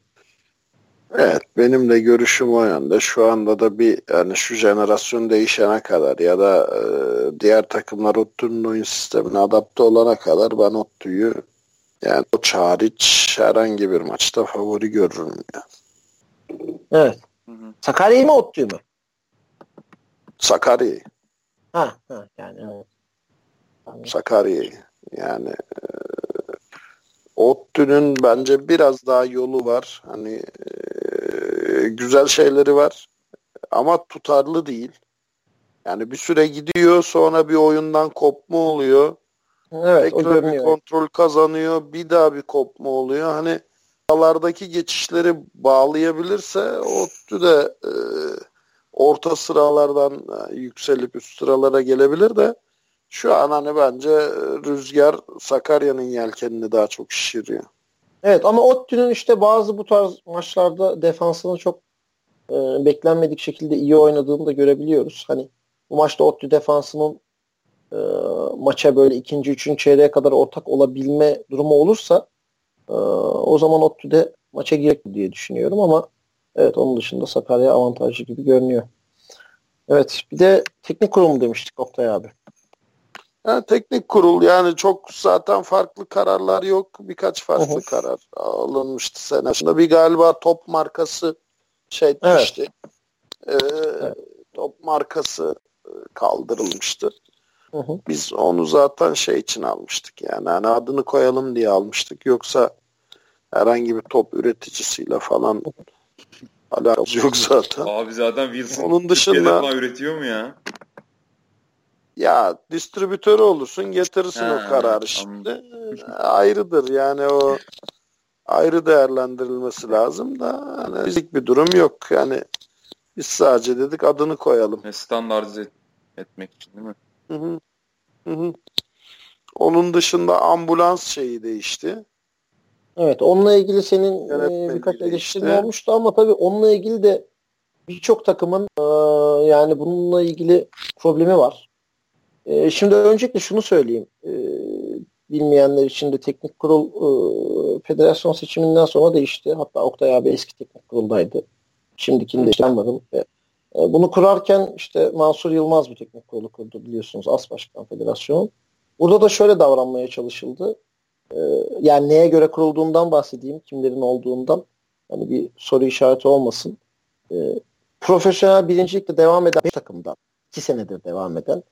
Evet benim de görüşüm o yönde. Şu anda da bir yani şu jenerasyon değişene kadar ya da e, diğer takımlar Ottu'nun oyun sistemine adapte olana kadar ben Ottu'yu yani o hariç herhangi bir maçta favori görürüm ya. Evet. Sakarya'yı mı Ottu'yu mu? Sakarya'yı. Ha, ha yani evet. Sakarya'yı. Yani e, Ottu'nun bence biraz daha yolu var. Hani e, güzel şeyleri var. Ama tutarlı değil. Yani bir süre gidiyor sonra bir oyundan kopma oluyor. Evet, Tekrar bir kontrol kazanıyor. Bir daha bir kopma oluyor. Hani sıralardaki geçişleri bağlayabilirse Ottu de e, orta sıralardan e, yükselip üst sıralara gelebilir de şu an hani bence Rüzgar Sakarya'nın yelkenini daha çok şişiriyor. Evet ama Ottu'nun işte bazı bu tarz maçlarda defansını çok e, beklenmedik şekilde iyi oynadığını da görebiliyoruz. Hani bu maçta Ottu defansının e, maça böyle ikinci, üçüncü çeyreğe kadar ortak olabilme durumu olursa e, o zaman Ottu'de maça girecek diye düşünüyorum ama evet onun dışında Sakarya avantajlı gibi görünüyor. Evet bir de teknik kurumu demiştik Oktay abi. Yani teknik kurul yani çok zaten farklı kararlar yok. Birkaç farklı Hı-hı. karar alınmıştı senesinde. Bir galiba top markası şey etmişti. Evet. Ee, evet. Top markası e, kaldırılmıştı. Hı-hı. Biz onu zaten şey için almıştık yani. yani adını koyalım diye almıştık. Yoksa herhangi bir top üreticisiyle falan alakası yok zaten. Abi zaten Wilson Onun dışında üretiyor mu ya? Ya distribütörü olursun getirirsin He, o kararı şimdi. Ayrıdır yani o ayrı değerlendirilmesi lazım da hani fizik bir durum yok. Yani biz sadece dedik adını koyalım. Standartize etmek için değil mi? Hı hı. Hı hı. Onun dışında ambulans şeyi değişti. Evet onunla ilgili senin e, birkaç eleştirin olmuştu ama tabii onunla ilgili de birçok takımın e, yani bununla ilgili problemi var. E, şimdi öncelikle şunu söyleyeyim. E, bilmeyenler için de teknik kurul e, federasyon seçiminden sonra değişti. Hatta Oktay abi eski teknik kuruldaydı. Şimdikini de işlenmedim. E, bunu kurarken işte Mansur Yılmaz bir teknik kurulu kurdu biliyorsunuz. As Başkan Federasyonu. Burada da şöyle davranmaya çalışıldı. e, yani neye göre kurulduğundan bahsedeyim, kimlerin olduğundan. Hani bir soru işareti olmasın. E, profesyonel birincilikte devam eden 5 takımdan, 2 senedir devam eden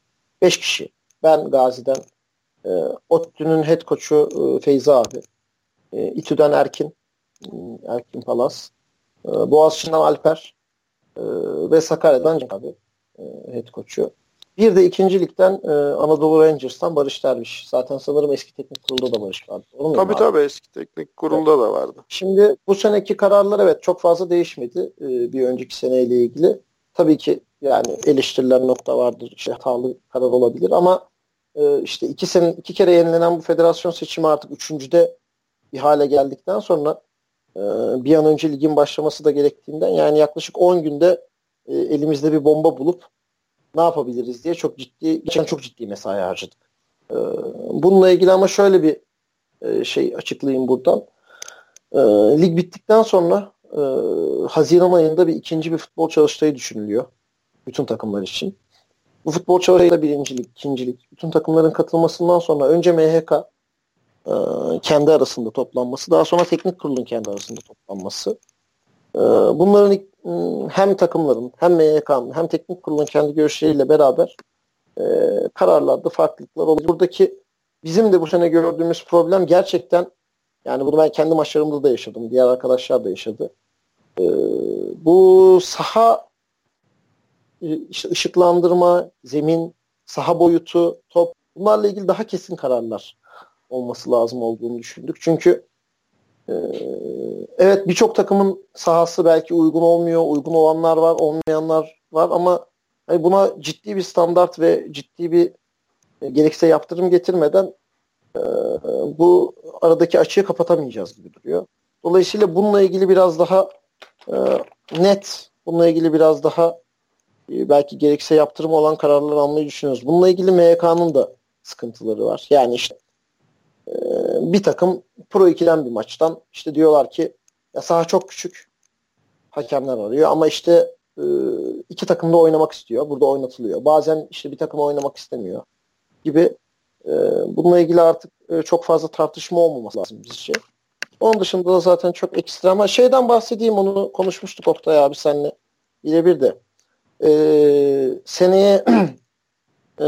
5 kişi. Ben Gazi'den e, ODTÜ'nün head coach'u e, Feyzi abi. E, İTÜ'den Erkin. E, Erkin Palas. E, Boğaziçi'nden Alper. E, ve Sakarya'dan Cenk abi. E, head coach'u. Bir de ikincilikten e, Anadolu Rangers'tan Barış Derviş. Zaten sanırım eski teknik kurulda da Barış vardı. Onu tabii tabii eski teknik kurulda evet. da vardı. Şimdi bu seneki kararlar evet çok fazla değişmedi e, bir önceki seneyle ilgili. Tabii ki yani eleştiriler nokta vardır. İşte hatalı karar olabilir ama e, işte iki sene iki kere yenilenen bu federasyon seçimi artık üçüncüde bir hale geldikten sonra bir an önce ligin başlaması da gerektiğinden yani yaklaşık 10 günde e, elimizde bir bomba bulup ne yapabiliriz diye çok ciddi, geçen çok ciddi mesai harcadık. E, bununla ilgili ama şöyle bir e, şey açıklayayım buradan. E, lig bittikten sonra e, Haziran ayında bir ikinci bir futbol çalıştayı düşünülüyor. Bütün takımlar için. Bu futbol çalıştayı birincilik, ikincilik, bütün takımların katılmasından sonra önce MHK e, kendi arasında toplanması, daha sonra teknik kurulun kendi arasında toplanması. E, bunların hem takımların hem MYK'nın hem teknik kurulun kendi görüşleriyle beraber e, kararlarda farklılıklar oluyor. Buradaki bizim de bu sene gördüğümüz problem gerçekten yani bunu ben kendi maçlarımda da yaşadım. Diğer arkadaşlar da yaşadı. E, bu saha e, işte ışıklandırma, zemin, saha boyutu, top bunlarla ilgili daha kesin kararlar olması lazım olduğunu düşündük. Çünkü ee, evet birçok takımın sahası belki uygun olmuyor. Uygun olanlar var, olmayanlar var ama hani buna ciddi bir standart ve ciddi bir e, gerekse yaptırım getirmeden e, bu aradaki açığı kapatamayacağız gibi duruyor. Dolayısıyla bununla ilgili biraz daha e, net, bununla ilgili biraz daha e, belki gerekse yaptırım olan kararlar almayı düşünüyoruz. Bununla ilgili MYK'nın da sıkıntıları var. Yani işte e, bir takım Pro 2'den bir maçtan işte diyorlar ki ya saha çok küçük hakemler arıyor ama işte e, iki takım da oynamak istiyor. Burada oynatılıyor. Bazen işte bir takım oynamak istemiyor gibi e, bununla ilgili artık e, çok fazla tartışma olmaması lazım bizce. Onun dışında da zaten çok ekstra ama şeyden bahsedeyim onu konuşmuştuk Oktay abi seninle birebir de. E, seneye e,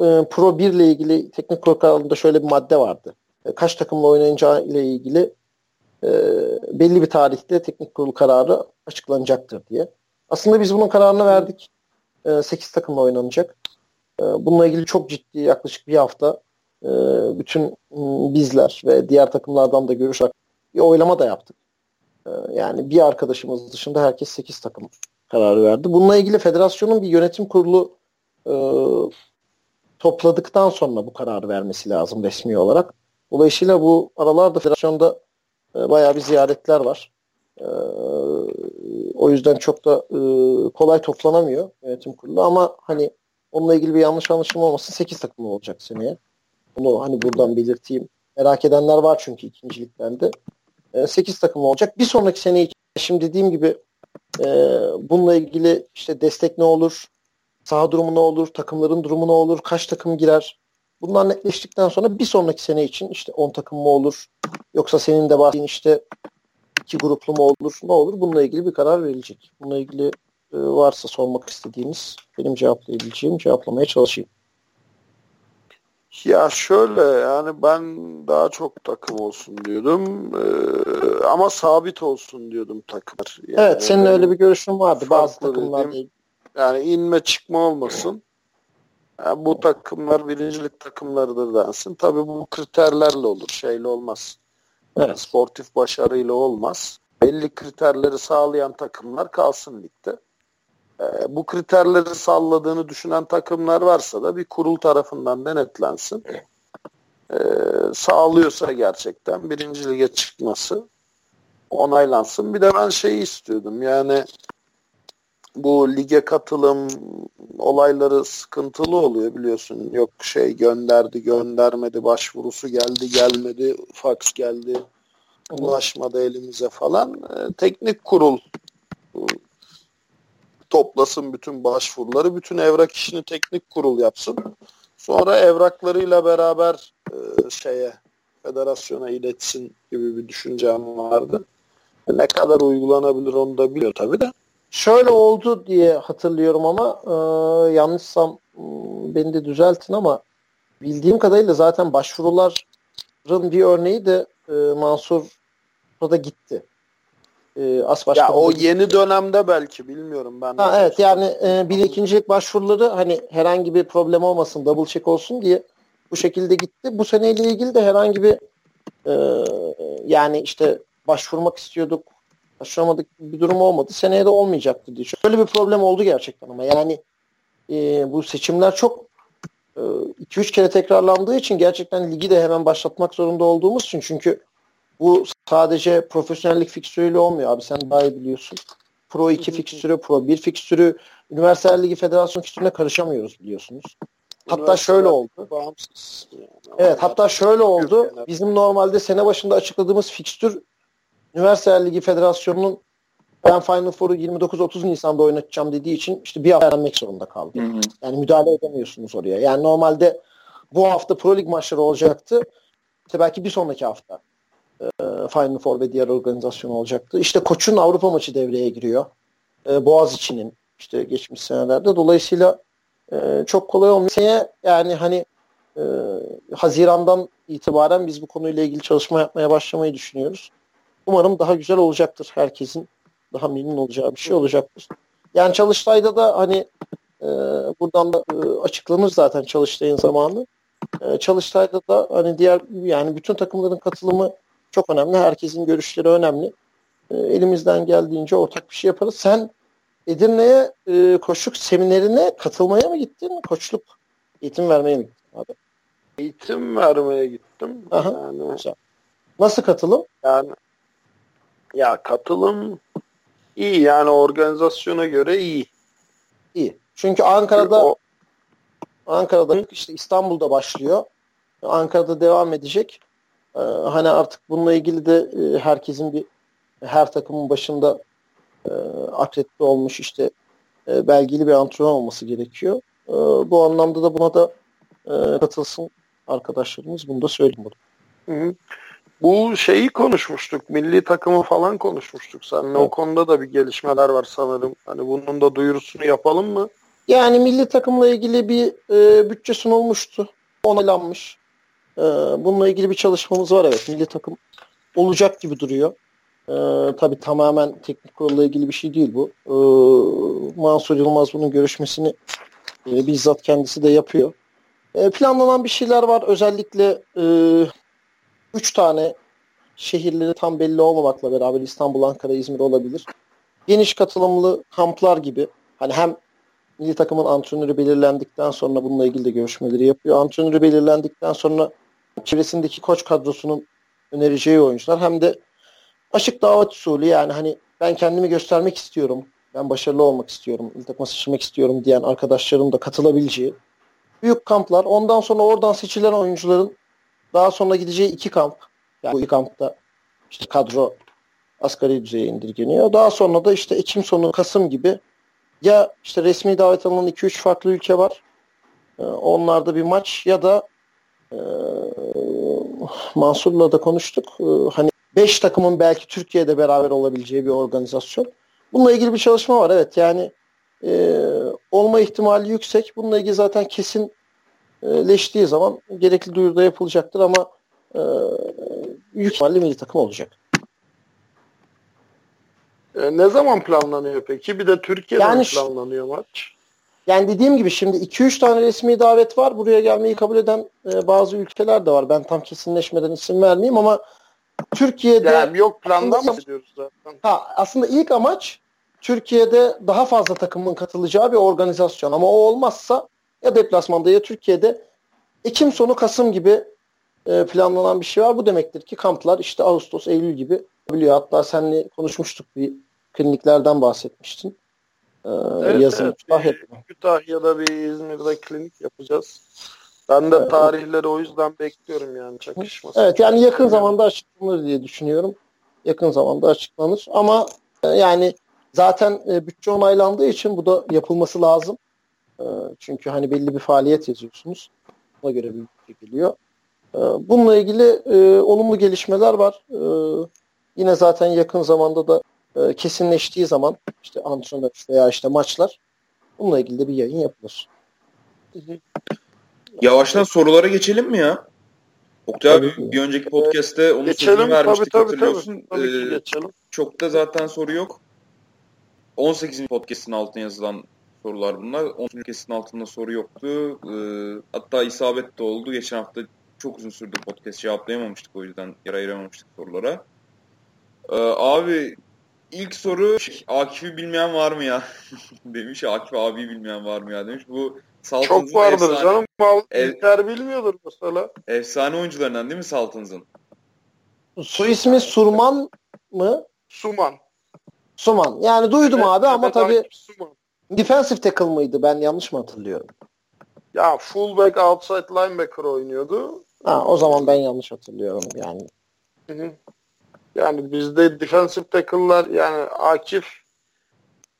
e, Pro 1 ile ilgili teknik kuralında şöyle bir madde vardı. E, kaç takımla oynayacağı ile ilgili e, belli bir tarihte teknik kurul kararı açıklanacaktır diye. Aslında biz bunun kararını verdik. E, 8 takımla oynanacak. Bununla ilgili çok ciddi yaklaşık bir hafta e, bütün m, bizler ve diğer takımlardan da görüş bir oylama da yaptık. Yani bir arkadaşımız dışında herkes 8 takım kararı verdi. Bununla ilgili federasyonun bir yönetim kurulu e, topladıktan sonra bu kararı vermesi lazım resmi olarak. Dolayısıyla bu aralarda federasyonda e, bayağı bir ziyaretler var. E, o yüzden çok da e, kolay toplanamıyor yönetim kurulu ama hani onunla ilgili bir yanlış anlaşılma olmasın 8 takım olacak seneye. Bunu hani buradan belirteyim. Merak edenler var çünkü ikincilikten de. E, 8 takım olacak. Bir sonraki sene şimdi dediğim gibi e, bununla ilgili işte destek ne olur, saha durumu ne olur, takımların durumu ne olur, kaç takım girer. Bunlar netleştikten sonra bir sonraki sene için işte 10 takım mı olur yoksa senin de bahsettiğin işte iki gruplu mu olur ne olur bununla ilgili bir karar verilecek. Bununla ilgili e, varsa sormak istediğiniz benim cevaplayabileceğim cevaplamaya çalışayım. Ya şöyle yani ben daha çok takım olsun diyordum ee, ama sabit olsun diyordum takımlar. Yani evet senin öyle bir görüşün vardı bazı takımlar değil. Yani inme çıkma olmasın. Yani bu takımlar birincilik takımlarıdır densin. Tabii bu kriterlerle olur. Şeyle olmaz. Evet. sportif başarıyla olmaz. Belli kriterleri sağlayan takımlar kalsın ligde. Ee, bu kriterleri salladığını düşünen takımlar varsa da bir kurul tarafından denetlensin. Ee, sağlıyorsa gerçekten birinci lige çıkması onaylansın. Bir de ben şeyi istiyordum yani bu lige katılım olayları sıkıntılı oluyor biliyorsun. Yok şey gönderdi göndermedi başvurusu geldi gelmedi fax geldi ulaşmadı elimize falan. Ee, teknik kurul toplasın bütün başvuruları, bütün evrak işini teknik kurul yapsın. Sonra evraklarıyla beraber e, şeye federasyona iletsin gibi bir düşüncem vardı. Ne kadar uygulanabilir onu da biliyor tabii de. Şöyle oldu diye hatırlıyorum ama e, yanlışsam e, beni de düzeltin ama bildiğim kadarıyla zaten başvuruların bir örneği de e, Mansur da gitti. E, as ya o yeni dönemde belki bilmiyorum ben. Ha, evet yani e, bir ikincilik başvuruları hani herhangi bir problem olmasın double check olsun diye bu şekilde gitti. Bu seneyle ilgili de herhangi bir e, yani işte başvurmak istiyorduk başaramadık bir durum olmadı. Seneye de olmayacaktı diye. Şöyle bir problem oldu gerçekten ama yani e, bu seçimler çok 2-3 e, kere tekrarlandığı için gerçekten ligi de hemen başlatmak zorunda olduğumuz için çünkü bu sadece profesyonellik fikstürüyle olmuyor abi sen daha iyi biliyorsun. Pro 2 fikstürü, Pro 1 fikstürü, Üniversite Ligi Federasyon fikstürüne karışamıyoruz biliyorsunuz. Hatta şöyle oldu. Bağımsız. Evet hatta şöyle oldu. Bizim normalde sene başında açıkladığımız fikstür Üniversite Ligi Federasyonu'nun ben Final Four'u 29-30 Nisan'da oynatacağım dediği için işte bir hafta vermek zorunda kaldı. Hı hı. Yani müdahale edemiyorsunuz oraya. Yani normalde bu hafta Pro Lig maçları olacaktı. İşte belki bir sonraki hafta e, Final Four ve diğer organizasyon olacaktı. İşte koçun Avrupa maçı devreye giriyor. E, Boğaz içinin işte geçmiş senelerde. Dolayısıyla e, çok kolay olmuyor. Seneye yani hani e, Haziran'dan itibaren biz bu konuyla ilgili çalışma yapmaya başlamayı düşünüyoruz. Umarım daha güzel olacaktır. Herkesin daha memnun olacağı bir şey olacaktır. Yani Çalıştay'da da hani e, buradan da e, açıklamış zaten Çalıştay'ın zamanı. E, Çalıştay'da da hani diğer yani bütün takımların katılımı çok önemli. Herkesin görüşleri önemli. E, elimizden geldiğince ortak bir şey yaparız. Sen Edirne'ye e, koçluk seminerine katılmaya mı gittin? Koçluk eğitim vermeye mi gittin abi? Eğitim vermeye gittim. Aha, yani, güzel. Nasıl katılım? Yani ya katılım iyi yani organizasyona göre iyi. İyi. Çünkü Ankara'da o... Ankara'da işte İstanbul'da başlıyor. Ankara'da devam edecek. Ee, hani artık bununla ilgili de e, herkesin bir her takımın başında e, akredite olmuş işte e, belgeli bir antrenör olması gerekiyor. E, bu anlamda da buna da e, katılsın arkadaşlarımız. Bunu da söyleyeyim burada. Hı hı. Bu şeyi konuşmuştuk. Milli takımı falan konuşmuştuk seninle. O konuda da bir gelişmeler var sanırım. Hani bunun da duyurusunu yapalım mı? Yani milli takımla ilgili bir e, bütçe sunulmuştu. Onaylanmış. E, bununla ilgili bir çalışmamız var evet. Milli takım olacak gibi duruyor. E, tabii tamamen teknik kurulla ilgili bir şey değil bu. E, Mansur Yılmaz bunun görüşmesini e, bizzat kendisi de yapıyor. E, planlanan bir şeyler var. Özellikle e, üç tane şehirleri tam belli olmamakla beraber İstanbul, Ankara, İzmir olabilir. Geniş katılımlı kamplar gibi hani hem milli takımın antrenörü belirlendikten sonra bununla ilgili de görüşmeleri yapıyor. Antrenörü belirlendikten sonra çevresindeki koç kadrosunun önereceği oyuncular hem de açık davet usulü yani hani ben kendimi göstermek istiyorum. Ben başarılı olmak istiyorum. İlk takıma seçilmek istiyorum diyen arkadaşlarım da katılabileceği büyük kamplar. Ondan sonra oradan seçilen oyuncuların daha sonra gideceği iki kamp. Yani bu iki kampta işte kadro asgari düzeye indirgeniyor. Daha sonra da işte Ekim sonu Kasım gibi ya işte resmi davet alınan 2-3 farklı ülke var. Ee, onlarda bir maç ya da e, Mansur'la da konuştuk. Ee, hani 5 takımın belki Türkiye'de beraber olabileceği bir organizasyon. Bununla ilgili bir çalışma var. Evet yani e, olma ihtimali yüksek. Bununla ilgili zaten kesin leştiği zaman gerekli duyuruda yapılacaktır ama e, büyük ihtimalle milli takım olacak. E, ne zaman planlanıyor peki? Bir de Türkiye'de yani planlanıyor maç? Yani dediğim gibi şimdi 2-3 tane resmi davet var. Buraya gelmeyi kabul eden e, bazı ülkeler de var. Ben tam kesinleşmeden isim vermeyeyim ama Türkiye'de yani yok plandan bahsediyoruz zaten. Ha, aslında ilk amaç Türkiye'de daha fazla takımın katılacağı bir organizasyon ama o olmazsa ya deplasmanda ya Türkiye'de Ekim sonu Kasım gibi e, planlanan bir şey var. Bu demektir ki kamplar işte Ağustos, Eylül gibi biliyor. Hatta seninle konuşmuştuk bir kliniklerden bahsetmiştin. Ee, evet, yazın evet. Kütahya'da. Kütahya'da bir İzmir'de klinik yapacağız. Ben de evet. tarihleri o yüzden bekliyorum yani çakışması. Evet yani yakın zamanda açıklanır diye düşünüyorum. Yakın zamanda açıklanır ama e, yani zaten e, bütçe onaylandığı için bu da yapılması lazım. Ee, çünkü hani belli bir faaliyet yazıyorsunuz. Ona göre bir bütçe geliyor. E, bununla ilgili e, olumlu gelişmeler var. E, yine zaten yakın zamanda da e, kesinleştiği zaman işte antrenör veya işte maçlar bununla ilgili de bir yayın yapılır. Yavaştan sorulara geçelim mi ya? Oktay abi bir önceki podcast'te onun geçelim, sözünü vermiştik tabii, tabii, hatırlıyorsun. Tabii, tabii ee, geçelim. Çok da zaten soru yok. 18. podcast'in altına yazılan sorular bunlar. 10. podcast'in altında soru yoktu. Ee, hatta isabet de oldu. Geçen hafta çok uzun sürdü podcast cevaplayamamıştık o yüzden yer ayıramamıştık sorulara. Ee, abi ilk soru şey, Akif'i bilmeyen var mı ya? demiş. Akif abi bilmeyen var mı ya demiş. Bu Saltons'un Çok vardır efsane, canım. Mal, ev, bilmiyordur mesela. Efsane oyuncularından değil mi Saltons'un? Su ismi Surman mı? Suman. Suman. Yani duydum evet, abi ama tabii Suman. Defensive tackle mıydı? Ben yanlış mı hatırlıyorum? Ya fullback outside linebacker oynuyordu. Ha, o zaman ben yanlış hatırlıyorum yani. Hı hı. Yani bizde defensive tackle'lar yani Akif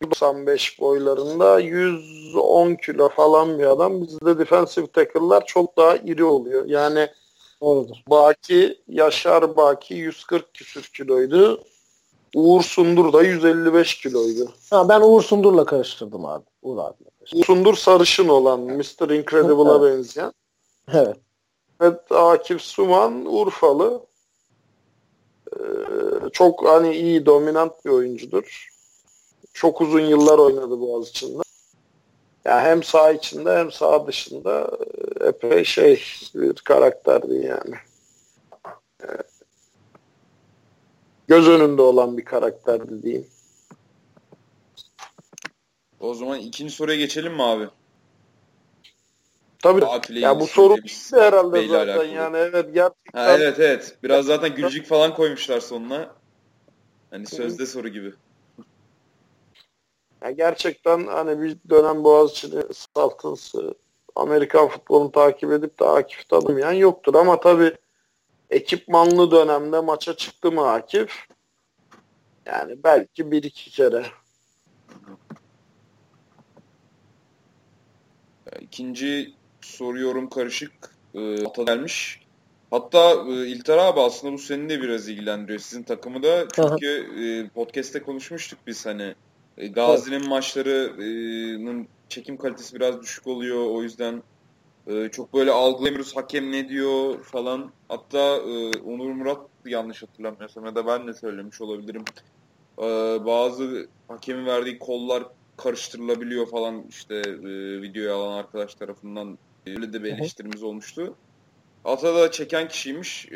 95 boylarında 110 kilo falan bir adam. Bizde defensive tackle'lar çok daha iri oluyor. Yani Doğrudur. Baki, Yaşar Baki 140 küsür kiloydu. Uğur Sundur da 155 kiloydu. Ha, ben Uğur Sundur'la karıştırdım abi. Uğur abi. Uğur Sundur sarışın olan Mr. Incredible'a evet. benzeyen. Evet. Evet Akif Suman Urfalı. Ee, çok hani iyi dominant bir oyuncudur. Çok uzun yıllar oynadı Boğaziçi'nde. Yani hem sağ içinde hem sağ dışında e, epey şey bir karakterdi yani. Göz önünde olan bir karakterdi diyeyim. O zaman ikinci soruya geçelim mi abi? Tabii. Akile ya bu soru bitti herhalde zaten alakalı. yani evet gerçekten. Ha, evet evet. Biraz zaten gülcük falan koymuşlar sonuna. Hani sözde soru gibi. Yani gerçekten hani bir dönem Boğaziçi'ni Saltıns'ı Amerikan futbolunu takip edip de Akif tanımayan yoktur. Ama tabii ekipmanlı dönemde maça çıktı mı Akif? Yani belki bir iki kere. İkinci soruyorum karışık. E, Ata gelmiş. Hatta e, İlter abi aslında bu seni de biraz ilgilendiriyor. Sizin takımı da. Çünkü e, podcast'te konuşmuştuk biz hani e, Gazi'nin maçlarının çekim kalitesi biraz düşük oluyor. O yüzden e, çok böyle algılamıyoruz hakem ne diyor falan. Hatta e, Onur Murat yanlış hatırlamıyorsam ya da ben de söylemiş olabilirim. Bazı hakemin verdiği kollar karıştırılabiliyor falan işte videoyu alan arkadaş tarafından öyle de bir eleştirimiz olmuştu. Ata da çeken kişiymiş.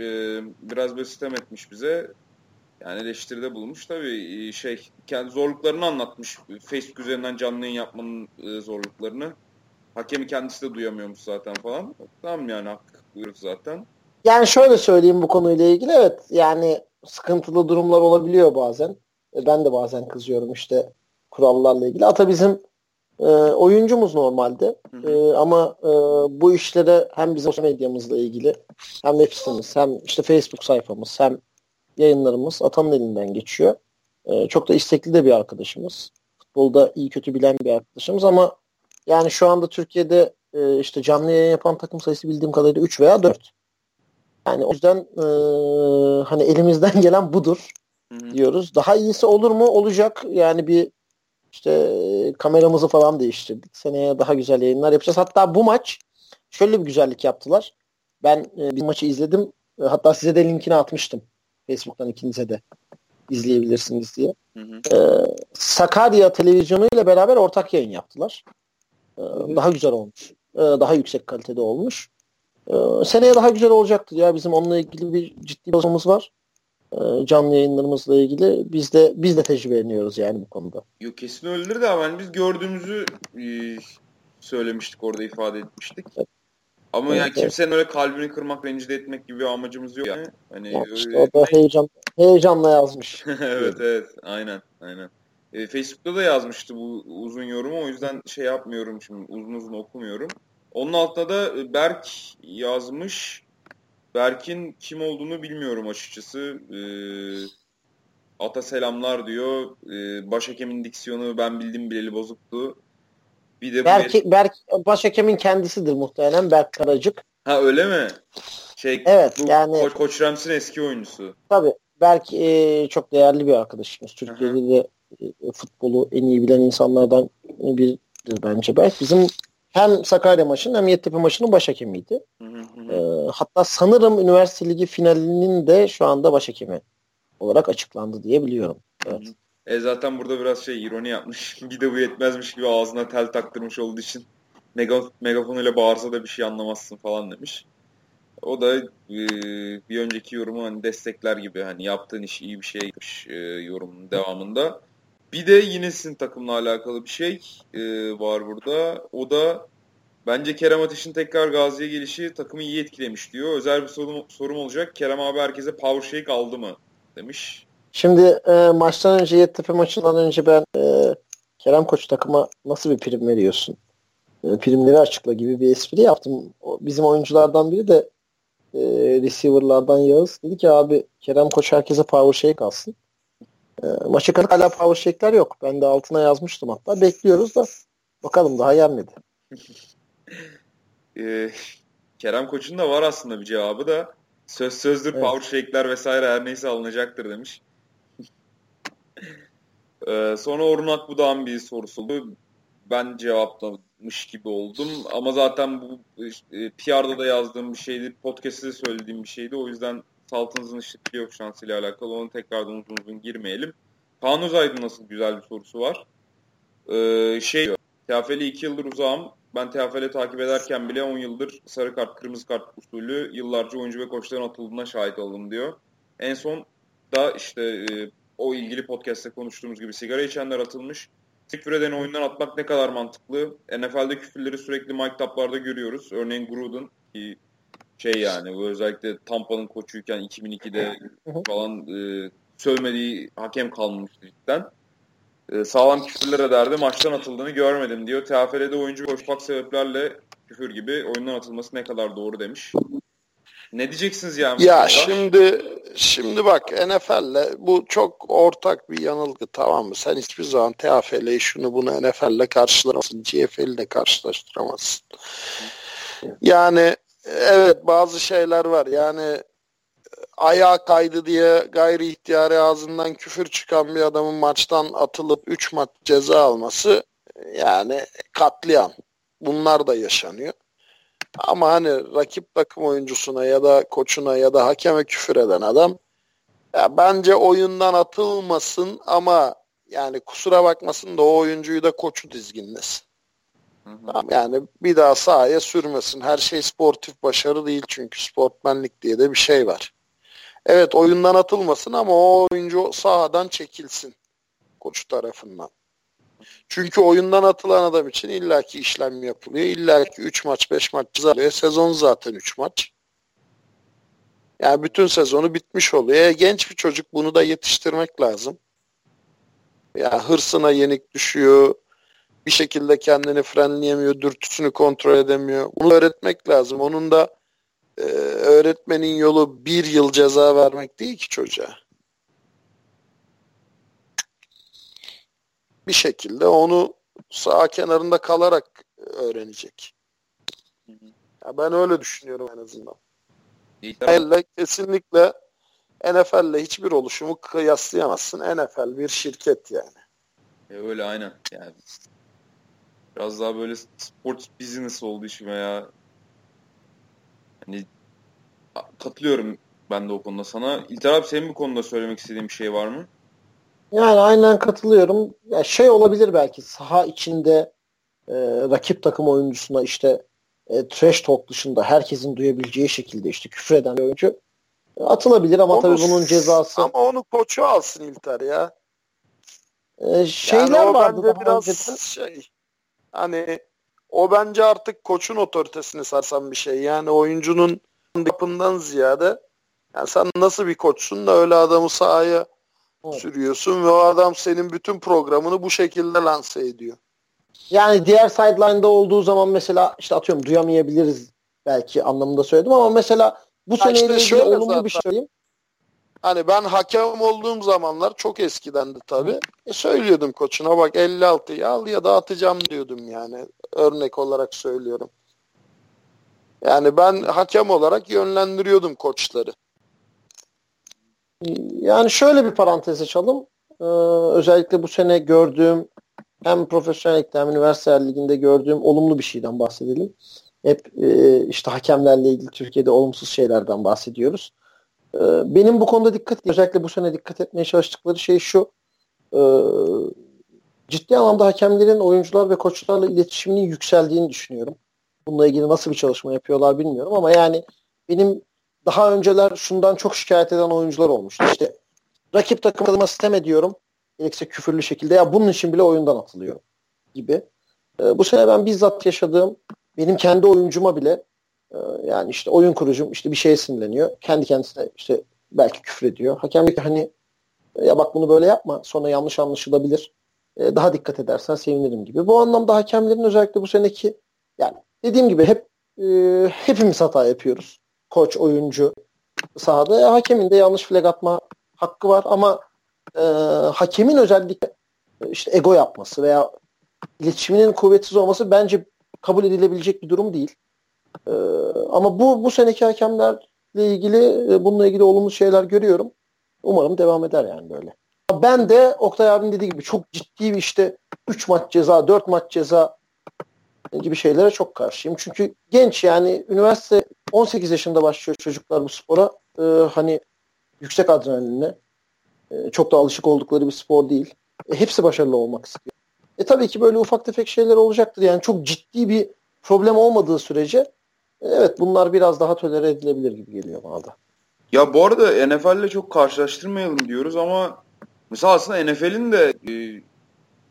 Biraz böyle sistem etmiş bize. Yani eleştiride bulunmuş tabii e, şey kendi zorluklarını anlatmış. Facebook üzerinden canlı yayın yapmanın e, zorluklarını. Hakemi kendisi de duyamıyormuş zaten falan. Tamam yani hak buyuruz zaten. Yani şöyle söyleyeyim bu konuyla ilgili evet yani sıkıntılı durumlar olabiliyor bazen. E, ben de bazen kızıyorum işte kurallarla ilgili. Ata bizim e, oyuncumuz normalde. E, ama e, bu işlere hem bizim sosyal medyamızla ilgili hem web sitemiz hem işte Facebook sayfamız hem yayınlarımız Atan'ın elinden geçiyor. E, çok da istekli de bir arkadaşımız. Futbolda iyi kötü bilen bir arkadaşımız ama yani şu anda Türkiye'de e, işte canlı yayın yapan takım sayısı bildiğim kadarıyla 3 veya 4. Yani o yüzden e, hani elimizden gelen budur diyoruz. Daha iyisi olur mu? Olacak. Yani bir işte kameramızı falan değiştirdik. Seneye daha güzel yayınlar yapacağız. Hatta bu maç şöyle bir güzellik yaptılar. Ben e, bir maçı izledim. E, hatta size de linkini atmıştım. Facebook'tan ikinize de izleyebilirsiniz diye. Hı hı. Ee, Sakarya televizyonu ile beraber ortak yayın yaptılar. Ee, daha güzel olmuş. Ee, daha yüksek kalitede olmuş. Ee, seneye daha güzel olacaktır ya. Bizim onunla ilgili bir ciddi çalışmamız var. Ee, canlı yayınlarımızla ilgili. Biz de biz de tecrübeleniyoruz yani bu konuda. Yok kesin öyledir de yani biz gördüğümüzü e, söylemiştik orada ifade etmiştik. Evet. Ama evet, yani kimsenin evet. öyle kalbini kırmak, rencide etmek gibi bir amacımız yok yani. Hani ya işte öyle... o da heyecan, heyecanla yazmış. evet evet aynen aynen. E, Facebook'ta da yazmıştı bu uzun yorumu o yüzden şey yapmıyorum şimdi uzun uzun okumuyorum. Onun altında da Berk yazmış. Berk'in kim olduğunu bilmiyorum açıkçası. E, ata selamlar diyor. E, başhakemin diksiyonu ben bildim bileli bozuktu. Bir de Berk, bu... Berk başhakemin kendisidir muhtemelen Berk Karacık. Ha öyle mi? Şey, evet bu yani Koç, Koç Rams'in eski oyuncusu. Tabii belki e, çok değerli bir arkadaşımız. Türkiye'de de e, futbolu en iyi bilen insanlardan biridir bence. Belki bizim hem Sakarya maçının hem Yeditepe maçının baş hakemiydi. Hı hı. E, hatta sanırım Üniversite Ligi finalinin de şu anda baş hakemi olarak açıklandı diye biliyorum. Evet. E zaten burada biraz şey ironi yapmış. bir de bu yetmezmiş gibi ağzına tel taktırmış olduğu için mega, megafonuyla bağırsa da bir şey anlamazsın falan demiş. O da e, bir önceki yorumu hani destekler gibi hani yaptığın iş iyi bir şey yapmış e, yorumunun devamında. Bir de yine sizin takımla alakalı bir şey e, var burada. O da bence Kerem Ateş'in tekrar Gazi'ye gelişi takımı iyi etkilemiş diyor. Özel bir sorum, sorum olacak. Kerem abi herkese power shake aldı mı demiş. Şimdi e, maçtan önce Yeditepe maçından önce ben e, Kerem Koç takıma nasıl bir prim veriyorsun? E, primleri açıkla gibi bir espri yaptım. O, bizim oyunculardan biri de e, receiver'lardan Yağız dedi ki abi Kerem Koç herkese power shake alsın. E, maça kadar hala power shake'ler yok. Ben de altına yazmıştım hatta. Bekliyoruz da bakalım daha gelmedi. e, Kerem Koç'un da var aslında bir cevabı da söz sözdür Evet. power shake'ler vesaire her neyse alınacaktır demiş. e, sonra Orhun Akbuğ'dan bir sorusu. Ben cevaplamış gibi oldum ama zaten bu e, PR'da da yazdığım bir şeydi, podcast'te de söylediğim bir şeydi. O yüzden Saltınızın işte playoff şansıyla alakalı onu tekrardan uzun uzun girmeyelim. Kaan Özaydın nasıl güzel bir sorusu var. Ee, şey diyor, TFL'i 2 yıldır uzağım. Ben TFL'i takip ederken bile 10 yıldır sarı kart, kırmızı kart usulü yıllarca oyuncu ve koçların atıldığına şahit oldum diyor. En son da işte e, o ilgili podcast'te konuştuğumuz gibi sigara içenler atılmış. Küfür eden oyundan atmak ne kadar mantıklı? NFL'de küfürleri sürekli mic taplarda görüyoruz. Örneğin Gruden ki şey yani bu özellikle Tampa'nın koçuyken 2002'de falan e, sövmediği hakem kalmamıştı cidden. E, sağlam küfürler ederdi. Maçtan atıldığını görmedim diyor. TFL'de oyuncu koşmak sebeplerle küfür gibi oyundan atılması ne kadar doğru demiş. Ne diyeceksiniz yani? Ya şimdi şimdi bak NFL'le bu çok ortak bir yanılgı tamam mı? Sen hiçbir zaman TFL'yi şunu bunu NFL'le karşılamazsın. GFL'le de karşılaştıramazsın. Yani evet bazı şeyler var. Yani ayağa kaydı diye gayri ihtiyari ağzından küfür çıkan bir adamın maçtan atılıp 3 maç ceza alması yani katliam. Bunlar da yaşanıyor. Ama hani rakip takım oyuncusuna ya da koçuna ya da hakeme küfür eden adam ya bence oyundan atılmasın ama yani kusura bakmasın da o oyuncuyu da koçu dizginlesin. Tamam, yani bir daha sahaya sürmesin. Her şey sportif başarı değil çünkü sportmenlik diye de bir şey var. Evet oyundan atılmasın ama o oyuncu sahadan çekilsin koç tarafından. Çünkü oyundan atılan adam için illaki işlem yapılıyor. İllaki 3 maç 5 maç alıyor. Sezon zaten 3 maç. Yani bütün sezonu bitmiş oluyor. E, genç bir çocuk bunu da yetiştirmek lazım. Ya hırsına yenik düşüyor. Bir şekilde kendini frenleyemiyor, dürtüsünü kontrol edemiyor. Bunu öğretmek lazım. Onun da e, öğretmenin yolu bir yıl ceza vermek değil ki çocuğa. Bir şekilde onu sağ kenarında kalarak öğrenecek. Ya ben öyle düşünüyorum en azından. NFL'le kesinlikle NFL'le hiçbir oluşumu kıyaslayamazsın. NFL bir şirket yani. E, öyle aynen. Yani biraz daha böyle sports business oldu işime ya. Hani katılıyorum ben de o konuda sana. İlter abi senin bu konuda söylemek istediğin bir şey var mı? Yani aynen katılıyorum. Ya şey olabilir belki saha içinde e, rakip takım oyuncusuna işte e, trash talk dışında herkesin duyabileceği şekilde işte küfür eden bir oyuncu e, atılabilir ama Onu- tabii bunun cezası Ama onu koçu alsın İlter ya. e, şeyler yani o vardı bence daha biraz önceden. şey hani o bence artık koçun otoritesini sarsan bir şey. Yani oyuncunun yapından ziyade yani sen nasıl bir koçsun da öyle adamı sahaya Evet. sürüyorsun ve o adam senin bütün programını bu şekilde lanse ediyor. Yani diğer sideline'da olduğu zaman mesela işte atıyorum duyamayabiliriz belki anlamında söyledim ama mesela bu seneyle işte ilgili olumlu zaten. bir şey söyleyeyim. Hani ben hakem olduğum zamanlar çok eskidendi tabii. E söylüyordum koçuna bak 56'yı al ya da atacağım diyordum yani. Örnek olarak söylüyorum. Yani ben hakem olarak yönlendiriyordum koçları. Yani şöyle bir parantez açalım. Ee, özellikle bu sene gördüğüm hem profesyonel ligde hem üniversite liginde gördüğüm olumlu bir şeyden bahsedelim. Hep e, işte hakemlerle ilgili Türkiye'de olumsuz şeylerden bahsediyoruz. E, benim bu konuda dikkat özellikle bu sene dikkat etmeye çalıştıkları şey şu. E, ciddi anlamda hakemlerin oyuncular ve koçlarla iletişiminin yükseldiğini düşünüyorum. Bununla ilgili nasıl bir çalışma yapıyorlar bilmiyorum ama yani benim daha önceler şundan çok şikayet eden oyuncular olmuştu. İşte rakip takıma sistem ediyorum. Gerekse küfürlü şekilde ya bunun için bile oyundan atılıyor gibi. E, bu sene ben bizzat yaşadığım benim kendi oyuncuma bile yani işte oyun kurucum işte bir şeye sinirleniyor. Kendi kendisine işte belki küfür ediyor. Hakem diyor hani ya bak bunu böyle yapma sonra yanlış anlaşılabilir. E, daha dikkat edersen sevinirim gibi. Bu anlamda hakemlerin özellikle bu seneki yani dediğim gibi hep e, hepimiz hata yapıyoruz. Koç, oyuncu sahada. E, hakemin de yanlış flag atma hakkı var ama e, hakemin özellikle işte ego yapması veya iletişiminin kuvvetsiz olması bence kabul edilebilecek bir durum değil. E, ama bu bu seneki hakemlerle ilgili e, bununla ilgili olumlu şeyler görüyorum. Umarım devam eder yani böyle. Ben de Oktay abinin dediği gibi çok ciddi bir işte 3 maç ceza, 4 maç ceza gibi şeylere çok karşıyım. Çünkü genç yani üniversite 18 yaşında başlıyor çocuklar bu spora. Ee, hani yüksek adrenalinle e, çok da alışık oldukları bir spor değil. E, hepsi başarılı olmak istiyor. E tabii ki böyle ufak tefek şeyler olacaktır. Yani çok ciddi bir problem olmadığı sürece evet bunlar biraz daha tolere edilebilir gibi geliyor bana da. Ya bu arada NFL'le çok karşılaştırmayalım diyoruz ama mesela aslında NFL'in de e,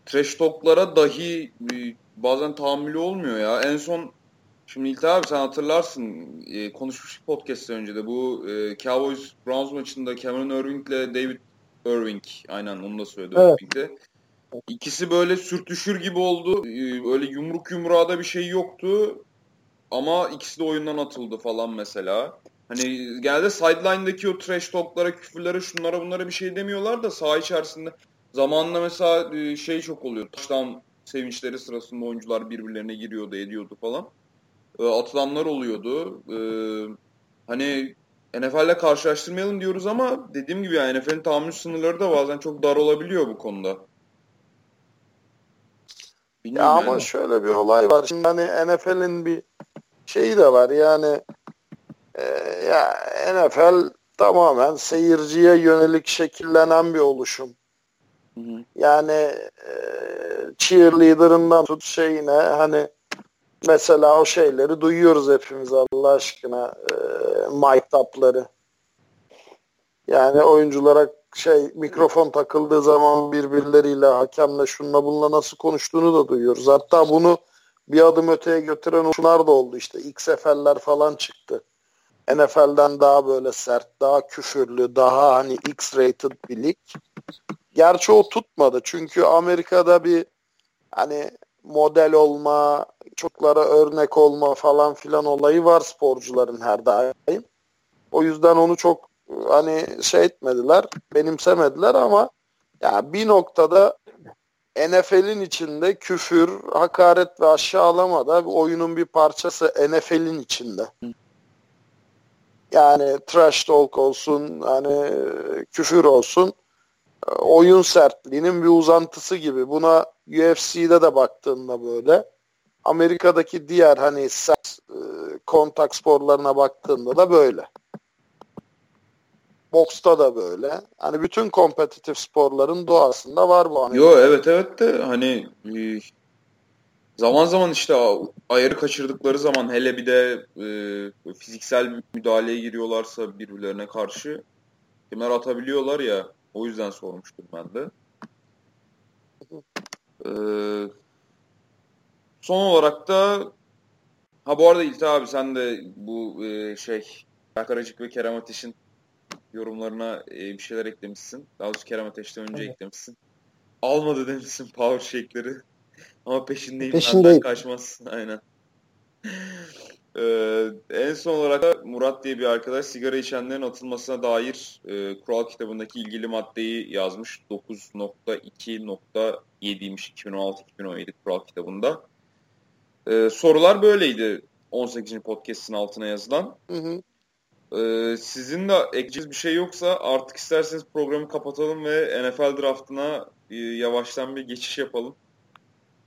trash talk'lara dahi e, bazen tahammülü olmuyor ya. En son şimdi İlter abi sen hatırlarsın e, konuşmuştuk podcast'ten önce de bu e, Cowboys Browns maçında Cameron Irving ile David Irving aynen onu da söyledi evet. Irving'de. İkisi böyle sürtüşür gibi oldu. E, öyle yumruk yumruğa da bir şey yoktu. Ama ikisi de oyundan atıldı falan mesela. Hani geldi sideline'daki o trash talk'lara, küfürlere, şunlara bunlara bir şey demiyorlar da saha içerisinde zamanında mesela e, şey çok oluyor. Touchdown sevinçleri sırasında oyuncular birbirlerine giriyordu, ediyordu falan. E, atılanlar oluyordu. E, hani NFL'le karşılaştırmayalım diyoruz ama dediğim gibi yani NFL'in tahammül sınırları da bazen çok dar olabiliyor bu konuda. Bilmiyorum ya yani. ama şöyle bir olay var. Şimdi hani NFL'in bir şeyi de var yani e, ya NFL tamamen seyirciye yönelik şekillenen bir oluşum. Hı hı. Yani e, cheerleader'ından tut şeyine hani mesela o şeyleri duyuyoruz hepimiz Allah aşkına e, mic Yani oyunculara şey mikrofon takıldığı zaman birbirleriyle hakemle şunla bununla nasıl konuştuğunu da duyuyoruz. Hatta bunu bir adım öteye götüren uçlar da oldu işte. XFL'ler falan çıktı. NFL'den daha böyle sert, daha küfürlü, daha hani X-rated bir lig. Gerçi o tutmadı. Çünkü Amerika'da bir hani model olma, çocuklara örnek olma falan filan olayı var sporcuların her daim. O yüzden onu çok hani şey etmediler, benimsemediler ama ya bir noktada NFL'in içinde küfür, hakaret ve aşağılama da oyunun bir parçası NFL'in içinde. Yani trash talk olsun, hani küfür olsun oyun sertliğinin bir uzantısı gibi. Buna UFC'de de baktığında böyle. Amerika'daki diğer hani sert e, kontak sporlarına baktığında da böyle. Boksta da böyle. Hani bütün kompetitif sporların doğasında var bu. Yo evet evet de hani e, zaman zaman işte ayarı kaçırdıkları zaman hele bir de e, fiziksel müdahaleye giriyorlarsa birbirlerine karşı kemer atabiliyorlar ya o yüzden sormuştum ben de. Ee, son olarak da ha bu arada İlti abi sen de bu e, şey Karacık ve Kerem Ateş'in yorumlarına e, bir şeyler eklemişsin. Daha doğrusu Kerem Ateş'ten önce evet. eklemişsin. Almadı demişsin power shake'leri. Ama peşindeyim. Peşindeyim. Kaçmazsın aynen. Ee, en son olarak da Murat diye bir arkadaş sigara içenlerin atılmasına dair e, kural kitabındaki ilgili maddeyi yazmış. 9.2.7'ymiş 2016-2017 kural kitabında. Ee, sorular böyleydi. 18. podcast'in altına yazılan. Hı hı. Ee, sizin de ekleyeceğiniz bir şey yoksa artık isterseniz programı kapatalım ve NFL draftına e, yavaştan bir geçiş yapalım.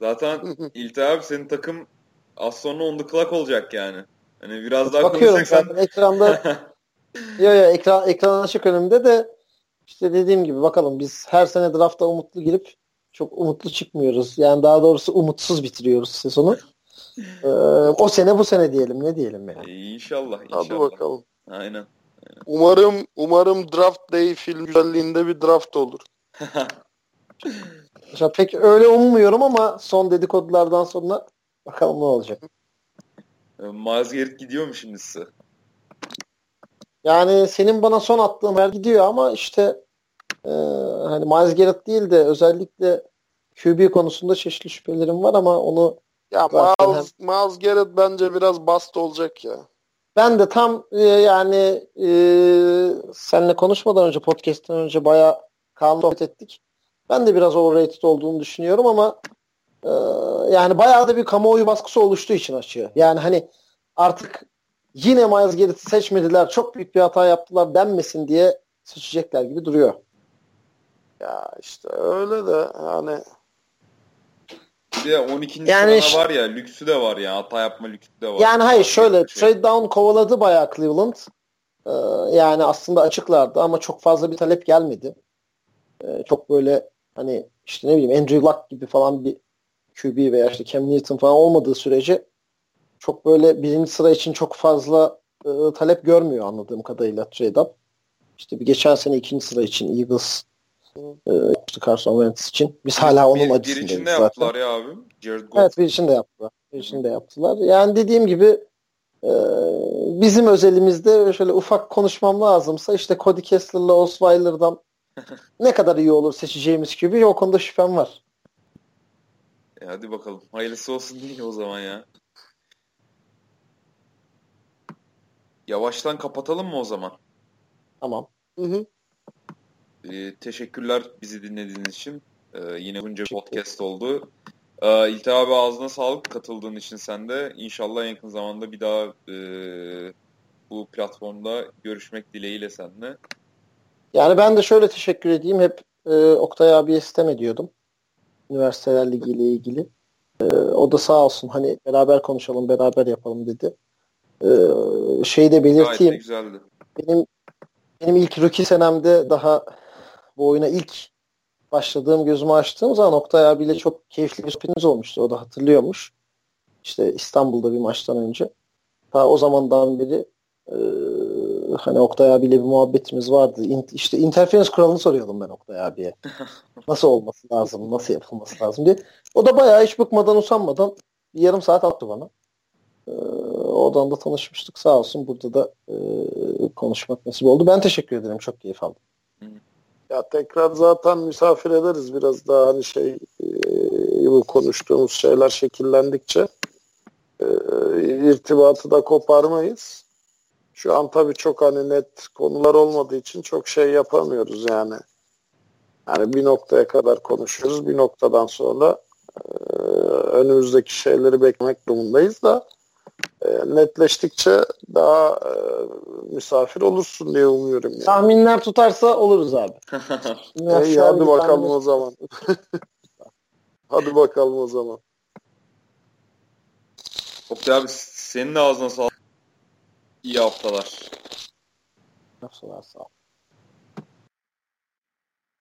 Zaten İlter abi senin takım az sonra on the clock olacak yani. Hani biraz daha Bakıyorum konuşacaksan... zaten ekranda yo yo ekran, ekran açık önümde de işte dediğim gibi bakalım biz her sene drafta umutlu girip çok umutlu çıkmıyoruz. Yani daha doğrusu umutsuz bitiriyoruz sezonu. Ee, o sene bu sene diyelim ne diyelim yani. İnşallah, inşallah. Hadi bakalım. Aynen. Umarım umarım draft day film güzelliğinde bir draft olur. Mesela pek öyle ummuyorum ama son dedikodulardan sonra bakalım ne olacak. Ee, Miles Garrett gidiyor mu şimdi size? Yani senin bana son attığın haber gidiyor ama işte e, hani Miles Garrett değil de özellikle QB konusunda çeşitli şüphelerim var ama onu Ya Miles, Miles Garrett bence biraz bast olacak ya. Ben de tam e, yani e, seninle konuşmadan önce podcast'ten önce bayağı Kaan'la sohbet ettik. Ben de biraz overrated olduğunu düşünüyorum ama e, yani bayağı da bir kamuoyu baskısı oluştuğu için açıyor. Yani hani artık yine Miles Garrett'i seçmediler çok büyük bir hata yaptılar denmesin diye seçecekler gibi duruyor. Ya işte öyle de yani Bir de 12. Yani sırada var ya, lüksü de var ya, hata yapma lüksü de var. Yani hayır şöyle Şey. trade down kovaladı bayağı Cleveland. Ee, yani aslında açıklardı ama çok fazla bir talep gelmedi. Ee, çok böyle hani işte ne bileyim Andrew Luck gibi falan bir QB veya işte Cam Newton falan olmadığı sürece çok böyle birinci sıra için çok fazla e, talep görmüyor anladığım kadarıyla trade up. İşte bir geçen sene ikinci sıra için Eagles e, Carson Wentz için. Biz hala onun bir, bir acısındayız zaten. yaptılar ya abim. Jared Goff. Evet bir için de yaptılar. Bir için de yaptılar. Yani dediğim gibi e, bizim özelimizde şöyle ufak konuşmam lazımsa işte Cody Kessler'la Osweiler'dan ne kadar iyi olur seçeceğimiz gibi o konuda şüphem var. E hadi bakalım. Hayırlısı olsun değil o zaman ya. Yavaştan kapatalım mı o zaman? Tamam. hı hı. Ee, teşekkürler bizi dinlediğiniz için. Ee, yine bunca podcast oldu. Ee, İlter abi ağzına sağlık katıldığın için sen de. İnşallah en yakın zamanda bir daha e, bu platformda görüşmek dileğiyle seninle. Yani ben de şöyle teşekkür edeyim. Hep e, Oktay abiye sistem ediyordum. Üniversiteler Ligi ile ilgili. E, o da sağ olsun hani beraber konuşalım, beraber yapalım dedi. E, şeyi de Gayet belirteyim. de güzeldi. Benim benim ilk rookie senemde daha bu oyuna ilk başladığım gözümü açtığım zaman Oktay abiyle çok keyifli bir sohbetimiz olmuştu. O da hatırlıyormuş. İşte İstanbul'da bir maçtan önce. Ta o zamandan beri e, hani Oktay abiyle bir muhabbetimiz vardı. İn, işte interference kuralını soruyordum ben Oktay abiye. Nasıl olması lazım, nasıl yapılması lazım diye. O da bayağı hiç bıkmadan usanmadan bir yarım saat attı bana. Ee, oradan da tanışmıştık sağ olsun. Burada da e, konuşmak nasip oldu. Ben teşekkür ederim. Çok keyif aldım. Ya tekrar zaten misafir ederiz biraz daha hani şey e, bu konuştuğumuz şeyler şekillendikçe e, irtibatı da koparmayız. Şu an tabii çok hani net konular olmadığı için çok şey yapamıyoruz yani. Yani bir noktaya kadar konuşuyoruz. Bir noktadan sonra e, önümüzdeki şeyleri beklemek durumundayız da netleştikçe daha e, misafir olursun diye umuyorum. Yani. Tahminler tutarsa oluruz abi. İyi hadi bakalım tahmin- o zaman. hadi bakalım o zaman. Oktay abi senin de ağzına sağlık. İyi haftalar. Sağ ol.